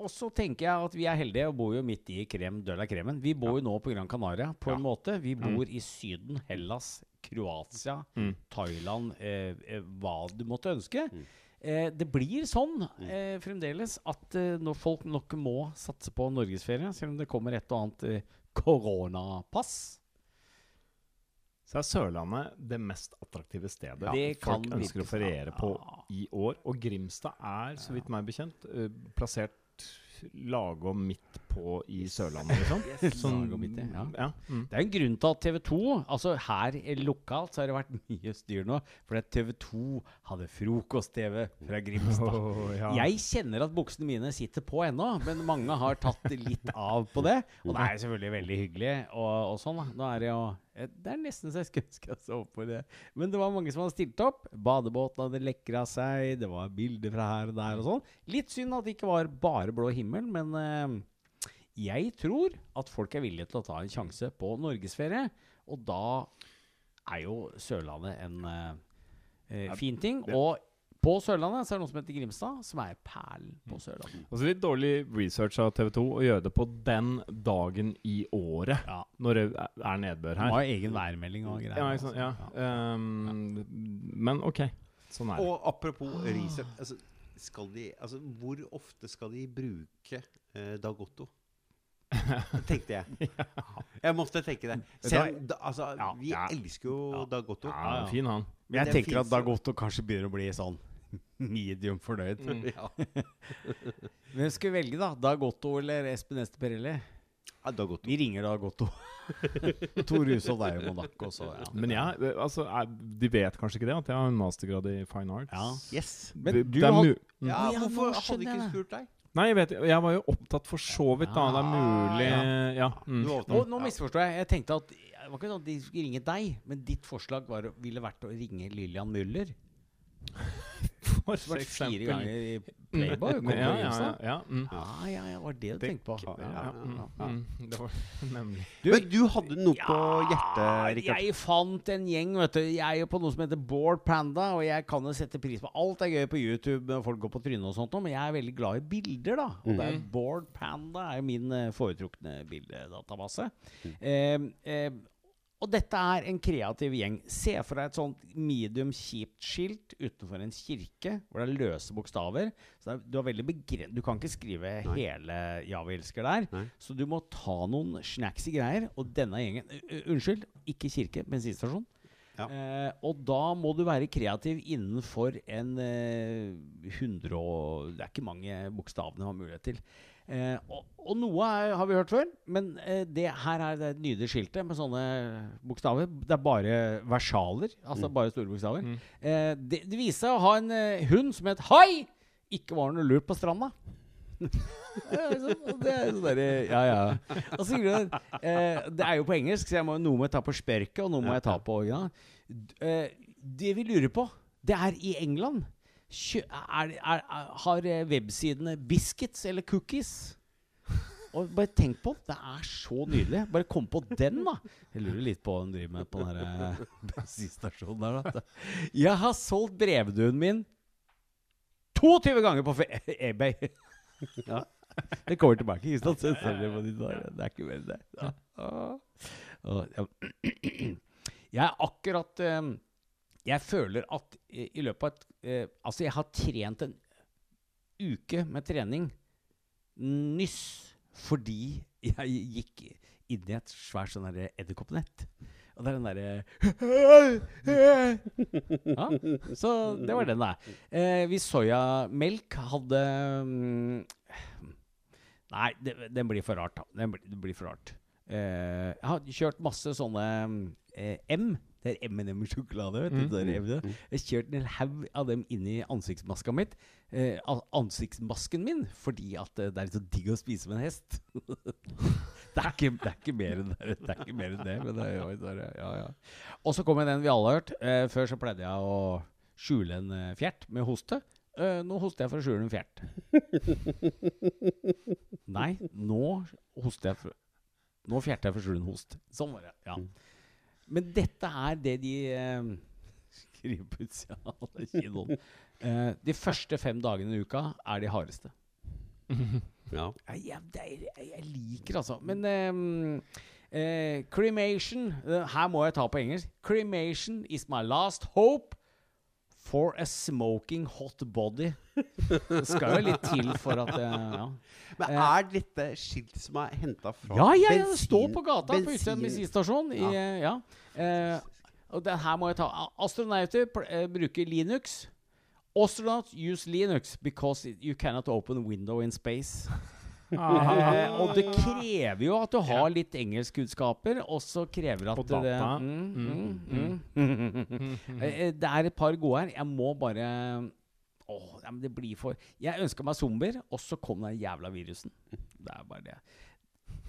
Speaker 2: og så tenker jeg at vi er heldige og bor jo midt i krem de la kremen. Vi bor jo nå på Gran Canaria på en måte. Vi bor i Syden, Hellas, Kroatia, Thailand, eh, eh, hva du måtte ønske. Eh, det blir sånn eh, fremdeles at eh, når folk nok må satse på norgesferie, selv om det kommer et og annet eh, koronapass.
Speaker 3: Så er Sørlandet det mest attraktive stedet
Speaker 2: Det
Speaker 3: folk
Speaker 2: kan
Speaker 3: ønsker å feriere på
Speaker 2: Ja.
Speaker 3: i år. Og Grimstad er, så vidt meg bekjent, eh, plassert lagom midt på i Sørlandet, liksom.
Speaker 2: sånn. midt ja.
Speaker 3: ja. Mm.
Speaker 2: Det er en grunn til at TV 2 Altså her lokalt så har det vært mye styr nå. Fordi at TV 2 hadde frokost-TV fra Grimstad.
Speaker 3: Oh, ja.
Speaker 2: Jeg kjenner at buksene mine sitter på ennå, men mange har tatt litt av på det. Og det er selvfølgelig veldig hyggelig. Og, og sånn da. Nå er det jo eh, Det er nesten så jeg skulle ønske jeg så på det. Men det var mange som hadde stilt opp. Badebåten hadde lekra seg, det var bilder fra her og der og sånn. Litt synd at det ikke var bare blå himmel, men eh, jeg tror at folk er villige til å ta en sjanse på norgesferie. Og da er jo Sørlandet en eh, eh, fin ting. Og på Sørlandet så er det noe som heter Grimstad, som er perlen på Sørlandet.
Speaker 3: Og så litt dårlig research av TV 2 å gjøre det på den dagen i året
Speaker 2: Ja.
Speaker 3: når det er- nedbør nedbør
Speaker 2: De
Speaker 3: her.
Speaker 2: har egen værmelding og greier.
Speaker 3: Ja, ikke sant? Ja. Ehm, men OK. Sånn er det.
Speaker 1: Og apropos research altså, skal de, altså, Hvor ofte skal de bruke eh, Dag Otto? Tenkte jeg. Jeg måtte tenke det. Selv, da, altså,
Speaker 3: Ja,
Speaker 1: vi
Speaker 3: ja.
Speaker 1: elsker jo
Speaker 3: Ja.
Speaker 1: Dag Otto.
Speaker 3: Ja, fin han.
Speaker 2: Men jeg tenker
Speaker 1: finnes
Speaker 2: at Dag Otto kanskje begynner å bli sånn medium fornøyd.
Speaker 1: Ja.
Speaker 2: Hvem skal vi velge, da? Dag Otto eller Espen Ester Perelli?
Speaker 1: Ja, Dag Otto.
Speaker 2: Vi ringer Dag Otto. Tor Hushovd er jo Monaco, også. ja.
Speaker 3: Men jeg, altså, er, de vet kanskje ikke det, at jeg har en mastergrad i fine arts.
Speaker 2: Ja.
Speaker 1: Yes.
Speaker 2: Men du,
Speaker 3: du er mm.
Speaker 1: Ja, hvorfor hadde ikke spurt deg?
Speaker 3: Nei, jeg vet Jeg var jo opptatt for så vidt, da. Det er mulig
Speaker 2: Ja.
Speaker 3: Ja. mm.
Speaker 2: Nå, nå misforstår jeg. Jeg tenkte at Det var ikke sånn at de skulle ringe deg, men ditt forslag var, ville vært å ringe Lillian Müller.
Speaker 3: For
Speaker 2: vært fire ganger i Playboy. kom
Speaker 3: Ja,
Speaker 2: på
Speaker 3: ja, ja, ja, mm.
Speaker 2: Ah, ja, ja, var det du tenkte på?
Speaker 3: Ja,
Speaker 2: Ja, ja,
Speaker 3: mm,
Speaker 2: ja.
Speaker 3: mm. Det var nemlig
Speaker 1: Men du hadde noe på hjertet, Rikard.
Speaker 2: jeg fant en gjeng, vet du. Jeg er på noe som heter Board Panda, og jeg kan jo sette pris på alt er gøy på YouTube når folk går på trynet og sånt, men jeg er veldig glad i bilder, da. Og det er Board Panda er min eh, foretrukne bildedatabase. Eh, eh, og dette er en kreativ gjeng. Se for deg et sånt medium kjipt skilt utenfor en kirke, hvor det er løse bokstaver. Så er, du, er du kan ikke skrive hele 'Ja, vi elsker' der.
Speaker 1: Nei.
Speaker 2: Så du må ta noen snacksy greier. Og denne gjengen ø, Unnskyld, ikke kirke, bensinstasjon.
Speaker 1: Ja.
Speaker 2: Uh, og da må du være kreativ innenfor en uh, 100 og Det er ikke mange bokstavene du har mulighet til. Eh, og, og noe er, har vi hørt før, men eh, det her er det et nydelig skiltet med sånne bokstaver. Det er bare versaler, altså bare store bokstaver. Eh, det, det viser seg å ha en eh, hund som het Hai! Ikke var noe lurt på stranda. Ja, det er sånn derre Ja, ja. Og så sier du eh, Det er jo på engelsk, så jeg må, noe må jeg ta på sperket, og noe må jeg ta på originalen. Eh, Det vi lurer på, det er i England er, er, Har eh, websidene biscuits eller cookies? Og bare tenk på det. er så nydelig. Bare kom på den, da. Jeg lurer litt på hva hun driver med på den eh, bensinstasjonen der. Da. Jeg har solgt brevduen min 22 ganger på eBay. Ja. Det kommer tilbake. Ikke sant? Det er ikke mer enn det. Ja. Jeg er akkurat eh, Jeg føler at i, løpet av et eh, Altså, jeg har trent en uke med trening nyss fordi jeg gikk inn i et svært sånn edderkoppnett. Og det er den derre Ja, så det var den, da. Eh, hvis soyamelk hadde mm, Nei, den blir for rart, da. Den blir, blir for rart. Eh, jeg har kjørt masse sånne eh, M Det er M&M-sjokolade. vet du, det er M&M. Jeg har kjørt en haug av dem inn i ansiktsmaska mitt. Eh, ansiktsmasken min, fordi at eh, det er så digg å spise med en hest. det, er ikke, det er ikke mer enn det, det, er ikke mer enn det men det er ja, ja. Og så kommer den vi alle har hørt. Eh, før så pleide jeg å skjule en eh, fjert med hoste. Eh, nå hoster jeg for å skjule en fjert. Nei, nå hoster jeg for Nå fjerter jeg for å skjule en host. Sånn var det. ja Men dette er det de eh, skriver på utsida av kinoen. Eh, de første fem dagene i uka er de hardeste.
Speaker 1: Ja.
Speaker 2: Jeg, jeg, jeg, jeg liker altså Men ehm, eh, cremation eh, Her må jeg ta på engelsk. Cremation is my last hope for a smoking hot body. Det skal jo litt til for at eh, ja.
Speaker 1: Men
Speaker 2: Eh,
Speaker 1: er dette skilt som er henta fra
Speaker 2: ja, ja, ja, det
Speaker 1: bensin-
Speaker 2: står på gata på Utstedt
Speaker 1: bensin-
Speaker 2: bensinstasjon. i,
Speaker 1: Ja.
Speaker 2: eh, Ja. Eh, og den her må jeg ta. Astronauter bruker Linux. Astronauts use Linux because you cannot open window in space. Eh, og det krever jo at du har litt engelskkunnskaper, og så krever at
Speaker 3: På data.
Speaker 2: Det, mm, mm, mm. Eh, eh, det er et par gode her. Jeg må bare Åh, ja, det blir for Jeg ønska meg zombier, og så kom den jævla virusen. Det er bare det.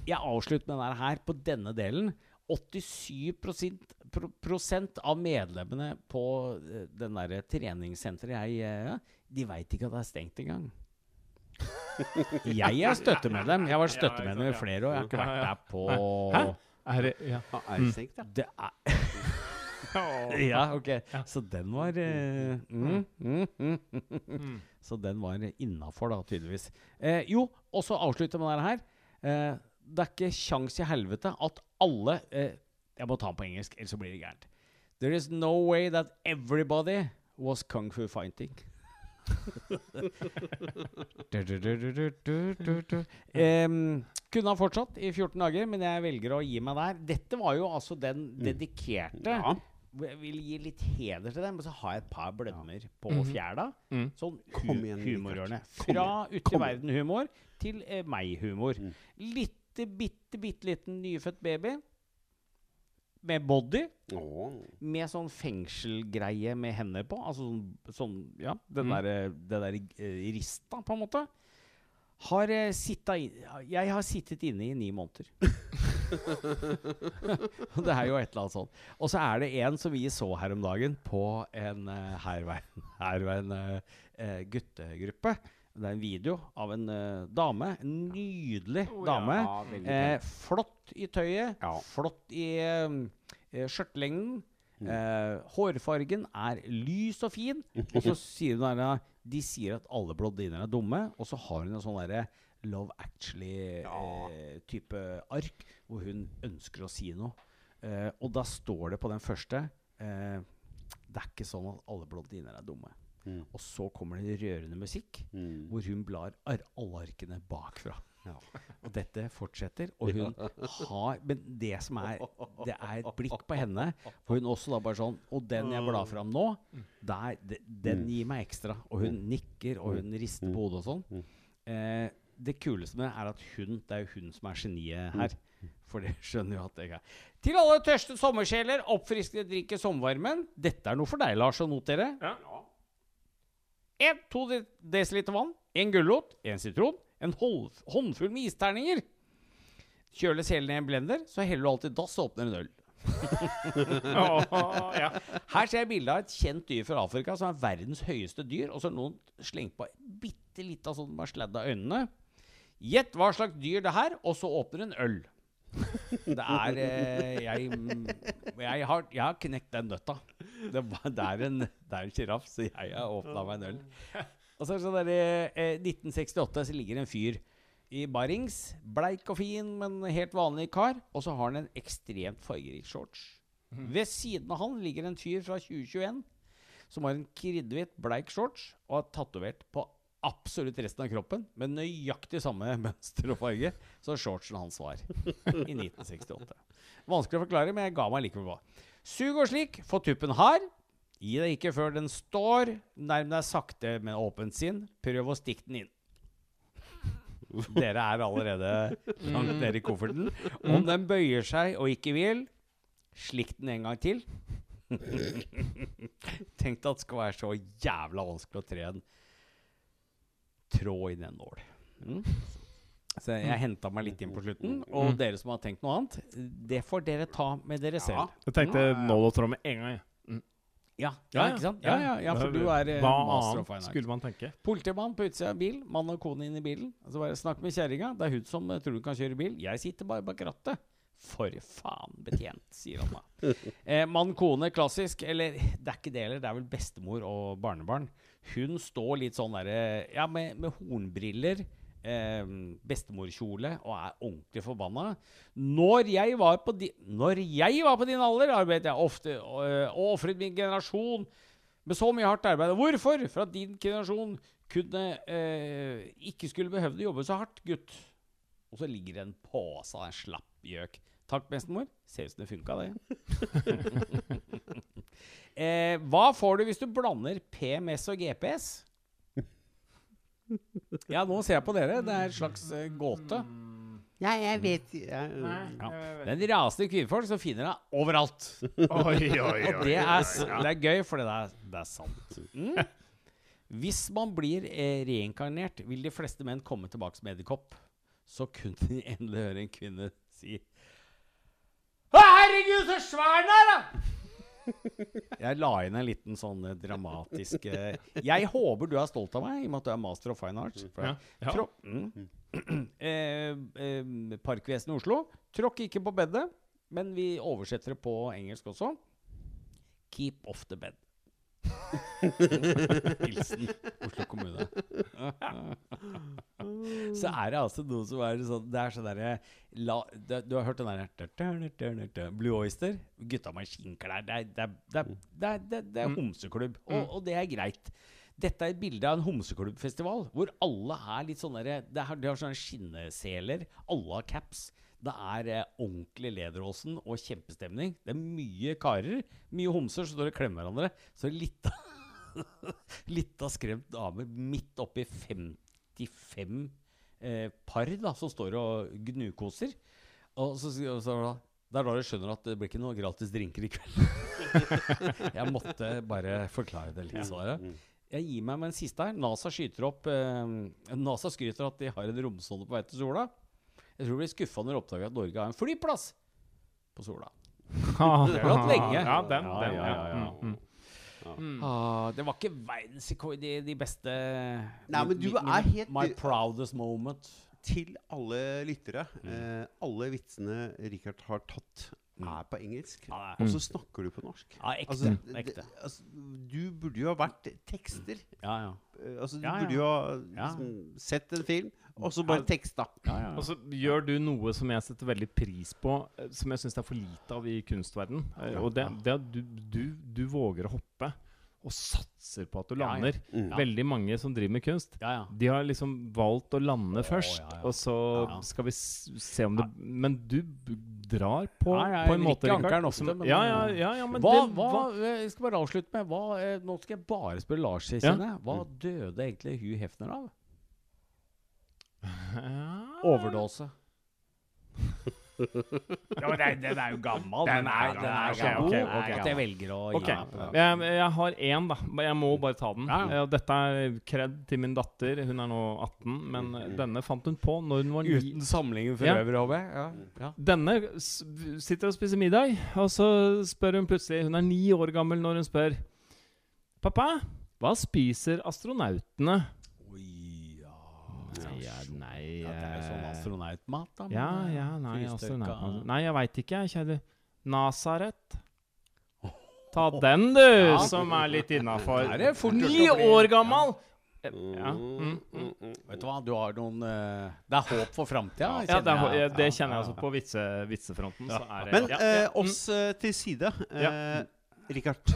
Speaker 2: Jeg avslutter med den her på denne delen. 87 prosent, pro, prosent av medlemmene på den der treningssenteret jeg De veit ikke at det er stengt engang. Jeg er støttemedlem. Jeg har vært støttemedlem i flere år. Jeg har ikke vært der på
Speaker 3: Er det, ja.
Speaker 1: Mm. det
Speaker 2: er Ja, ok. Så den var uh, mm, mm, mm, mm. Så den var innafor, da, tydeligvis. Eh, jo, og så avslutte med det her. Eh, det er ikke kjangs i helvete at alle eh, Jeg må ta den på engelsk, ellers så blir det gærent. There is no way that everybody was kung fu fighting. Em, kunne ha fortsatt i 14 dager, men jeg velger å gi meg der. Dette var jo altså den dedikerte
Speaker 1: Ja.
Speaker 2: Jeg vil gi litt heder til dem, men så har jeg et par blødmer på fjæra.
Speaker 3: Mm.
Speaker 2: Sånn
Speaker 1: Kom igjen,
Speaker 2: humorhjørne. Fra ute i verden-humor til eh, meg-humor.
Speaker 1: Mm.
Speaker 2: Litte, bitte, bitte liten nyfødt baby med body.
Speaker 1: Oh.
Speaker 2: Med sånn fengselgreie med hender på. Altså sånn, sånn Ja, den
Speaker 3: Mm.
Speaker 2: der, det der eh, rista, på en måte. Har eh, sitta Jeg har sittet inne i ni måneder. Det er jo et eller annet sånt. Og så er det en som vi så her om dagen på en uh, herveien, herveien uh, guttegruppe. Det er en video av en uh, dame. En nydelig dame. Eh, flott i tøyet.
Speaker 1: Ja.
Speaker 2: Flott i uh, skjørtelengden. Eh, hårfargen er lys og fin. Og så sier hun der, De sier at alle blondiner er dumme, og så har hun en sånn derre Love Actually-type ark hvor hun ønsker å si noe. Og da står det på den første Det er ikke sånn at alle blondiner er dumme.
Speaker 1: Mm.
Speaker 2: Og så kommer det rørende musikk
Speaker 1: Mm.
Speaker 2: hvor hun blar ar alle arkene bakfra.
Speaker 1: Ja.
Speaker 2: Og dette fortsetter. Og hun har Men det som er Det er et blikk på henne. For hun også da bare sånn Og den jeg blar fram nå, der, de, den gir meg ekstra. Og hun nikker, og hun rister på hodet og sånn. Eh, det kuleste med det er at hun Det er jo hun som er geniet her. For det skjønner jo at jeg er Til alle tørste sommersjeler, oppfriskende drikk i sommervarmen. Dette er noe for deg, Lars, å notere.
Speaker 3: Ja.
Speaker 2: 1-2 dl vann, en gulrot, en sitron, en håndfull med isterninger. Kjøles hele ned i en blender, så heller du alltid dass og åpner en øl.
Speaker 3: Ja.
Speaker 2: Her ser jeg bilde av et kjent dyr fra Afrika som er verdens høyeste dyr. Og så har noen slengt på bitte litt av sånn med sladda øynene. Gjett hva slags dyr det er, og så åpner en øl. Det er eh, jeg, jeg, har, jeg har knekt den nøtta. Det, er en, det er en sjiraff, så jeg har åpna meg en øl. Og så er det sånn der, eh, 1968 så ligger en fyr i barings. Bleik og fin, men helt vanlig kar. Og så har han en ekstremt fargerik shorts. Ved siden av han ligger en fyr fra 2021 som har en kridhvit, bleik shorts og har tatovert på absolutt resten av kroppen med nøyaktig samme mønster og farge som shortsen hans var i 1968. Vanskelig å forklare, men jeg ga meg likevel på. Sug og slik, få tuppen hard. Gi deg ikke før den står. Nærm deg sakte, men åpent sinn. Prøv å stikke den inn. Dere er allerede langt nede i kofferten. Om den bøyer seg og ikke vil, slikk den en gang til. Tenk deg at det skal være så jævla vanskelig å tre en tråd i den nål. Mm. Så jeg henta meg litt inn på slutten. Og dere som har tenkt noe annet, det får dere ta med dere selv.
Speaker 3: Jeg tenkte nål og tråd med en gang. Mm.
Speaker 2: Ja, ja, ikke sant? Ja, ja, ja, for du er eh,
Speaker 3: Hva
Speaker 2: master of fine
Speaker 3: annet skulle man tenke?
Speaker 2: Politimann på utsida av bil, mann og kone inn i bilen. Så bare snakk med kjerringa. Det er hun som eh, tror du kan kjøre bil. Jeg sitter bare bak rattet. For faen, betjent, sier han da. Eh, mann, kone, klassisk. Eller det er ikke det heller. Det er vel bestemor og barnebarn. Hun står litt sånn derre Ja, med, med hornbriller. Eh, bestemorkjole og er ordentlig forbanna. Når jeg var på, di Når jeg var på din alder, arbeidet jeg ofte øh, og ofret min generasjon med så mye hardt arbeid. Hvorfor? For at din generasjon kunne øh, ikke skulle behøvd å jobbe så hardt, gutt. Og så ligger det en pose av en slapp gjøk. Takk, bestemor. Ser ut som det funka, det. eh, hva får du hvis du blander PMS og GPS? Ja, nå ser jeg på dere. Det er en slags eh, gåte.
Speaker 1: Ja, jeg vet ja,
Speaker 2: Ja. Det er en rasende kvinnfolk som finner deg overalt.
Speaker 3: Oi, oi,
Speaker 2: Og det er, s- det er gøy, for det er, det er sant. Mm. Hvis man blir eh, reinkarnert, vil de fleste menn komme tilbake som edderkopp. Så kunne de endelig høre en kvinne si Å, herregud, så svær den er, da! Jeg la inn en liten sånn eh, dramatisk eh, Jeg håper du er stolt av meg, i og med at du er master of fine arts. For
Speaker 3: Ja, ja.
Speaker 2: Trå- mm. eh, eh, Parkvesenet i Oslo. Tråkk ikke på bedet, men vi oversetter det på engelsk også. Keep off the bed. Hilsen Oslo kommune. Så er det altså noe som er sånn Det er sånn derre Du har hørt den derre Blue Oyster? Gutta med skinnklær. Det er, det er, det er, det er, det det er homseklubb, og, og det er greit. Dette er et bilde av en homseklubbfestival hvor alle er litt sånn derre er- De har sånne skinneseler. Alle har caps. Det er eh, ordentlig Lederåsen og kjempestemning. Det er mye karer. Mye homser som står og klemmer hverandre. Så litt av skremt dame midt oppi 55 eh, par da, som står og gnukoser. Og så, så det er da du skjønner at det blir ikke noe gratis drinker i kveld. jeg måtte bare forklare det litt sånn. Jeg gir meg med en siste her. NASA skyter opp eh, NASA skryter at de har en romsonde på vei til sola. Jeg tror du blir skuffa når du oppdager at Norge har en flyplass på sola.
Speaker 3: Det
Speaker 2: har hatt lenge.
Speaker 3: Ja, den.
Speaker 2: Ja,
Speaker 3: den
Speaker 2: ja, ja, ja.
Speaker 3: Mm, mm.
Speaker 2: Ah, det var ikke verdensrekord i de beste
Speaker 1: Nei, men du er helt-
Speaker 2: My proudest moment.
Speaker 1: Til alle lyttere. Eh, alle vitsene Richard har tatt, er på engelsk.
Speaker 2: Ja,
Speaker 1: Og så snakker du på norsk.
Speaker 2: Ja, ekte.
Speaker 1: Altså,
Speaker 2: ekte.
Speaker 1: altså, du burde jo ha vært tekster.
Speaker 2: Ja, ja.
Speaker 1: Eh, altså, du
Speaker 2: Ja, ja.
Speaker 1: burde jo ha
Speaker 2: Ja.
Speaker 1: liksom, sett en film, og så bare teksta.
Speaker 2: ja, ja.
Speaker 3: Og så gjør du noe som jeg setter veldig pris på, eh, som jeg syns det er for lite av i kunstverden. Eh, Og det, det at du, du, du våger å hoppe, og satser på at du
Speaker 2: Ja, ja.
Speaker 3: lander.
Speaker 1: Mm.
Speaker 3: Veldig mange som driver med kunst,
Speaker 2: ja, ja.
Speaker 3: de har liksom valgt å lande først,
Speaker 2: ja, ja.
Speaker 3: og så
Speaker 2: Ja, ja.
Speaker 3: skal vi se om det Men du drar på,
Speaker 2: Ja, ja,
Speaker 3: på en måte, Rikard,
Speaker 2: ofte, men-
Speaker 3: ja, ja, ja, ja, men
Speaker 2: Hva,
Speaker 3: det
Speaker 2: hva,
Speaker 3: var-
Speaker 2: eh, Jeg skal bare avslutte med hva, Nå skal jeg bare spørre Lars. Hva døde egentlig Hugh Hefner av?
Speaker 3: Ja.
Speaker 2: Overdose. ja, men den, den er jo gammel. Den er, den er så god
Speaker 3: okay, okay, ok.
Speaker 2: at jeg velger å gi meg den.
Speaker 3: jeg, jeg har én, da. Jeg må bare ta den.
Speaker 2: Ja.
Speaker 3: Eh, Dette er kred til min datter. Hun er nå 18, men denne fant hun på når hun var ni.
Speaker 2: Uten samlingen for
Speaker 3: Ja.
Speaker 2: øvrig, håper jeg. Ja. Ja.
Speaker 3: Denne sitter og spiser middag, og så spør hun plutselig Hun er ni år gammel når hun spør Pappa, hva spiser astronautene?
Speaker 2: Ja.
Speaker 3: Nei, ja,
Speaker 2: det er jo sånn
Speaker 3: eh,
Speaker 2: astronautmat, da.
Speaker 3: Ja,
Speaker 2: eh,
Speaker 3: ja, nei,
Speaker 2: astronautmat.
Speaker 3: astronautene Nei, jeg veit ikke, jeg, kjære. Nasaret. Ta den, du,
Speaker 2: Ja.
Speaker 3: som er litt innafor. Ni år gammel! Ja. Mm, mm.
Speaker 2: Vet du hva, du har noen uh, Det er håp for framtida.
Speaker 3: Ja, det, er,
Speaker 2: jeg.
Speaker 3: det kjenner jeg altså på vitse, vitsefronten.
Speaker 1: Men eh,
Speaker 3: mm.
Speaker 1: oss eh, til side. Eh. Richard,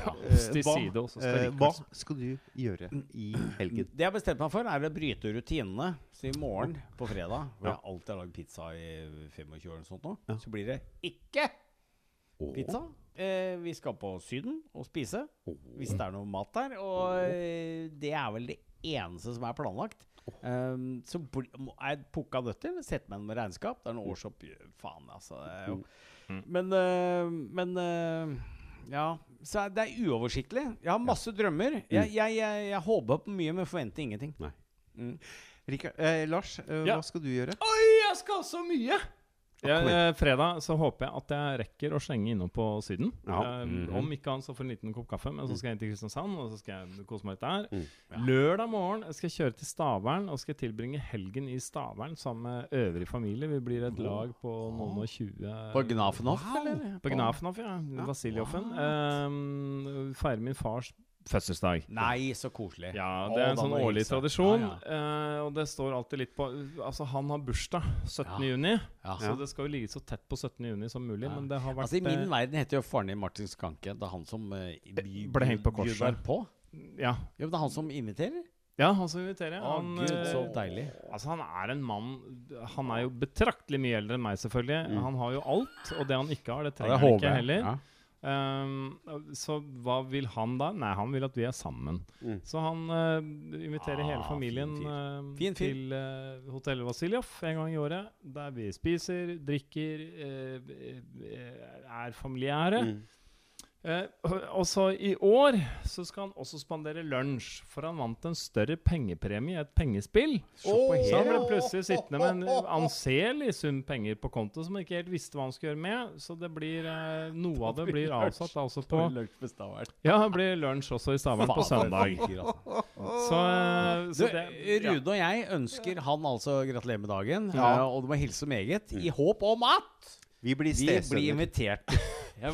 Speaker 3: oss
Speaker 1: hva, eh, hva skal du gjøre i helgen?
Speaker 2: Det jeg har bestemt meg for, er å bryte rutinene. Så i morgen, på fredag, hvor jeg alltid har lagd pizza i 25 år, eller sånt nå, så blir det ikke pizza. Eh, vi skal på Syden og spise, hvis det er noe mat der. Og eh, det er vel det eneste som er planlagt. Um, så bli, må- er jeg pukka nødt til sette meg ned med regnskap. Det er noe årsoppgjør Faen, altså. Det er jo. Men, uh, men uh, ja, Så det er uoversiktlig. Jeg har masse drømmer. Jeg, jeg, jeg, jeg håper på mye, men forventer ingenting.
Speaker 1: Nei.
Speaker 2: Mm.
Speaker 1: Rikard, eh, Lars, eh,
Speaker 3: Ja.
Speaker 1: hva skal du gjøre?
Speaker 3: Oi, jeg skal så mye! Ja, eh, fredag så håper jeg at jeg rekker å slenge innom på Syden.
Speaker 1: Ja.
Speaker 3: Eh,
Speaker 1: -hmm.
Speaker 3: Om ikke annet så for en liten kopp kaffe, men så skal jeg inn til Kristiansand og så skal jeg kose meg litt der.
Speaker 1: Mm.
Speaker 3: Lørdag morgen skal jeg kjøre til Stavern og skal tilbringe helgen i Stavern sammen med øvrig familie. Vi blir et lag på noen og tjue
Speaker 2: På Gnafenhoff, eller?
Speaker 3: På Gnafenhoff, ja. Vasiljoffen. Um, feirer min fars fødselsdag.
Speaker 2: Nei, så koselig.
Speaker 3: Ja, det er en sånn årlig
Speaker 2: hilse.
Speaker 3: tradisjon.
Speaker 2: Ja,
Speaker 3: eh, og det står alltid litt på Altså, han har bursdag 17.
Speaker 2: Ja.
Speaker 3: juni,
Speaker 2: Ja.
Speaker 3: så det skal jo ligge så tett på 17. juni som mulig.
Speaker 2: Ja.
Speaker 3: Men det har vært
Speaker 2: Altså I min
Speaker 3: eh,
Speaker 2: verden heter jo faren din Martin Skanke. Det er han som uh,
Speaker 3: ble hengt på korset.
Speaker 2: på.
Speaker 3: Ja.
Speaker 2: Jo, det er han som inviterer.
Speaker 3: ja, han som inviterer.
Speaker 2: Å,
Speaker 3: han,
Speaker 2: gud, så deilig.
Speaker 3: Altså, han er en mann Han er jo betraktelig mye eldre enn meg, selvfølgelig.
Speaker 1: Mm.
Speaker 3: Han har jo alt, og det han ikke har, det
Speaker 2: Ja,
Speaker 3: trenger
Speaker 2: er
Speaker 3: han ikke heller.
Speaker 2: Ja.
Speaker 3: Um, så hva vil han da? Nei, han vil at vi er sammen.
Speaker 1: Mm.
Speaker 3: Så han uh, inviterer
Speaker 2: Ah,
Speaker 3: hele familien
Speaker 2: fin fin.
Speaker 3: eh,
Speaker 2: Fin fyr.
Speaker 3: til uh, Hotell Vasiljov en gang i året. Der vi spiser, drikker, eh, eh, er familiære.
Speaker 1: Mm.
Speaker 3: Eh, og- og så i år så skal han også spandere lunsj, for han vant en større pengepremie i et pengespill.
Speaker 2: Oh,
Speaker 3: Så han ble plutselig sittende med en anselig sum penger på konto som han ikke helt visste hva han skulle gjøre med. Så det blir eh, noe av det blir avsatt altså på Ja, det blir lunsj også i Stavern på søndag. Så, eh, så det ja.
Speaker 2: Rune og jeg ønsker han altså gratulerer med dagen,
Speaker 1: Ja.
Speaker 2: eh, og du må hilse meget, i håp om at
Speaker 1: Vi blir
Speaker 2: vi blir
Speaker 1: stesønner.
Speaker 2: invitert.
Speaker 3: Ja,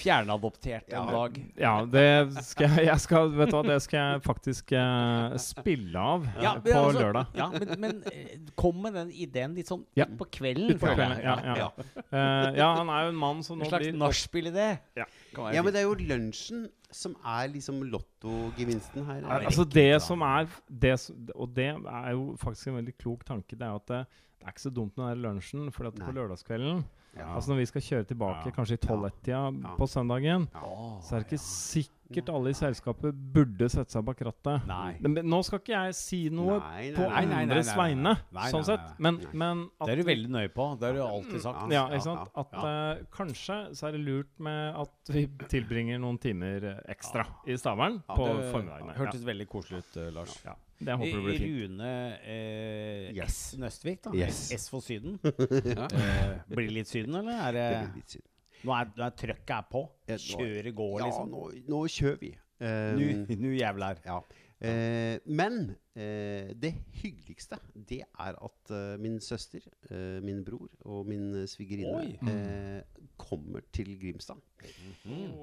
Speaker 2: Fjernadoptert en
Speaker 1: Ja.
Speaker 2: dag.
Speaker 3: ja, det skal jeg, jeg skal, Vet du hva, det skal jeg faktisk uh, spille av eh,
Speaker 2: Ja,
Speaker 3: på
Speaker 2: altså-
Speaker 3: lørdag.
Speaker 2: Ja, men, men eh, kom med den ideen litt sånn
Speaker 3: Ja.
Speaker 2: på kvelden.
Speaker 3: Utpå kvelden, ja, ja. Eh, ja, han er jo en mann som
Speaker 2: En slags
Speaker 3: blir
Speaker 2: nachspiel-idé.
Speaker 3: Ja.
Speaker 1: Ja, men det er jo lunsjen som er liksom lottogevinsten her.
Speaker 3: Ja, altså det som er det, Og det er jo faktisk en veldig klok tanke. Det er jo at det, det er ikke så dumt med den lunsjen. For på lørdagskvelden
Speaker 1: Ja.
Speaker 3: Altså Når vi skal kjøre tilbake kanskje i tolv-ett-tida på søndagen, så er det ikke sikkert alle i selskapet burde sette seg bak rattet.
Speaker 2: Nei.
Speaker 3: Nå skal ikke jeg si noe
Speaker 1: Nei, nei,
Speaker 3: på andres vegne, sånn sett. Men, men at
Speaker 2: Det er du veldig nøye på. Det har du alltid sagt.
Speaker 3: ja, ikke sant?
Speaker 1: ja,
Speaker 3: At eh, kanskje så er det lurt med at vi tilbringer noen timer eh, ekstra i Stavern
Speaker 1: Ja,
Speaker 3: på
Speaker 2: Det
Speaker 3: formiddagen.
Speaker 2: hørtes veldig koselig ut, uh, Lars.
Speaker 3: Ja. Det håper jeg blir fint.
Speaker 2: Rune eh,
Speaker 1: Yes.
Speaker 2: S. Nøstvik, da.
Speaker 1: Yes.
Speaker 2: S for Syden. eh, blir det litt Syden, eller? Er det,
Speaker 1: Det blir litt syden.
Speaker 2: nå, er, nå er trøkket er på.
Speaker 1: Ja,
Speaker 2: Kjøret går,
Speaker 1: Ja,
Speaker 2: liksom.
Speaker 1: nå, nå kjører vi. Um,
Speaker 2: Nu, nu jævlar.
Speaker 1: ja. Eh, men eh, det hyggeligste, det er at eh, min søster, eh, min bror og min eh, svigerinne eh, kommer til Grimstad.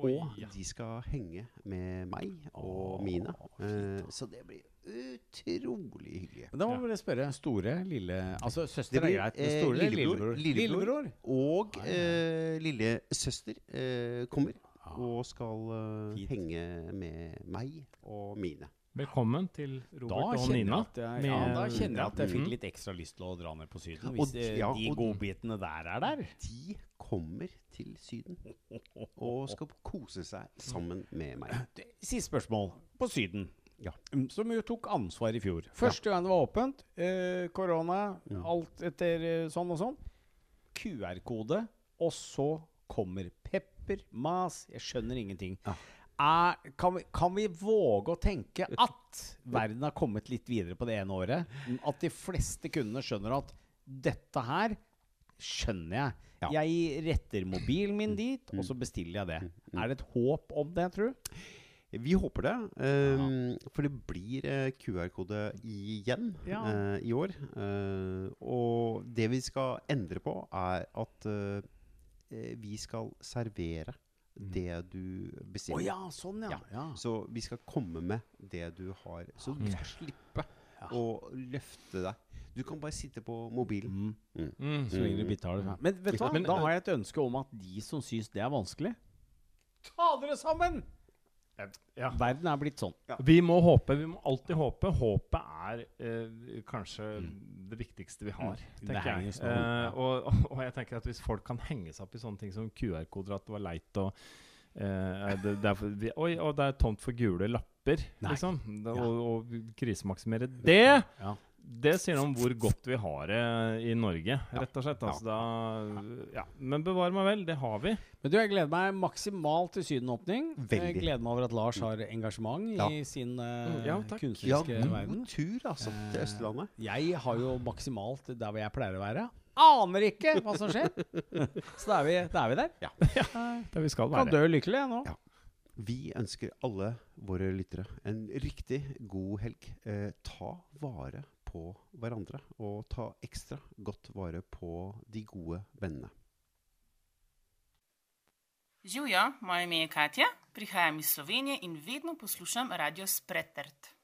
Speaker 3: Oi,
Speaker 1: Og de skal henge med meg og mine. Eh, så det blir utrolig hyggelig.
Speaker 2: Men da må vi bare spørre. Store, lille Altså, søster
Speaker 1: Det blir,
Speaker 2: er greit.
Speaker 1: Eh,
Speaker 2: store,
Speaker 1: lillebror,
Speaker 2: lillebror.
Speaker 1: lillebror. Og eh, lillesøster eh, kommer og skal
Speaker 2: uh,
Speaker 1: henge med meg og mine.
Speaker 3: Velkommen til Robert og Nina.
Speaker 2: jeg ja, da kjenner jeg at jeg fikk
Speaker 3: Mhm.
Speaker 2: litt ekstra lyst til å dra ned på Syden. Hvis
Speaker 1: d-
Speaker 2: eh,
Speaker 1: ja,
Speaker 2: de godbitene der er der.
Speaker 1: De kommer til Syden og skal kose seg sammen med meg.
Speaker 2: Siste spørsmål. På Syden.
Speaker 1: Ja.
Speaker 2: Mm, Som jo tok ansvar i fjor. Første gang det var åpent. Eh, korona,
Speaker 1: Mm.
Speaker 2: alt etter eh, sånn og sånn. QR-kode, og så kommer pepper, mas Jeg skjønner ingenting.
Speaker 1: Ja.
Speaker 2: Er, kan, vi, kan vi våge å tenke at verden har kommet litt videre på det ene året? At de fleste kundene skjønner at dette her skjønner jeg.
Speaker 1: Ja.
Speaker 2: Jeg retter mobilen min dit, og så bestiller jeg det. Er det et håp om det, tror du?
Speaker 1: Vi håper det, eh, for det blir eh, QR-kode igjen
Speaker 2: Ja.
Speaker 1: eh, i år. Eh, og det vi skal endre på, er at eh, eh, vi skal servere det du
Speaker 2: Å
Speaker 1: bestiller.
Speaker 2: ja, sånn ja.
Speaker 1: Ja.
Speaker 2: ja.
Speaker 1: Så vi skal komme med det du har. Så du skal slippe å løfte deg. Du kan bare sitte på mobilen.
Speaker 2: Mm.
Speaker 3: Mm.
Speaker 2: Så lenge du betaler. Men vet du hva?
Speaker 3: Men-
Speaker 2: da har jeg et ønske om at de som syns det er vanskelig Ta dere sammen!
Speaker 3: Ja.
Speaker 2: Verden er blitt sånn.
Speaker 3: Vi må håpe. Vi må alltid håpe. Håpet er eh, kanskje det viktigste vi har,
Speaker 2: Mm.
Speaker 3: Tenker jeg.
Speaker 2: sånn, ja.
Speaker 3: Eh, og, og jeg tenker at hvis folk kan henge seg opp i sånne ting som QR-koder, at det var leit og eh, det, det er for, vi, Oi, og det er tomt for gule lapper,
Speaker 2: Nei.
Speaker 3: liksom. Det,
Speaker 2: Ja.
Speaker 3: og, og krisemaksimere det!
Speaker 2: Ja.
Speaker 3: Det sier noe om hvor godt vi har det i Norge, rett og slett. Altså, da, ja. Men bevar meg vel, det har vi.
Speaker 2: Men du, jeg gleder meg maksimalt til Sydenåpning.
Speaker 1: Veldig.
Speaker 2: Jeg gleder meg over at Lars har engasjement
Speaker 1: Ja.
Speaker 2: i sin
Speaker 3: uh, ja, kunstneriske
Speaker 1: Ja,
Speaker 2: god verden.
Speaker 1: god tur, altså, til Østlandet.
Speaker 2: Uh, Jeg har jo maksimalt der hvor jeg pleier å være. Aner ikke hva som skjer! Så da er vi, da er vi der.
Speaker 3: Der vi skal være.
Speaker 2: Kan dø lykkelig nå.
Speaker 1: Ja. Vi ønsker alle våre lyttere en riktig god helg. Eh, ta vare på hverandre, og ta ekstra godt vare på de gode vennene.
Speaker 8: Živijo, moje ime je Katja, prihajam iz Slovenije in vedno poslušam Radio Spretert.